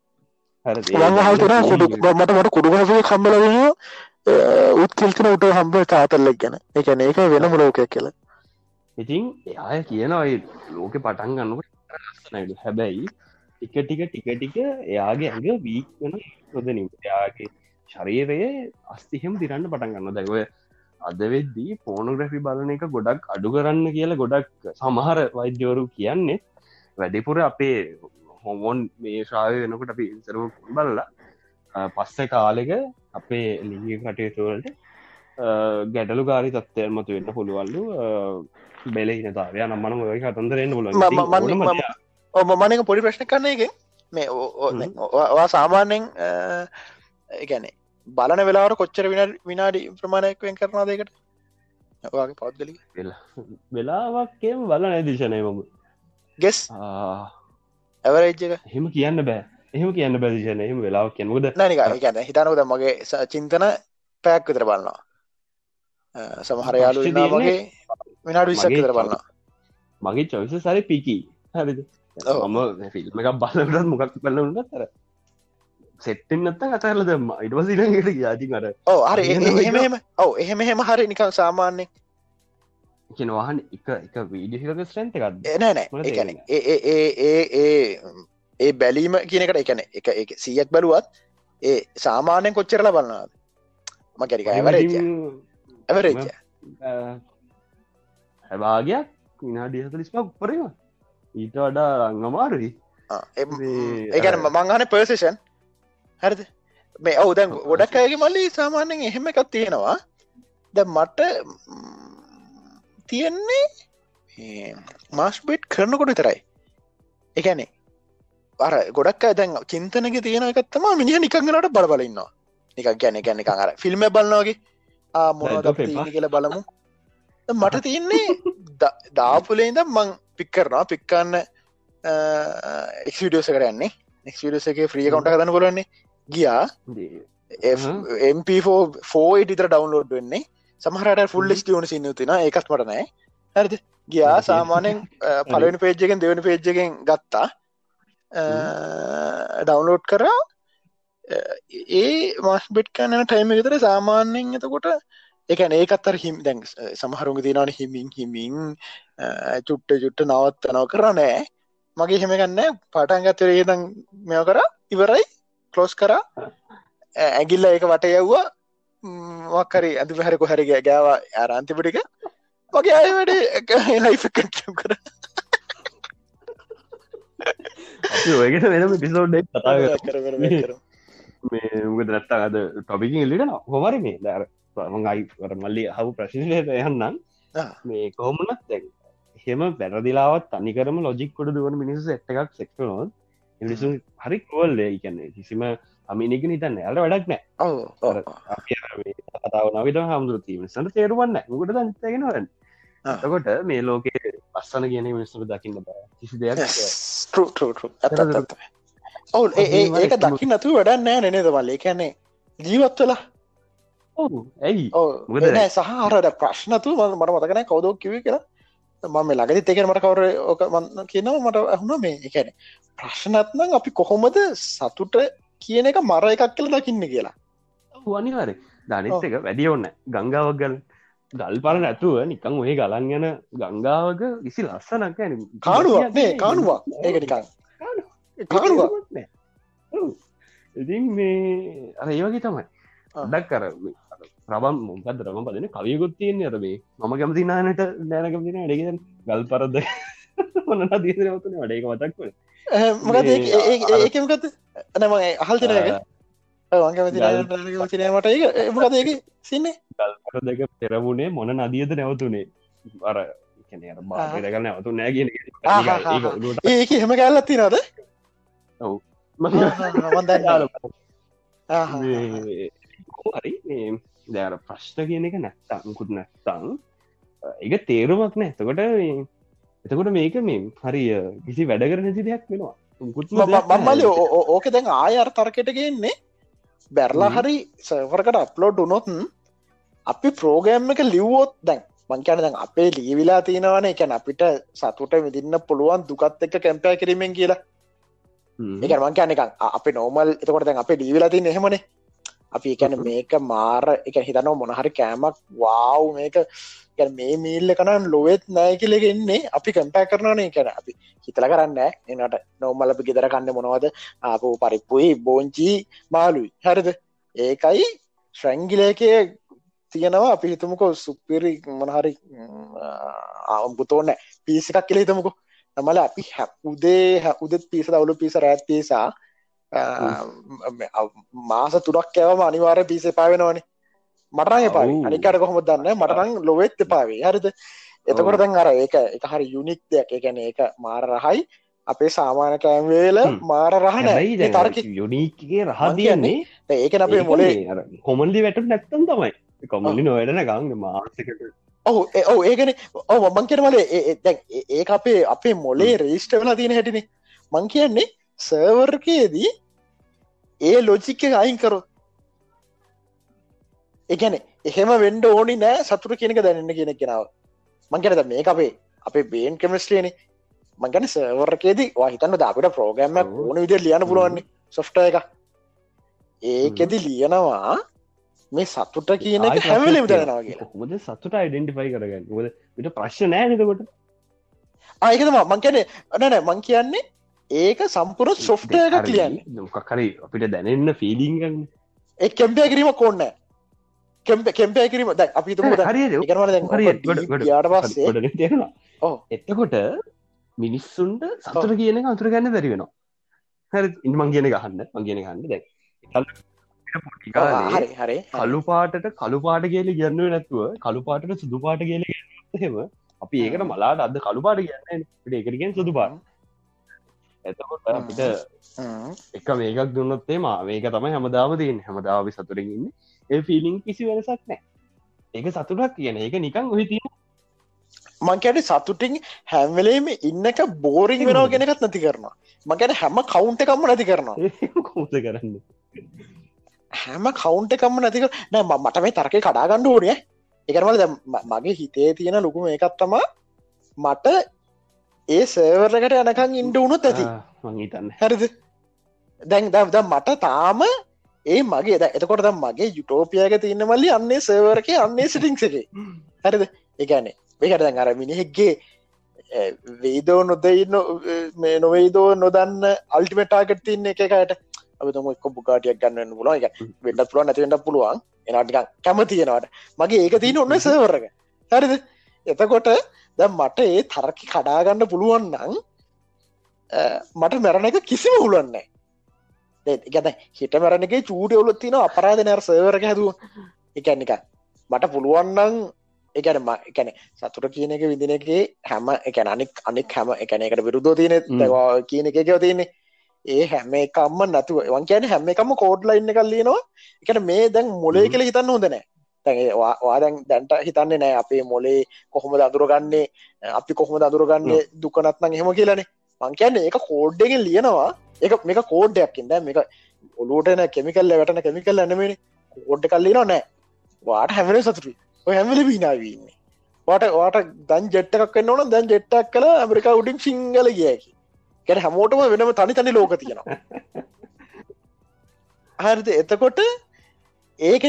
මට මට කුඩුගස කම්බල උත්කල්තන උට හම්බ තාතල්ලක් ගැන. එකන ඒක වෙනම ලෝකයක් කියලා. ඉතින් එය කියනයි ලෝක පටන් ලස්සනයිඩු හැබැයි ටික ටික ටික ටික එයාගේ ඇඟ වීක් වන නොදනින් එයාගේ ශරීරයේ අස්තිහෙම දිරන්න පටන් ගන්න දැව අද වෙද්දී පෝනොග්‍රැෆි බලන එක ගොඩක් අඩු කරන්න කියලා ගොඩක් සමහර වෛද්‍යවරු කියන්නේ. වැඩිපුර අපේ හොමොන් මේ ශාව වෙනකොට අපි ඉසරු බලලා පස්ස කාලෙක අපේ ලිග කටයුතුවලට ගැඩලු ගාරි තත්වය මතු වෙන්න පුළුවල්ලු බෙලහිනතාවය නම්මන ඔය කතන්දරෙන්න්න ඔම මනක පොඩි ප්‍රශ්න කරන එක මේ ඕවා සාමාන්‍යෙන් ගැනේ බලන වෙලාවට කොච්චර වින විනාඩි ප්‍රමාණයක්වෙන් කරනා දෙකට වගේ පෞද්ගලි වෙලාවක්කම බල නැදිශනය මම. ගෙස් ඇවරේජ්ක හෙම කියන්න බෑ එහම කියන්න බැදිශන එහම වෙලාවක් කියමුද නැනික ගැන හිතනකද මගේ චින්තන පැයක් විතර බලන්නවා සමහර යාලු වගේ විනාඩු විසක් විතර බලන්නවා මගේ චොයිස සරි පිකි හරිද? මම ෆිල්ම් එකක් බලටත් මොකක් බලන්නට තර සෙට්ටෙන් නත්ත අතරල දම්ම. ඉටවසිලට යාති අර ඕ අර එහෙම ඔව එහෙම එහෙම හරි නිකල් සාමාන්‍ය කියනවාහන් එක එක වීඩියක ස්ට්‍රන්ත එකක් නෑ එකන ඒ ඒ බැලීම කියනකට එකන එක එක සියක් බැලුවත් ඒ සාමානයෙන් කොච්චරල බලන්නාද ම කැරික ඇවරේජ ඇවරේජ හැවාගයක් විනාඩිය හතලිස්මක් උපරවා ඊට වඩා අංගමාරුයි ඒගැන මංහන පර්සේෂන් හරිද? මේ ඔවු දැන් ගොඩක් අයගේ මල්ලි සාමාන්‍යෙන් එහෙම එකක් තියෙනවා. ද මට තියෙන්නේ මාස්බෙට් කරනකොට තරයි එකැනේ අර ගොඩක් දැන් චින්තනක තියෙන එකත්තම මිනිහ නිකංගනට බලබලන්නවා නික ගැන ගැන එක අර ෆිල්ම් බලන්නවාගේ ආමොන කියල බලමු. මට තියන්නේ දාපුලේද මං පික් කරනවා. පික්කන්න එක්ඩියස කරන්නේ එක්ඩියසගේ ්‍රිය කවුන්ට කදන කොලන්නේ ගියා. MP4 ඉටිතර ඩවන්ලෝඩ් වෙන්නේ. සමහරට ෆුල් ස්ටියන සින්නතින එකත් මටනෑ හරිද? ගියා. සාමානෙන් පලවෙන පේජ්ජකෙන් දෙවන පේජ්ජකෙන් ගත්තා ඩවන්ලෝඩ් කරා. ඒ මස්බෙට් කන්නන ටයිම විතර සාමාන්‍යෙන් එතකොට එකන ඒකත්තර හිම දැන් සමහරුග තිනවන හිමින් හිමින් චුට්ට චුට්ට නවත්තනව කරනෑ මගේ හෙමගන්න පටන්ගත්තරේ දං මෙය කර. ඉවරයි. කලෝස් කර. ඇගිල්ල ඒක වට යව්වා මක්කරි ඇති පැහරකො හරිග ගෑව. ආරන්තිපටික මගේ අය වැඩ ලයිෆකටම් කර. ඔයකට වෙනම පිසෝඩ්ඩක් කතා කර මේ උග දත්තා අද ටොපිකින් ලිටන හොමරි මේ. දර මඟයි මල්ලි හව ප්‍රශ්නයට යන්නම් මේ කොහොමනත් දැන් හෙම පැරදිලාවත් තනිකරම ලොජික් කොට දුවන මිනිස එට් එකක් සෙක්නොත් මිනිසු හරි කෝල්ලේ කියන්න කිසිම අමිනික නිතන්න ඇල වැඩක් නෑ කතාව නවිට හමුදුරතීම සට තේරුවන්න ගොට දන්තගෙනවරන්න එතකොට මේ ලෝකේ පස්සන කියන මිනිස්සුට දකින්න බ. කිසි දෙයක් ඔවු ඒක දකි නතු වැඩන්න නෑ නෙනේද වල්ලේ කැන්නේ ජීවත්වලා ඇයි? සහරට ප්‍රශ්නතු මට මතකන කවදෝ කිව කියලා. මම ලගදි තේකෙන මට කවර ඕක කියනව මට ඇහුණ මේ එකන ප්‍රශ්නත්නම් අපි කොහොමද සතුට කියන එක මර එකක් කියල දකින්න කියලා. අනිවාර ධනිත් එක වැඩිය ඔන්න ගංගාවක් ගල ගල් පල නැතුව නිකං ඔය ගලන් ගැන ගංගාවක විසි ලස්සනක් කානුවක් නේ කානුවක්. ඒක නිකං කානුවක්. ඉතින් මේ අර ඒවගේ තමයි. ඩක් කර ප්‍රබම් මොකද රම පදන කවියකුත් තියන්නේ අරබේ මම කැමති නානට නෑනකමතින අඩගෙ ගල් පරද්ද ඔන්න දීසරවතුන වඩේක මතක්ව මොකද ඒකමකත් නම අහල් තිනක වංකමති මට ඒක මොකද ඒක සින්නේ දෙක පෙරවුණේ මොන නදියද නැවතුනේ. අර බාරක නැවතු නෑගෙන ඒක හෙම කැල්ලත්ති නද ඔවු. හරි දැර ප්‍රශ්න කියන එක නැත්තංකුත් නැත්තං එක තේරුමක් නෑ. එතකොට එතකොට මේක මේ හරි කිසි වැඩකර නැති දෙයක් වෙනවා මම්මල ඕක දැන් ආය අර්තර්කයට ගන්නේ බැරලා හරි සවරකට අප්ලෝඩ් උනොත්න් අපි ප්‍රෝගෑම් එක ලිව්වෝත් දැන් මංකන දැන් අපේ ලීවිලා තියෙනවන. එකැන අපිට සතුට විදින්න පුළුවන් දුකත් එක්ක කැම්පෑ කිරීමෙන් කියලා. එක මංකන එක අප නෝමල් එතකොට දැන් අපේ ලීවිලා තින්න එහෙමනේ අපි එකැන මේක මාර එක හිතනව මොනහරි කෑමක් වාව් මේක මේ මීල්ල කනන් ලොවෙත් නෑ කියලෙගෙන්නේ අපි කම්පෑ කරනනේ කැන අපි හිතල කරන්න එනට නොමල්ල අපි ගෙදර කන්න මොනවද? ආපු පරිප්පුයි බෝංචී මාලුයි හරිද? ඒකයි ශ්‍රැංගිලයකය තියෙනවා. අපි හිතමුකෝ සුපිරි මොනහරි ආම්පුතෝන්න පිසි එකක් කියල හිතමුකෝ. නමල අපි හැ උදේ හැ උදෙත් පිස දවලු පිස රැත් පිසා මාස තුරක් කෑවම අනිවාරය පිස පාවෙනවානේ මටරං එපාවි. අනිකට කොහොම දන්න? මටරං ලොවෙත් එපාවේ. හරිද? එතකොට දැන් අර ඒක එක හරි යුනික් දෙයක්. එකැන ඒක මාර රහයි. අපේ සාමාන කෑම්වේල මාර රහන තරක යුනීකගේ රහදියන්නේ ඒක අපේ මොලේ කොමන්දි වැට නැත්තම් තමයි. කොමලි නොවැඩන ගන්න මාසකට ඔහු ඔහු ඒකන. ඔව මං කරමල ඒ අපේ අපේ මොලේ රේෂ්ට වෙලා තියෙන හැටිනේ. මං කියන්නේ සර්වර්කයේදී ඒ ලොජික්ක අයින් කරොත් එකන එහෙම වෙන්ඩ ඕනි නෑ සතුර කියනක දැනන්න කියන කෙනාව. මංකනද මේ අපේ අපේ බේන් කෙමස්ටේන මංගන සවර්කේදී හිතන්න දාපට ප්‍රෝග්‍රම්ම ඕන විදිර ලියන පුළුවන්නේ සොෆ්ට එක ඒකෙදි ලියනවා මේ සතුට කියන හැමලම දනවා කියලා. හොද සතුට අයිඩෙන්ටිෆයි කරගන්න? විට ප්‍රශ්න නෑ නතකොට ආයකතම මං කියන අනන මං කියන්නේ ඒක සම්පුර සොෆ්ට එක කියන්න. මොකක්කරි අපිට දැනන්න ෆිලිංගන්න එක් කැම්පය කිරීම කොන්න කෙම්ප කෙම්පය කිරීම ද අපි හරි යාට පස්සේ තේරෙනවා එත්තකොට මිනිස්සුන්ට සතුර කියන අතුර ගන්න බැරි වෙනවා. හැ ඉන්මං කියන ගහන්න මංගෙන ගන්න දැ හරි හරි කලු පාටට කලු පාට කියල ගන්නුව නැතුව කලු පාටට සුදු පාට කියල හෙම අපි ඒකට මලාට අද කළු පාට කියන්න ඒකරගෙන් සුදු පාට එතකොට අපිට එක මේකක් දුන්නොත්තේ මා මේක තමයි හැමදාම තියෙන් හැමදාවි සතුරගන්න ඒ ෆිලිං කිසි වෙනසක් නෑ ඒක සතුටක් කියන ඒක නිකං ඔහි තිය මංකැට සතුටින් හැම්වලේම ඉන්නක බෝරිං වෙනව ගෙනකත් නැති කරනවා. මගැන හැම කවුන්ට එකක්ම නැති කරනවා. කෝත කරන්න? හැම කවුන්ට එකක්ම නැතික නෑ මට මේ තරකය කඩාගණ්ඩ ඕනිය එකරමල මගේ හිතේ තියෙන ලොකුම එකත්තම මට ඒ සේවරකට යනකං ඉන්ඩ වුණුත් ඇති. මංහිතන්න හැරිද? දැන් දම් මට තාම ඒ මගේ ද එතකොට දම් මගේ යුටෝපියක තියන්න මල්ලි අන්නේ සේවරක අන්නේ සිටිංසගේ හැරිද? එකනේ මේකට දැන් අර මිනිහෙක්ගේ වේදෝ නොදයින්න මේ නොවේදෝ නොදන්න අල්ටිමටාගට තින්න එකකට අපතුම එක් බුකාටියක් ගන්න පුලුව එක වෙන්න පුළුව නැතිවෙන්න පුළුවන් එනටික කැම තියෙනවාට මගේ ඒක තියන ඔන්න සවරක හරිද? එතකොට ද මට ඒ තරකි කඩාගන්න පුළුවන්නම් මට මැරණ එක කිසිම හුළුවන්නේ ගැත හිට මැරණගේ චූට ඔලුත් තින අපරාධ නෑර සවරක හැදුව. එකනික මට පුළුවන්නන් එකන එකන සතුර කියන එක විදින එක හැම එක අනික් අනික් හැම එකන එකට විරුද්ධ තියෙන කියන එකකව තියන්නේ. ඒ හැම එකම්ම නැතුව වන් කියන හැම එකම කෝඩ්ලයින්න කල්ලිනවා එකට මේ දැන් මොලේ කළ හිතන්න හොඳනෑ තැවාදැන් දැන්ට හිතන්නේ නෑ අපේ මොලේ කොහොම දදුරගන්නේ අපි කොහොම දදුරගන්නේ දුකනත්නම් එහෙම කියලනේ. මං කියන්නේ ඒක කෝඩ්ඩගෙන් ලියනවා. එක මේක කෝඩ්ඩයක්කින්ද මේක ඔලුටන කෙමිකල්ල වැටන කෙමිකල් ඇනමේ කෝඩ්ඩ කල්ලිනවා නෑ. වාට හැමල සතුරී ඔය හැමල පිනාවන්නේ වාට වාට දන් ජෙට්ටක් කන්න ඕන දැන් ජෙට්ටක් කළ ඇමරිකා උඩින් සිංහල ගියකි කැන හැමෝටම වෙනම තනි තනි ලෝක තියෙනවා. හරිද? එතකොට ඒක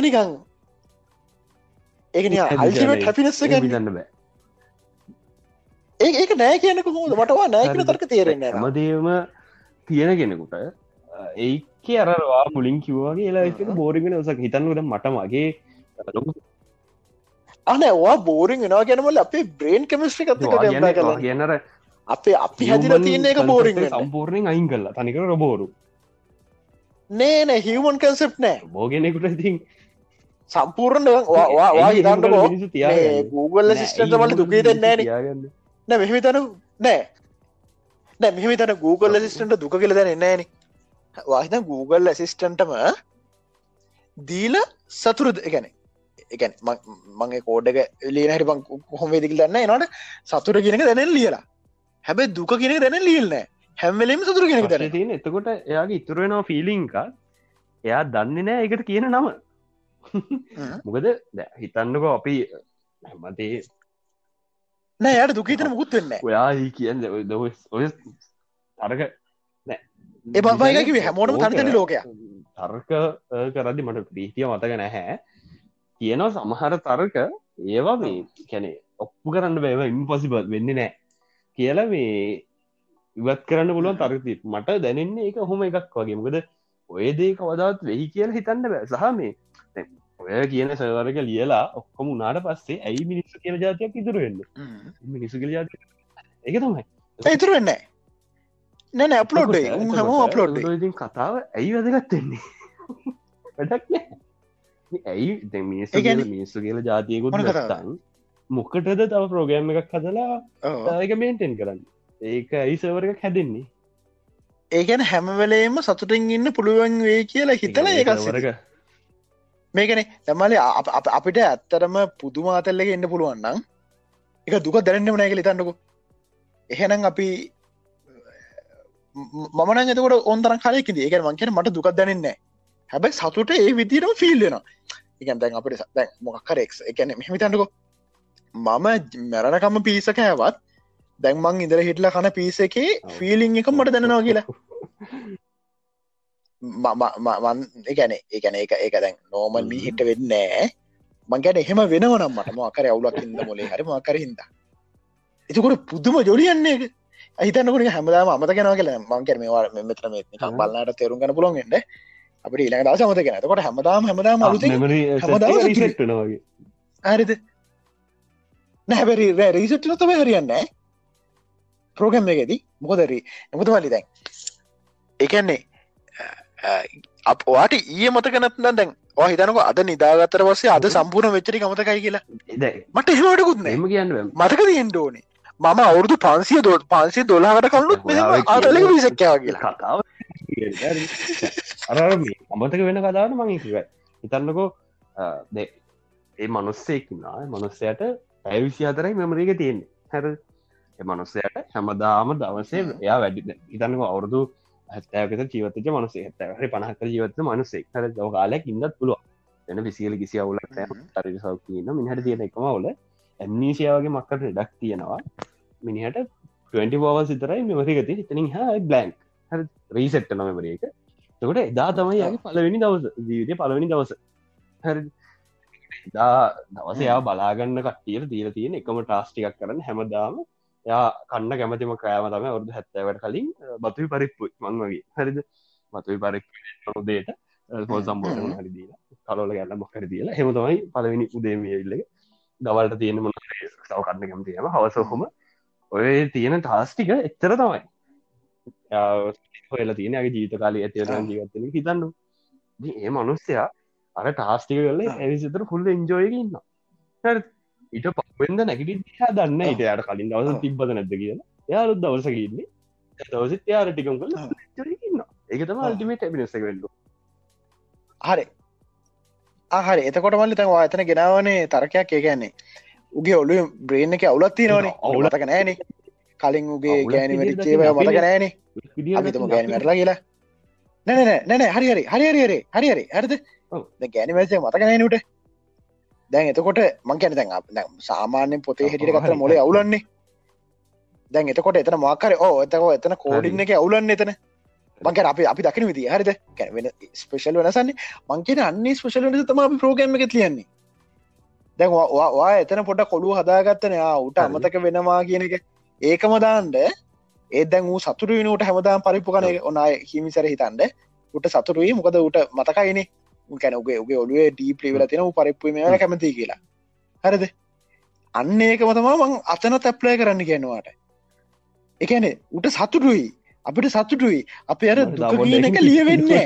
ඒකන අල්ටිමට හැපිනස්ස ගන්න බෑ. ඒක නෑ කියනක හොද මටවා නෑකන තර්ක තේරෙන්නේ මදේම තියෙන කෙනෙකුට ඒක අරවා මුලින් කිව්වාගේ එලා බෝරිගෙන ඔසක් හිතන්නකට මට මගේ අනවා බෝරිං වෙනවා ගැනමල අපේ බ්‍රේන් කෙමිස්ට්‍රි කත කියනර අපේ අපි හැදිල තියන්න එක බෝරිං සම්පූර්ණයෙන් අයින් කල්ලා තනිකර රබෝරු. නෑ නෑ හිවමන් කන්සෙප් නෑ. බෝගෙනෙකුට ඉතින් සම්පූර්ණ වා Google සිිස්ටට වල දුකේ දෙන්නෑ නෑ මෙහිතන නෑ. නෑ මෙහිතන Google සිිස්ටට දුක කියල දැන නෑන. වාහිත Google ඇසිස්ටන්ටම දීල සතුරුද ගැන එකන් මගේ කෝඩක ලියන හරි කොහොම දිකල් දන්න නට සතුර කියනක දැනෙල් ලියලා. හැබැ දුක කියෙන දැන ලියල්නෑ හැම්වලෙම සතුර කියෙන දැන තියෙන එතකොට එයාගේ ඉතුරුවෙනවා ෆිලිංක එයා දන්නේ නෑ එකට කියන නම මොකද? හිතන්නක අපි හැමතේ නෑ යට දුකීතන මුකුත් වෙන්න ඔයා කියන්න ඔය අරක ඒ බබයිකිව හැමෝටම තනිතනි ලෝකය තර්ක කරදි මට ප්‍රීතිය මතක නැහැ. කියනවා සමහර තර්ක ඒවා මේ කැනෙ ඔප්පු කරන්න බැව ඉම්පොසිබල් වෙන්න නෑ. කියලා මේ ඉවත් කරන්න පුළුවන් තර්ති මට දැනෙන්නේ එක හොම එකක් වගේ. මොකද ඔය දේ කවදාත් වෙහි කියලා හිතන්න බෑ. සහ මේ ඔය කියන සවරක ලියලා ඔක්කොම උනාට පස්සේ ඇයි මිනිස්සු කියල ජාතියක් ඉතුරුවෙන්න මිනිසු කියල ජාති එක තමයි. ඉතුරු වෙන්න නැන අප්ලෝඩ් හම අප්ලෝඩ් ඉතින් කතාව ඇයි වැදගත්වෙන්නේ වැඩක් ඇයි දැ මිනිස්ස මිනිස්සු කියල ජාතියකුත් ගතන් මොකටද තව ප්‍රෝගෑම් එකක් හදලා ඒක මේන්ටෙන් කරන්න? ඒක ඇයි සවරක හැදෙන්නේ? ඒගැන හැමවලේම සතුටින් ඉන්න පුළුවන් වේ කියලා හිතල ඒකසරක මේකන තමල අපිට ඇත්තරම පුදුමාතල්ලක එන්න පුළුවන්නම් එක දුක දැරෙන්න්නම නෑකල තන්නකු එහෙනම් අපි මමන එතකොට ඔොන්තරන් කාලයකිද ඒක මංකෙන මට දුකක් දැනන්නේ හැබැයි සතුට ඒ විදිරම් ෆිල්ලෙන එකන් දැන් අපිට දැන් මොක්කරෙක් එකන මෙහිතන්නකෝ මම මැරණකම පිසක ඇවත් දැන්මං ඉදර හිටල කන පිස එකේ ෆිලිං එක මට දැනවා කියලා මන් එකන එකන එක එක දැන් නෝමල් මී හිට වෙන්නෑ මං ගැන එහෙම වෙනවනම් මට මකර අවුලක් ඉන්න මොලේ හරි මකර හිද එතකොට පුදුම ජොලියන්නේ හිතන්නකට හැමදාම අමත කෙනව කියල. මං කර මේවා මෙතර මේ බලන්නට තේරුම් ගන්න පුළොන්ගෙන්ට අපට ඊළඟ දස මත කෙන කොට හැමදාම හැමදාම හැමදාගේ හරිද? නැහැබැරි රීසට් නොතම හරියන්න ප්‍රෝගම් එකෙදී මොකදරී එමුත වලි දැන්? එකන්නේ අප ඔයාට ඊය මතකනත්න දැන් හිතනක අද නිදාගත්තර වස්සේ අද සම්පූර්ණ වෙච්චරි මතකයි කියලා. මට එහෙමටකුත් එම කියන්න මතක තියෙන්ට ඕනේ. මම අවුරදු පන්සිය දො පන්සේ දොලාහට කලුත් ආතල විසක්කයා කියලා. කතාව අර අමතක වෙන කතාවට මංකිව හිතන්නකෝ දෙ ඒ මනුස්සයකින්නා මනුස්සයට ඇවිසි අතරයි මෙමරීක තියෙන්නේ. හැර මනුස්සයට හැමදාම දවසේ එයා වැඩි ඉතන්නක අවුරදු හැත්තෑකත ජීවතච මනුසේ හැත්තහරි පනහක ජීවත මනුසේ හර දවකාලයක් ඉන්නත් පුළුව එන විසිල කිසි අවුලක් තරි සෞකීන මිනිහට තියෙන එකම වල ඇම්නීසියාවගේ මක්කට ඩක් තියෙනවා. මිනිහට 20 පව සිතරයි මෙමරිකති හිතනින් හ බ්ලන්ක් හ රීසෙට්ට නොමර එක. තකොට එදා තමයි යගේ පලවෙනි දවස ජීවිතය පලවෙනි දවස. හරි. දා දවසයා බලාගන්න කට්ටියට දීල තියෙන එකම ට්‍රස්ටිකක් කරන්න හැමදාම යා කන්න කැමතිම කෑම තම ඔරුදු හැත්තවට කලින් බතුයි පරිප්පු මං වගේ. හරිද? මතුයි පරිප් නොදේට හෝ සම්බෝධ හරි දීලා. කලෝල ගැන්න මොකර දීලා. හෙමතමයි පලවෙනි උදේමියල්ලක දවල්ට තියෙන මොන සව කන්න කැමතියම හවසහොම ඔය තියෙන ටාස්ටික එච්චර තමයි. හොල තියෙනගේ ජීත කාලය ඇතිවරන් ජීගත්තන හිතන්නු ඒ මනුස්සයා අර ටාස්ටික කල ඇවිසිතර පුල්ල එන්ජෝයක ඉන්න ඉට වෙන්ද නැගිට හ දන්න ඉට යට කලින් දවස තිබ්බද නැද කියන යාලුත් දවසකින්නේ දවසත් යාර ටිකම් කල න්න එකතම අල්ටිමේට ඇබිනස වෙල්ල හරි. හරි. එතකොට මල්ලි තන් ආතන ගෙනවනේ තරකයක්. ඒකන්නේ උගේ ඔලු බ්‍රේන් එක අවුලත් නවනේ ඔවුලතක නෑනේ කලින් උගේ ගෑන වැටිචේ මතක නෑනේ අිතම ගෑන වැටලා කියලා. නැන නැන හරිරි හරිරි හරිරි හරිරි හරිද? ගැනවසේ මතක නෑනුට දැන් එතකොට මං කියන දැන් සාමාන්‍යෙන් පොතේ හිටිට කතර මොලේ අවුලන්නේ? දැන් එතකොට එතන මාකර ඕ එතක එතන කෝඩින්න එක අවුලන්න එතන. මංකර අපි අපි දකින විදි හරිද? කැවෙන ස්පේෂල් වෙනසන්නේ. මංකෙන අන්නේ ස්පේෂල් තම අපි ප්‍රෝගම් එක තියන්නේ දැන් වා එතන පොට කොඩු හදාගත්තන. උට අමතක වෙනවා කියන එක. ඒකම දාන්ඩ ඒදැන් වූ සතුරු වනට හැමදාම් පරිපු කන ඔනයි හිමිසර හිතන්ඩ උට සතුරුයි මොකද උට මතකයිනේ කැන උගේ උගේ ඔලුවේ ඩී ප්‍රීවල තියෙන පරිප්පුම කැමති කියලා. හරිද? අන්න ඒකම තමා මං අතන තැප්ලය කරන්න කියනවාට එකන උට සතුටුයි. අපිට සතුටුයි. අප අර දුක එක ලියවෙන්නේ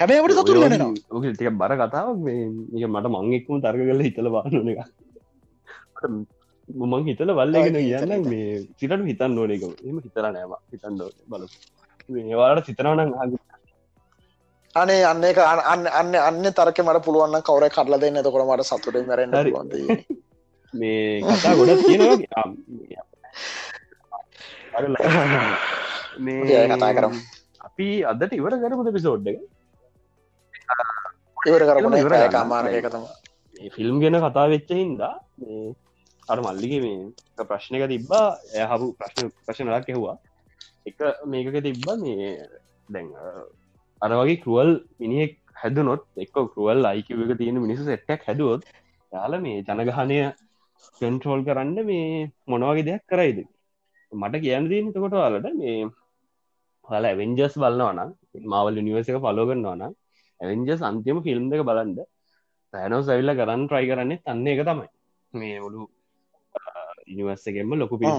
හැබැවට සතුර වෙනවා. ටික බර කතාවක් මට මංගෙක්ම තර්ක කල හිතල බාන එක. මං හිතල වල්ලගෙන කියන්න මේ සිටට හිතන්න ඕන එක. එම හිතර නෑම හිතන්න බල ඒවාට සිතරවන අනේ අන්න එක අන්න අන්න අන්න තරක මට පුළුවන්න කවර කරල දෙන්න. තකොට මට සතුට මරන්න ොන්ද මේ කතා ගොඩ මේ කතා කරම්. අපි අදට ඉවර කරමුද පිසෝඩ් එක? ඉවර ඉවර කාමාන එකතම ෆිල්ම් ගෙන කතා වෙච්ච හින්දා අර මල්ලිගේ මේ ප්‍රශ්නක තිබ්බා. ඇහපු ප්‍රශ්න ප්‍රශ්නලක් එහවා එක මේකක තිබ්බ මේ දැන් අර වගේ කරුවල් මිනිෙක් හැදනොත් එක්ක කරුවල් අයිකිවක තියෙන මිනිසු සෙට්ටක් හැදුවොත් යාල මේ ජනගහනය කන්ට්‍රෝල් කරන්න මේ මොනවගේ දෙයක් කරයිද? මට කියන්න දීනතකොට වලට මේ හල ඇවෙන්ජස් බලන්නවන මවල් නිවසක පලෝගන්නවන ඇවෙන්ජස් අන්තිම ෆිල්ම් එක බලන්ද තෑනෝ සැවිල්ල කරන්න ට්‍රයි කරන්නේ තන්න එක තමයි. මේ ඔලු uh, ඉනිවස්සගෙන්ම ලොකු පිස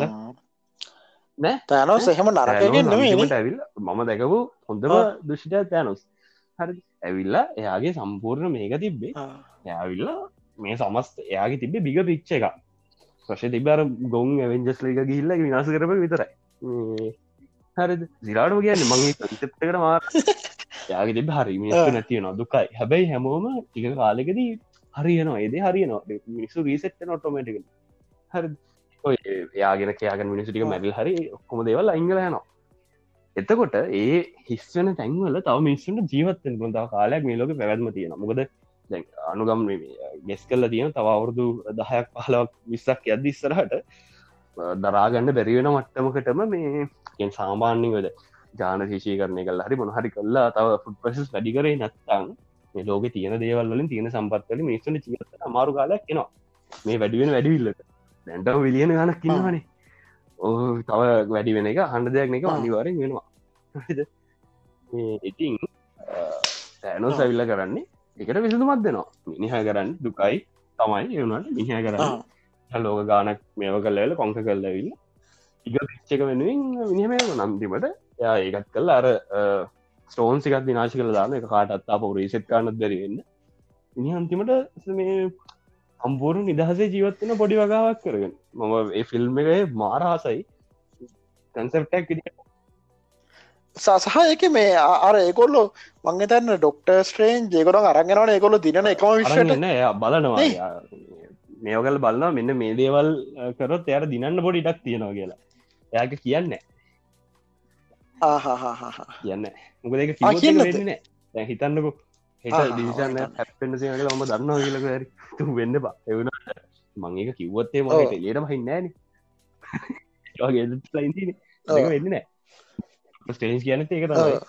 නෑ? තෑනොස් එහෙම නරකගෙන් ඇවිල් මම දැකපු හොඳම දුෂිට තෑනොස්. හරි. ඇවිල්ලා එයාගේ සම්පූර්ණ මේක තිබ්බේ. ඇවිල්ලා මේ සමස්ත එයාගේ තිබේ බිග පිච්ච එක ප්‍රශ තිබර ගොන් ඇවෙන්ජස් ලක ගිල්ල විනාස කරප විතරයි. හරි සිරාටම කියන්න මගේ කර මාර. යාගේ තිබ හරි මිනිස් නැතිය නො දුකයි. හැබැයි හැමෝම ටික කාලෙකදී හරියනවා. ඒද හරියනවා. මිනිස්සු රීසෙට්ට නොටෝමටික හරි යාගෙන කයාගෙන මිනිසිටික මැරිල් හරි ඔක්කොම දේවල් අංගල යනවා. එතකොට ඒ හිස්වන තැන්වල තව මිනිස්සුන්ට ජීවත්තෙන් ගොඳ කාලයක් මේ ලෝක පැවැත්ම තියෙන මොකද අනුගම් ගෙස් කල්ල තියෙන තව අවුරුදු දහයක් පහලක් විස්සක් යද්දි ඉස්සරහට දරාගන්න බැරිවෙන මට්ටමකටම මේ සාමාන්‍යවද ජාන ශේෂී කරනය කල් හරි මොනහරි කල්ලා තව ෆුඩ් ප්‍රසස් වැඩි කරේ නැත්තං මේ ලෝක තියෙන දේවල්ලින් තියෙන සම්පත්වල මිනිස්සුන ජීවත අමාරු කාලයක් කෙනවා මේ වැඩිවෙන වැඩිවිල්ලට දැන්ටව විලියන ගනක් කින්නවනේ ඕ තව වැඩි වෙන එක හන්ඩ දෙයක් එක අනිවාරෙන් වෙනවා. ඉතිං තෑනෝ සැවිල්ල කරන්නේ එකට විසඳුමත් දෙනවා. මිනිහ කරන්න දුකයි තමයි එවුණට මිහ කරන්න. ලෝක ගානක් මේව කල්ලල කොංක කල්ලවිල්ල ඉග පිච්චක වෙනුවෙන් මිනිහම නම්තිමට යා ඒකත් කල්ල අර ස්ටෝන් සිකත් විනාශ කළ දාන එක කාටත්තා පව රීසෙට් කානත් දැරවෙන්න ඉනි අන්තිමට මේ අම්පූරු නිදහසේ ජීවත්වන පොඩි වගාවක් කරගෙන. මම ඒ ෆිල්ම් එක මාරහසයි කන්සප්ටක් සහ එක මේ අර ඒකොල්ලො මංගතන්න ඩොක්ට ස්ට්‍රේන් ජයකොට අරගෙනවන ඒකොල දින එකම විශ්වන්න බලනවා. මේෝකල් බලන්න මෙන්න මේ දේවල් කරොත් එයට දිනන්න පොඩි ඉටක් තියෙනවා කියලා. එයාක කියන්න. කියන්න. මොකද හිතන්නකු. හෙට දිවිසන්න හැපෙන්න්න සියල ම දන්නවා කියලක ඇරි තු වෙන්න බා. එවුණ මං ඒක කිව්වත්තේ මට ලේට මහින්නෑන වගේ වෙන්න නෑ. ස්ටේස් කියන ඒක තමයි.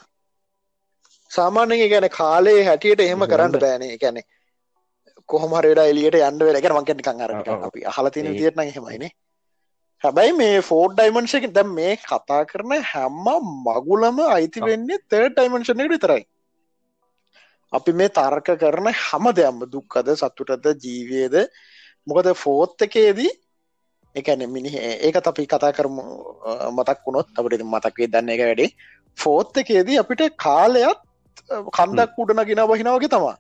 සාමාන්‍යය ගැන කාලේ හැටියට එහෙම කරන්න බෑනේ. ගැන කොහමරට එලියට යන්න වෙලක මංකෙන් නිකං අර අපි අහල තින තියටන හෙමයිනේ හැබැයි මේ ෆෝඩ් ඩයිමන්ශක දැම් මේ කතා කරන හැම්ම මගුලම අයිති වෙන්නේ තර්ඩ ඩයිමන්ශනයට විතරයි අපි මේ තර්ක කරන හැම දෙයම්ම දුක්කද සත්තුටද ජීවයද? මොකද ෆෝත් එකේදී එකන මිනි ඒකත් අපි කතා කරමු මතක් වුණොත්. අපට මතක්වේ දන්න එක වැඩේ. ෆෝත් එකේදී අපිට කාලයක් කන්දක් උඩන ගෙන බහිනාවගේ තමා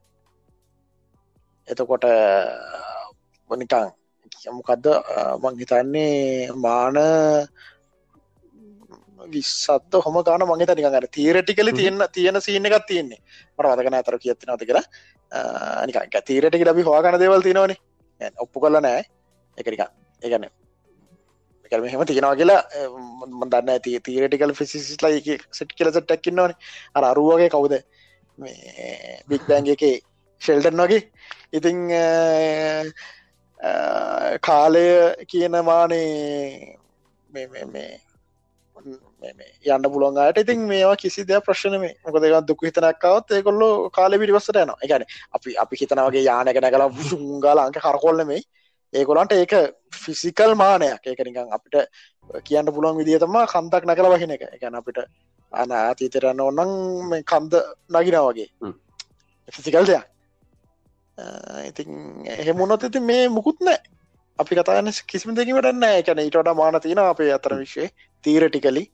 එතකොට මොනිකං මොකක්ද මං හිතන්නේ මාන විස්සත්ත හොම ගාන මගේ තනික අර තීරටිකල තියන්න තියෙන සීන එකක් තියෙන්නේ. මට වදකන අතර කියත්තිනවද කියලා. නික තීරටි ලබි හවාගන දේවල් තිනවනේ ඔප්පු කල නෑ. එකනික එකන කරම හෙම තියෙනවා කියලා දන්න ඇති තීරටිකල් ෆිසිස්ලා සට් කියල සට්ටක්කින්නවන අර අරුවගේ කවුද? බික් බෑන්ග එක ෂෙල්ටන් වගේ. ඉතිං කාලය කියන මානේ යන්න පුළොන්ගට ඉතින් මේවා කිසි දෙයක් ප්‍රශ්න මේ මොකද දුක් හිතනක්කවත් ඒකොල්ල කාල පිටිවස්සට යන එකන අපි අපි හිතනවගේ යානක නැකලා ගාල අංක කරකොල්ලමයි ඒකොලන්ට ඒක ෆිසිකල් මානයක්. ඒක නිකන් අපිට කියන්න පුළුවන් විදිහතම කන්දක් නැකල වහින එක. එකැන අපිට අන අතීතරන්න ඔන්නන් කන්ද නගිනා වගේ. ෆිසිකල් දෙයක්. ඉතින් එහෙමුණොත් ඇති මේ මුකුත් නෑ අපි කතාන්න කිසිම දෙකිවටන්න එකැන ඊටට මාන තියෙන අපේ අතර විශ්වය. තීරටිකලි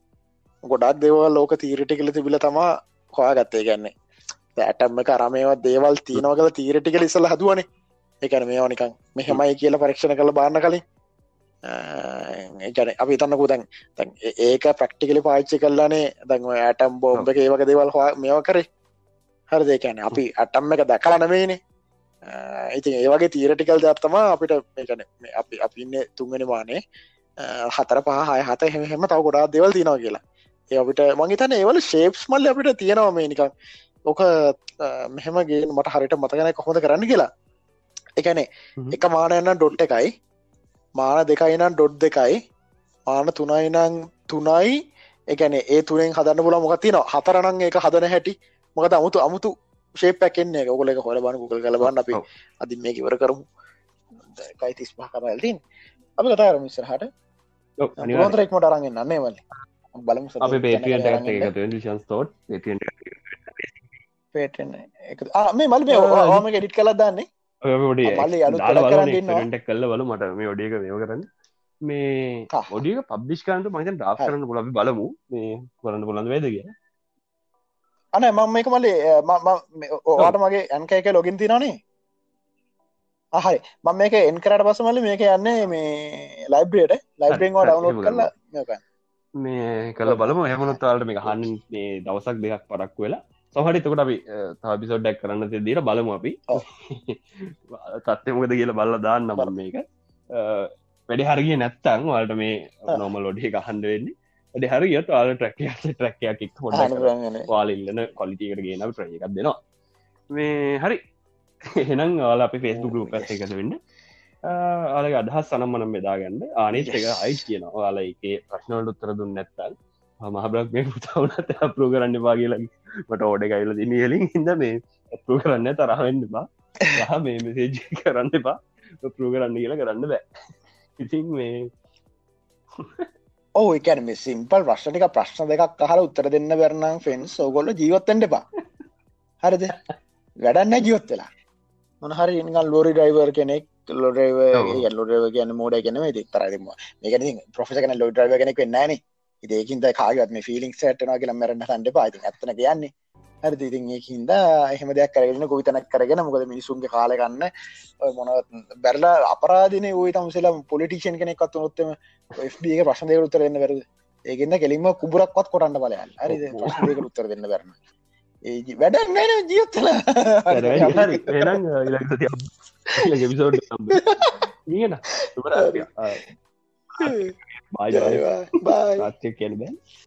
ගොඩක් දෙවල් ලෝක තීරටිකල තිබිල තමා හොයා ගත්තේ ගැන්නේ ඇටම්ම කරමේවත් දේවල් තියෙනවගල තීරටිකල ඉසල හදුවනේ. එකන මේවා නිකං මෙහෙමයි කියල පරීක්ෂණ කළ බාන්න කලින්. ගැන අපි තන්නකු දැන් ඒක ප්‍රක්ටිකලි පාච්චි කල්ලානේ දැන් ඇටම් බෝම්බ එක ඒවක දේවල් හවා මේවා කරේ. හරි දෙකැන අපි අටම් එක දැකලනමේනේ ඉතින් ඒවගේ තීරටිකල් දත්තම අපිට මේකන අපි අපින්න තුන්ගෙන මානේ. හතර පහ හත හෙම තව ගොඩා දෙවල් තිනවා කියලා ඒ අපිට මංහිතන ඒවල ශේප්ස් මල්ල අපිට තියෙනවා මේ නිකං ඕක මෙහෙමගේ මට හරිට මතගන කොහොඳ කරන්න කියලා. එකනේ එක මානයන්න ඩොට් එකයි මාන දෙකයි නම් ඩොඩ් දෙකයි මාන තුනයි නං තුනයි. එකන ඒ තුනෙන් හදන්න පුල මොක තින හතරනං එක හදන හැටි. මොකද අමුතු අමුතු ශේපැකෙන්නේ ඔකොල එක හොල බන කුකල් කලබන්න අපි. අදි මේ ඉවර කරමු. කයි තිස් පහ කරල්තින් අපි කතා කරම ඉස්සරහට. ඔව්, අනිවාර්යෙන්. බලමු අප පේටියන්ට එකත් ශන් තෝට් පේටෙන් මේ මල් මේ ආ, ඕම ගෙඩිට් කලා දන්නේ. ට කල්ල වල මට මේ ඔඩියක මේව කරන්න. මේ. ඔඩියක පබ්දිිෂ් කරන්ට මහිත ඩා හරි. කරන්න පුල අපි බලමු මේ කරන්න පුළන් වේද කිය අන මම මේක මල්ලේ ඕවාට මගේ ඇන්ක එක ලොගින් තිනනේ අහයි මම මේක එන් කරට පස මල්ල මේක යන්නේ මේ ලයිබ්‍රේට ලයිබ්‍රෙන් එහෙම කරලා මේක මේ කල්ල බලම. හැමනොත්තාලට මේ හන්න් දවසක් දෙයක් පරක් වෙලා. සහටි තකට අපි තබිසොඩ්ඩක් කරන්න දීර බලමු අපි. ඔව්. තත්වමකද කියල බල්ල දාන්න බල මේක. වැඩි හරගිය නැත්තං වලට මේ. නොම ලොඩි ගහන්ඩ වෙන්නේ. වැඩි හරිියත් ආල ට්‍රක්ක ට්‍රක්කයක් හොඩ ආනුග්‍රහණය. වාලඉල්ලන කොලිටියකට ගෙන ප්‍රය එකක් දෙනවා. මේ හරි. එහෙනම් ආල අපි ෆෙස්බු ගරුප ඇස එකත වෙන්න ආල අදහස් සනම්මනම් බෙදාගන්න. ආනෙත් එක Yes. අයි කියන ඔයාල එක ප්‍රශ්නවලට උත්තර දුන්න නැත්තල් මහබරක් මේ පුතාවනත් අප්‍රෝ කරන්න පා කියලා මට ඕඩ ගයිල දින ලින් හිද මේ අප්‍රෝ කරන්න තරහෙන්න බා යහ මේ මෙසේජ් කරන්න එපා. ප්‍රෝ කරන්න කියලා කරන්න බෑ. ඉතින් මේ ඕ එකන මේ සිම්පල් ප්‍රශ්ටික ප්‍රශ්න දෙකක් අහල උත්තර දෙන්න බැරනම් ෆෙන්ස් ඕගොල්ල ජීවත්තෙන්ට එපා. හරිද? වැඩන්න ජීවත් වෙලා. මොන හරි නිකල් ලෝරි ඩයිවර් කෙනෙක් ලොඩව. ලොඩව කියන මෝඩ ගැන ති තරම මේක ප්‍රොෆෙස කන ලොඩ ඩයිව කෙනෙක් න. ඒකින්ද කාගත් මේ ෆිලික් සටන කියල මරන්න හන්ඩ පාති ඇත්තන කියන්නේ. හරි ඉතින් ඒහින්ද එහෙම දෙයක් කරගෙන ගොවිතනක් කරගෙන මොකද මිනිසුන්ගේ කාලගන්න මොන බැරලා අපරාදින ඔය තමසලා පොලිටිෂන් කෙනෙක් අත්තු නොත්තම FBගේ ප්‍රශ්න දෙක උත්තර දෙන්න වැරද ඒකන්න කෙලින්ම කුබරක්වත් කොටන්න බලයන් හරි උත්තර දෙන්න බැරන ඒ වැඩක් නෑන ජීවත්තල එවිසෝඩ් නියට බාජ බයි රාච්චය කියන බෑ